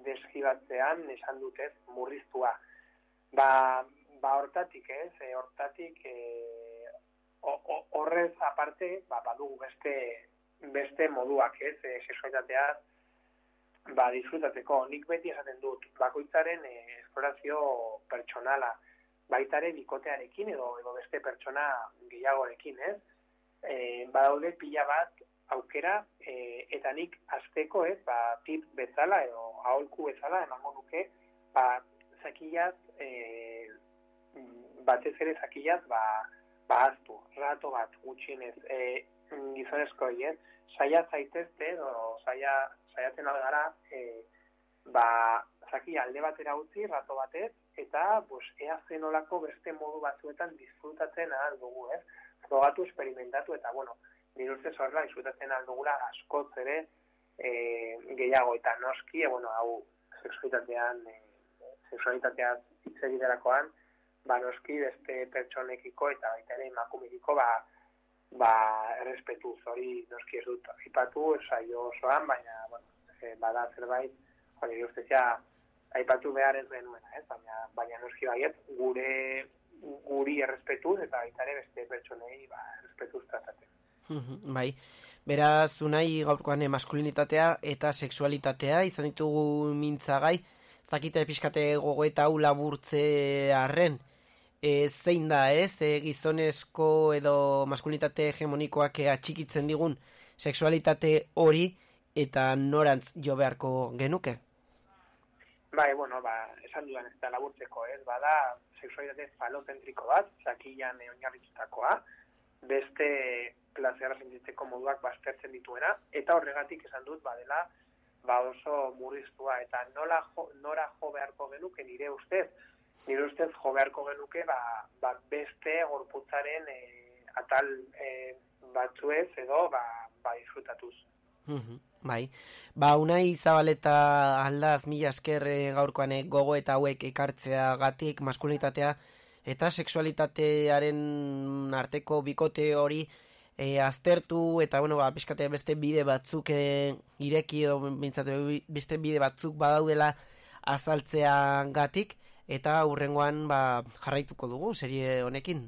deskibatzean esan dut ez, murriztua. Ba, ba hortatik ez, e, hortatik e, horrez aparte, ba, badugu beste, beste moduak ez, e, sexualitatea ba, disfrutatzeko. Nik beti esaten dut, bakoitzaren e, esplorazio pertsonala, baitare bikotearekin edo edo beste pertsona gehiagorekin, ez? E, badaude pila bat aukera e, eta nik azteko, ez, ba, tip bezala edo aholku bezala emango nuke, ba, zakilaz, e, batez ere zakilaz, ba, ba aztu, rato bat gutxienez, e, gizonezkoi, ez? Saia zaitezte edo saia, saiatzen algara, e, ba, zaki alde batera utzi, rato batez, eta pues, ea zenolako beste modu batzuetan disfrutatzen ahal dugu, ez? Frogatu, experimentatu, eta, bueno, nire ustez horrela disfrutatzen ahal dugula askoz ere e, gehiago, eta noski, e, bueno, hau, sexualitatean, e, sexualitateaz hitz egiterakoan, ba, noski beste pertsonekiko eta baita ere emakumekiko, ba, ba, errespetuz, hori noski ez dut aipatu, saio osoan, baina, bueno, e, bada zerbait, jo, nire ustez ja, aipatu behar ez genuena, ez? Baina, baina noski baiet, gure guri errespetuz eta baita ere beste pertsonei ba, errespetuz tratatzen. Bai. Beraz, unai gaurkoan maskulinitatea eta sexualitatea izan ditugu mintzagai, zakite pixkate gogoeta hau laburtze arren, e, zein da ez, e, gizonezko edo maskulinitate hegemonikoak eh, atxikitzen digun sexualitate hori eta norantz jo beharko genuke? Bai, bueno, ba, esan dudan ez da laburtzeko, ez? Bada, sexualitate falocentriko bat, zakilan eh, oinarritutakoa, beste plazera sentitzeko moduak baztertzen dituena, eta horregatik esan dut, badela, ba oso murriztua, eta nola jo, nora jo beharko genuke nire ustez, nire ustez jo beharko genuke, ba, ba beste gorputzaren e, atal e, batzuez edo, ba, ba disfrutatuz. Mhm, Bai, ba unai zabaleta aldaz mila esker eh, gaurkoan gogo eta hauek ekartzeagatik maskulinitatea eta sexualitatearen arteko bikote hori eh, aztertu eta bueno, ba, pixkate beste bide batzuk eh, ireki edo bintzat beste bide batzuk badaudela azaltzeagatik eta hurrengoan ba, jarraituko dugu serie honekin.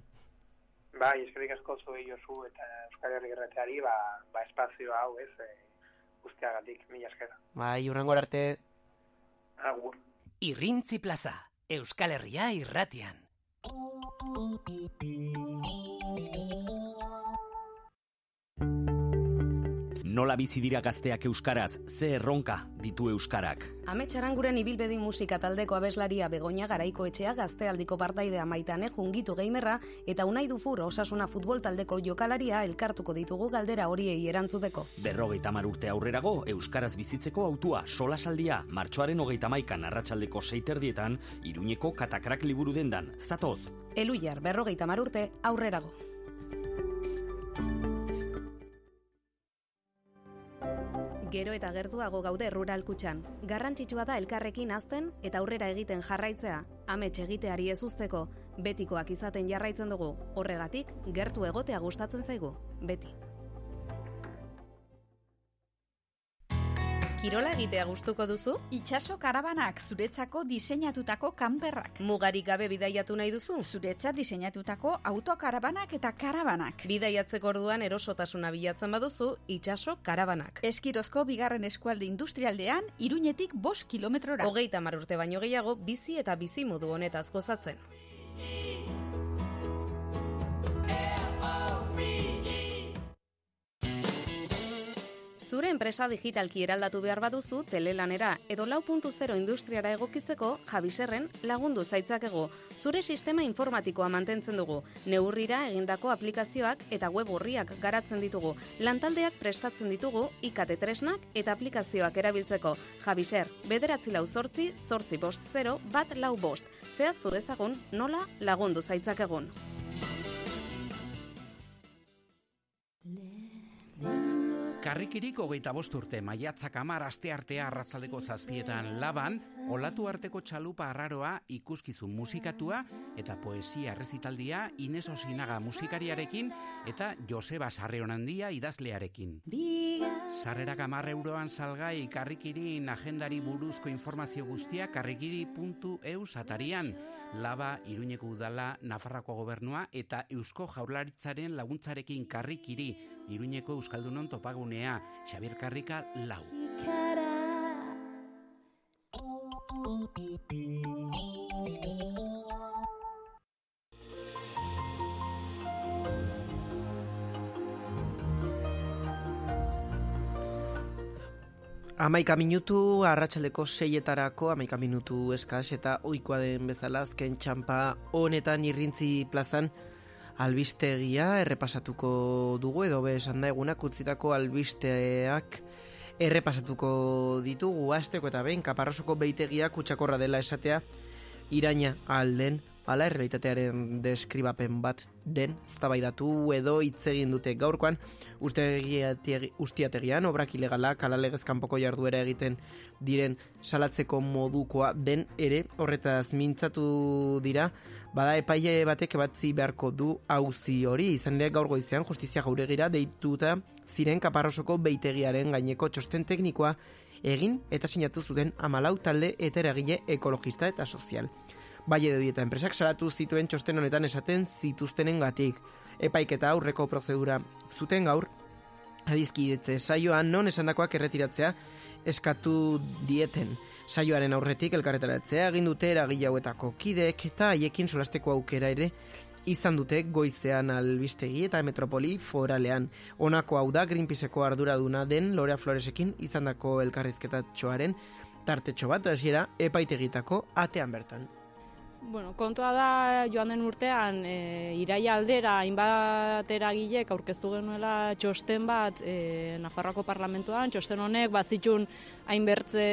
Bai, eskerrik asko zuei Josu eta Euskal Herri Erreteari, ba, ba espazio hau, ez, e, guztiagatik, mila esker. Bai, hurrengo arte. Agur. Irrintzi plaza, Euskal Herria irratian. Nola bizi dira gazteak euskaraz, ze erronka ditu euskarak. Ametsaranguren ibilbedi musika taldeko abeslaria Begoña Garaiko etxea gaztealdiko partaidea maitane jungitu geimerra eta unai dufur osasuna futbol taldeko jokalaria elkartuko ditugu galdera horiei erantzuteko. Berrogeita mar urte aurrerago, euskaraz bizitzeko autua solasaldia, martxoaren hogeita maikan arratsaldeko seiterdietan, iruñeko katakrak liburu dendan, zatoz. Eluiar berrogeita mar urte aurrerago. Gero eta gertuago gaude rural kutxan. Garrantzitsua da elkarrekin azten eta aurrera egiten jarraitzea. Amets egiteari ez usteko, betikoak izaten jarraitzen dugu. Horregatik, gertu egotea gustatzen zaigu. Beti. Kirola egitea gustuko duzu? Itxaso karabanak zuretzako diseinatutako kanperrak. Mugarik gabe bidaiatu nahi duzu? Zuretzat diseinatutako autokarabanak eta karabanak. Bidaiatzeko orduan erosotasuna bilatzen baduzu, itxaso karabanak. Eskirozko bigarren eskualde industrialdean, iruñetik bost kilometrora. Hogeita urte baino gehiago, bizi eta bizi modu honetaz gozatzen. Zure enpresa digitalki eraldatu behar baduzu telelanera edo lau puntu zero industriara egokitzeko Javiserren lagundu zaitzakego. Zure sistema informatikoa mantentzen dugu. Neurrira egindako aplikazioak eta web horriak garatzen ditugu. Lantaldeak prestatzen ditugu ikate tresnak eta aplikazioak erabiltzeko. Javiser, bederatzi lau zortzi, zortzi bost zero, bat lau bost. Zehaztu dezagun nola lagundu zaitzakegun. Karrikirik hogeita bost urte, maiatzak amar aste artea arratzaldeko zazpietan laban, olatu arteko txalupa arraroa ikuskizun musikatua eta poesia rezitaldia Ines Osinaga musikariarekin eta Joseba Sarreonandia idazlearekin. Sarrerak amar euroan salgai karrikirin agendari buruzko informazio guztia karrikiri.eu satarian. Laba, Iruñeko Udala, Nafarrako Gobernua eta Eusko Jaurlaritzaren laguntzarekin karrikiri, Iruñeko Euskaldunon topagunea, Xabier Karrika lau. Amaika minutu, arratsaldeko seietarako, amaika minutu eskas eta oikoa den bezala azken txampa honetan irrintzi plazan albistegia errepasatuko dugu edo be esan da egunak utzitako albisteak errepasatuko ditugu. Asteko eta behin kaparrosoko beitegia kutsakorra dela esatea iraina alden ala errealitatearen deskribapen bat den eztabaidatu edo hitz egin dute gaurkoan. Ustiategian obrak ilegalak ala kanpoko jarduera egiten diren salatzeko modukoa den ere horretaz mintzatu dira. Bada epaile batek ebatzi beharko du auzi hori. Izan ere gaur goizean justizia jauregira deituta ziren kaparrosoko beitegiaren gaineko txosten teknikoa egin eta sinatu zuten amalau talde eta eragile ekologista eta sozial. Baile de Dieta enpresak salatu zituen txosten honetan esaten zituztenen gatik. Epaiketa aurreko prozedura zuten gaur, adizkidetze saioan non esandakoak erretiratzea eskatu dieten. Saioaren aurretik elkarretaratzea egin dute eragile hauetako kideek eta haiekin solasteko aukera ere izan dute goizean albistegi eta metropoli foralean. Honako hau da Greenpeaceko arduraduna den Lorea Floresekin izandako elkarrizketatxoaren tartetxo bat hasiera epaitegitako atean bertan. Bueno, kontua da joan den urtean e, iraia aldera hainbat eragilek aurkeztu genuela txosten bat e, Nafarroako parlamentuan, txosten honek bazitxun hainbertze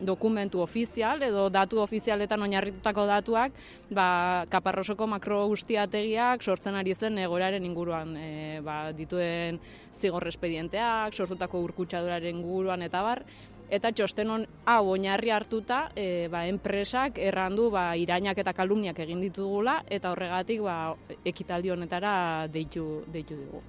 dokumentu ofizial edo datu ofizialetan oinarritutako datuak, ba, kaparrosoko makro ustiategiak sortzen ari zen egoraren inguruan, e, ba, dituen zigor espedienteak, sortutako urkutsaduraren inguruan eta bar, Eta txosten hon hau oinarri hartuta, e, ba, enpresak errandu ba, irainak eta kalumniak egin ditugula, eta horregatik ba, ekitaldi honetara deitu, deitu dugu.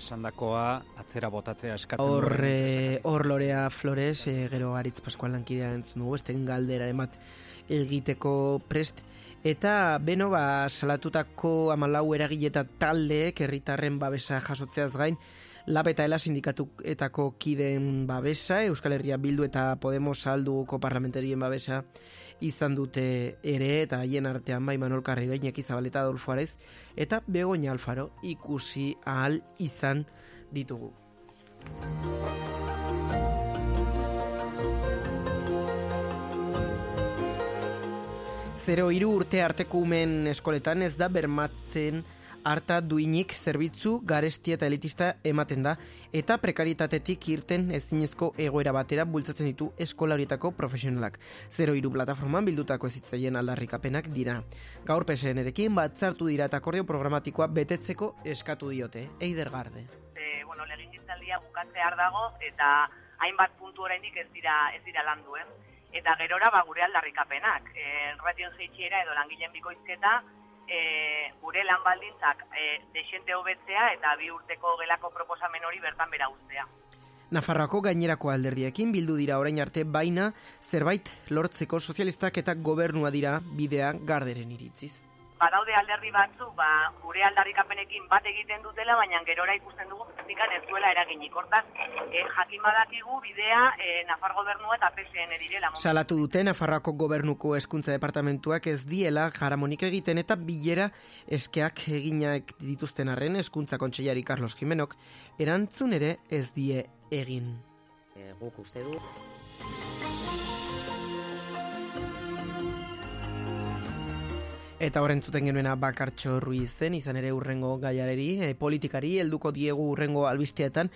Esandakoa atzera botatzea eskatzen Hor, duen hor Lorea Flores, eh, gero Aritz Pascual lankidea entzun dugu, esten galdera emat egiteko prest. Eta beno, ba, salatutako amalau eragile eta taldeek herritarren babesa jasotzeaz gain, Lab eta Ela sindikatuetako kideen babesa, Euskal Herria Bildu eta Podemos salduko parlamentarien babesa izan dute ere, eta haien artean bai Manol Karri gainek izabaleta Adolfo Arez, eta Begoña Alfaro ikusi ahal izan ditugu. Zero hiru urte arteko umen eskoletan ez da bermatzen harta duinik zerbitzu garestia eta elitista ematen da eta prekaritatetik irten ezinezko egoera batera bultzatzen ditu eskola horietako profesionalak. Zero hiru plataforman bildutako ezitzaien aldarrikapenak dira. Gaur PSN-erekin batzartu dira eta akordio programatikoa betetzeko eskatu diote. Eider Garde. e, bueno, legingintzaldia bukatzear dago eta hainbat puntu oraindik ez dira ez dira landu, ez? Eta gerora ba gure aldarrikapenak, eh ratioen jaitsiera edo langileen bikoizketa, e, gure lan baldintzak e, desente hobetzea eta bi urteko gelako proposamen hori bertan bera uztea. Nafarroako gainerako alderdiekin bildu dira orain arte baina zerbait lortzeko sozialistak eta gobernua dira bidea garderen iritziz. Badaude alderdi batzu, ba, gure aldarrikapenekin bat egiten dutela, baina gerora ikusten dugu praktikan ez duela eraginik. Hortaz, e, jakin badakigu bidea e, Nafar gobernua eta PSN direla. Salatu dute Nafarroako gobernuko hezkuntza departamentuak ez diela jaramonik egiten eta bilera eskeak eginak dituzten arren hezkuntza kontseilari Carlos Jimenok erantzun ere ez die egin. E, guk uste du Eta horren zuten genuena bakartxo ruizen, izan ere urrengo gaiareri, e, politikari, helduko diegu urrengo albisteetan.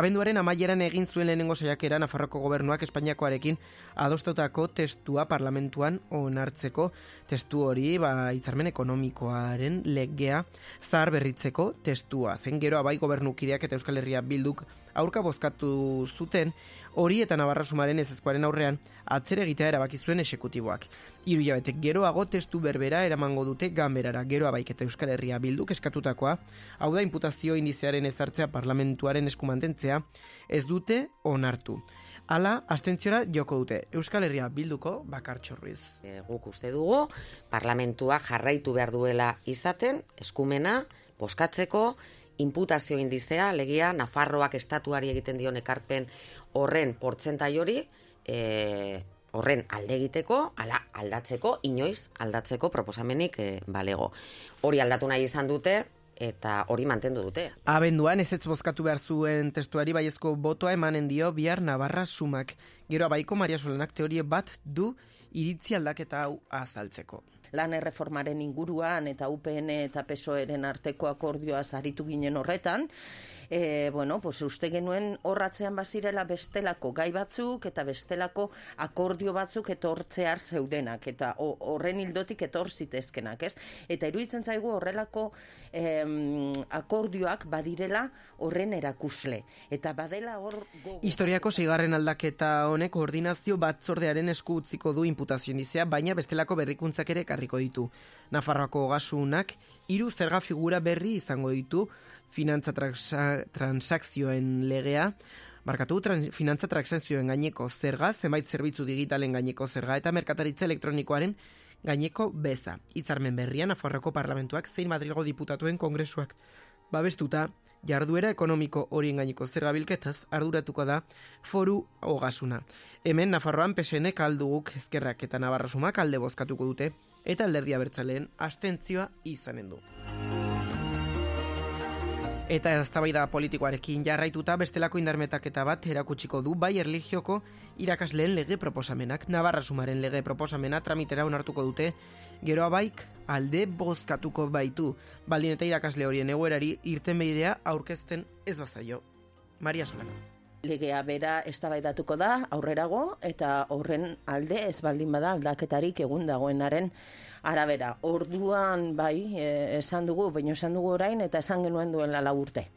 Abenduaren amaieran egin zuen lehenengo saiakera Nafarroko gobernuak Espainiakoarekin adostotako testua parlamentuan onartzeko testu hori, ba, hitzarmen ekonomikoaren legea zahar berritzeko testua. Zen gero abai gobernukideak eta Euskal Herria bilduk aurka bozkatu zuten, hori eta Navarra sumaren ezezkoaren aurrean atzere egitea erabaki zuen esekutiboak. Hiru hilabetek geroago testu berbera eramango dute ganberara gero abaik eta Euskal Herria bilduk eskatutakoa, hau da imputazio indizearen ezartzea parlamentuaren eskumantentzea, ez dute onartu. Hala, abstentziora joko dute Euskal Herria bilduko bakartxo ruiz. e, guk uste dugu parlamentua jarraitu behar duela izaten, eskumena, boskatzeko, imputazio indizea, legia, Nafarroak estatuari egiten dion ekarpen horren portzentai hori, e, horren alde egiteko, ala aldatzeko, inoiz aldatzeko proposamenik e, balego. Hori aldatu nahi izan dute, eta hori mantendu dute. Abenduan ez bozkatu behar zuen testuari baiezko botoa emanen dio bihar Navarra sumak. Gero abaiko Maria Solanak teorie bat du iritzi aldaketa hau azaltzeko. Lan erreformaren inguruan eta UPN eta PSOEren arteko akordioa zaritu ginen horretan, e, bueno, pues uste genuen horratzean bazirela bestelako gai batzuk eta bestelako akordio batzuk etortzear zeudenak eta ho- horren hildotik etor zitezkenak, ez? Eta iruditzen zaigu horrelako em, akordioak badirela horren erakusle. Eta badela hor gogo- Historiako seigarren aldaketa honek koordinazio batzordearen esku utziko du imputazio indizea, baina bestelako berrikuntzak ere ekarriko ditu. Nafarroako gasunak hiru zerga figura berri izango ditu finantza transa- transakzioen legea, Barkatu, trans, finantza transakzioen gaineko zerga, zenbait zerbitzu digitalen gaineko zerga eta merkataritza elektronikoaren gaineko beza. Hitzarmen berrian Nafarroako parlamentuak zein Madrilgo diputatuen kongresuak babestuta jarduera ekonomiko horien gaineko zerga bilketaz arduratuko da foru ogasuna. Hemen Nafarroan PSN kalduguk ezkerrak eta Navarrasumak alde bozkatuko dute eta alderdia bertzaleen astentzioa izanen du. Eta eztabaida politikoarekin jarraituta bestelako indarmetaketa bat erakutsiko du bai erligioko irakasleen lege proposamenak. Navarra sumaren lege proposamena tramitera onartuko dute, gero abaik alde bozkatuko baitu. Baldin eta irakasle horien egoerari irten behidea aurkezten ez bazaio. Maria Solana. legea bera eztabaidatuko da aurrerago eta horren alde ez baldin bada aldaketarik egun dagoenaren arabera. Orduan bai, e, esan dugu, baina esan dugu orain eta esan genuen duela lau urte.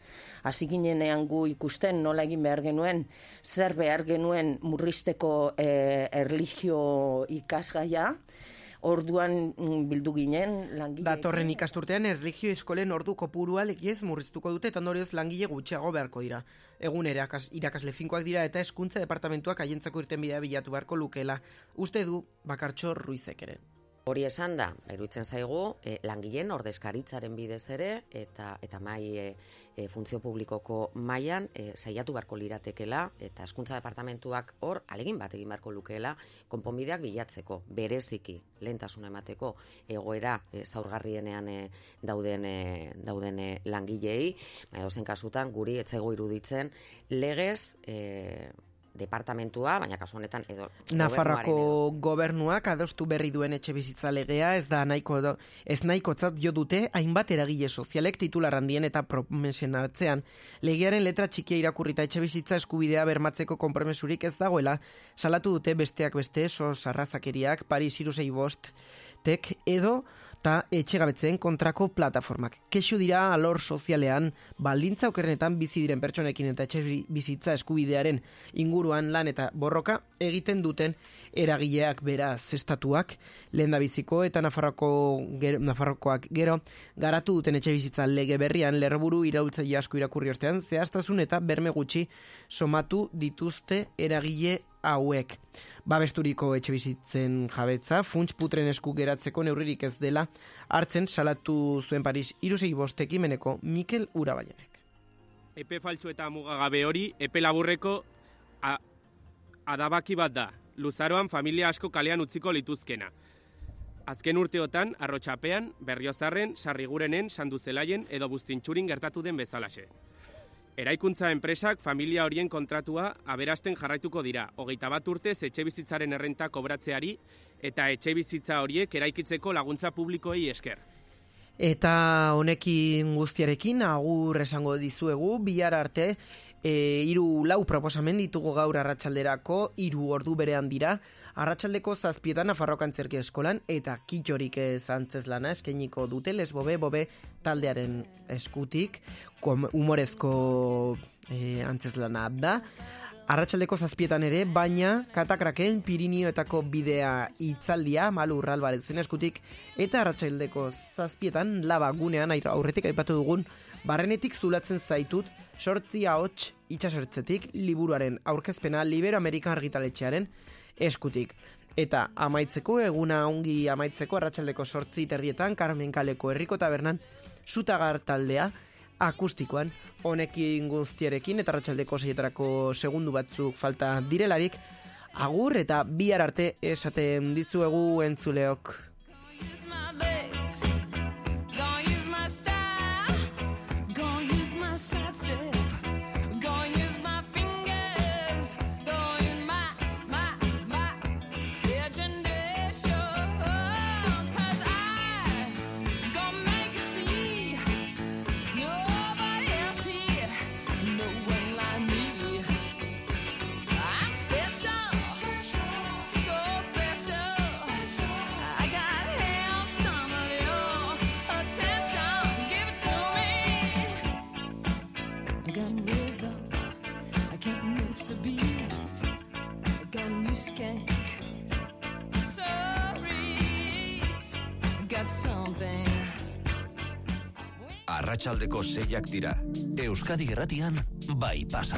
Hasi ginenean gu ikusten nola egin behar genuen, zer behar genuen murrizteko e, erligio ikasgaia, Orduan mm, bildu ginen langile Datorren ikasturtean erligio eskolen ordu kopurua lekiez murriztuko dute eta ondorioz langile gutxiago beharko dira. Egun erakas, irakasle finkoak dira eta eskuntza departamentuak haientzako irten bidea bilatu beharko lukela. Uste du bakartxo ruizek ere. Hori esan da, iruditzen zaigu, e, langileen ordezkaritzaren bidez ere, eta eta mai e, e, funtzio publikoko mailan e, saiatu beharko liratekela, eta eskuntza departamentuak hor, alegin bat egin beharko lukeela, konponbideak bilatzeko, bereziki, lehentasuna emateko, egoera e, zaurgarrienean e, dauden, e, dauden langilei, baina dozen kasutan, guri etzego iruditzen, legez, e, departamentua, baina kasu honetan edo Nafarrako gobernuaren gobernuak adostu berri duen etxe bizitza legea ez da nahiko ez nahikotzat jo dute hainbat eragile sozialek titular handien eta promesen hartzean. Legearen letra txikia irakurrita etxe bizitza eskubidea bermatzeko konpromesurik ez dagoela salatu dute besteak beste sos arrazakeriak Paris 365 tek edo eta etxegabetzen kontrako plataformak. Kexu dira alor sozialean, baldintza okerrenetan bizi diren pertsonekin eta etxe bizitza eskubidearen inguruan lan eta borroka egiten duten eragileak beraz estatuak, lehen da biziko eta Nafarroko, gero, Nafarrokoak gero, garatu duten etxe bizitza lege berrian lerroburu iraultzaile asko irakurri ostean, zehaztasun eta berme gutxi somatu dituzte eragile hauek. Babesturiko etxe bizitzen jabetza, funts putren esku geratzeko neurririk ez dela, hartzen salatu zuen Paris irusei bostekimeneko Mikel Urabaienek. Epe faltsu eta mugagabe hori, epe laburreko a, adabaki bat da. Luzaroan familia asko kalean utziko lituzkena. Azken urteotan, arrotxapean, berriozarren, sarrigurenen, sanduzelaien edo buztintxurin gertatu den bezalaxe. Eraikuntza enpresak familia horien kontratua aberasten jarraituko dira, hogeita bat urtez etxe bizitzaren errenta kobratzeari eta etxe bizitza horiek eraikitzeko laguntza publikoei esker. Eta honekin guztiarekin agur esango dizuegu bihar arte e, hiru lau proposamen ditugu gaur arratsalderako hiru ordu berean dira arratsaldeko zazpietan Nafarroko Antzerki Eskolan eta kitxorik ez antzezlana eskainiko dute lesbobe bobe taldearen eskutik. Humorezko e, antzezlana da. Arratsaldeko zazpietan ere, baina katakraken Pirinioetako bidea itzaldia Malu Urralbaretzen eskutik. Eta arratsaldeko zazpietan laba gunean air- aurretik aipatu dugun barrenetik zulatzen zaitut sortzi ahots itxasertzetik liburuaren aurkezpena Libero Amerikan argitaletxearen eskutik. Eta amaitzeko eguna ongi amaitzeko arratsaldeko sortzi terdietan Carmen Kaleko herriko tabernan sutagar taldea akustikoan honekin guztiarekin eta arratsaldeko seietarako segundu batzuk falta direlarik agur eta bihar arte esaten dizuegu entzuleok. Arratsaldeko seiak dira. Euskadi Gerratian, bai pasa.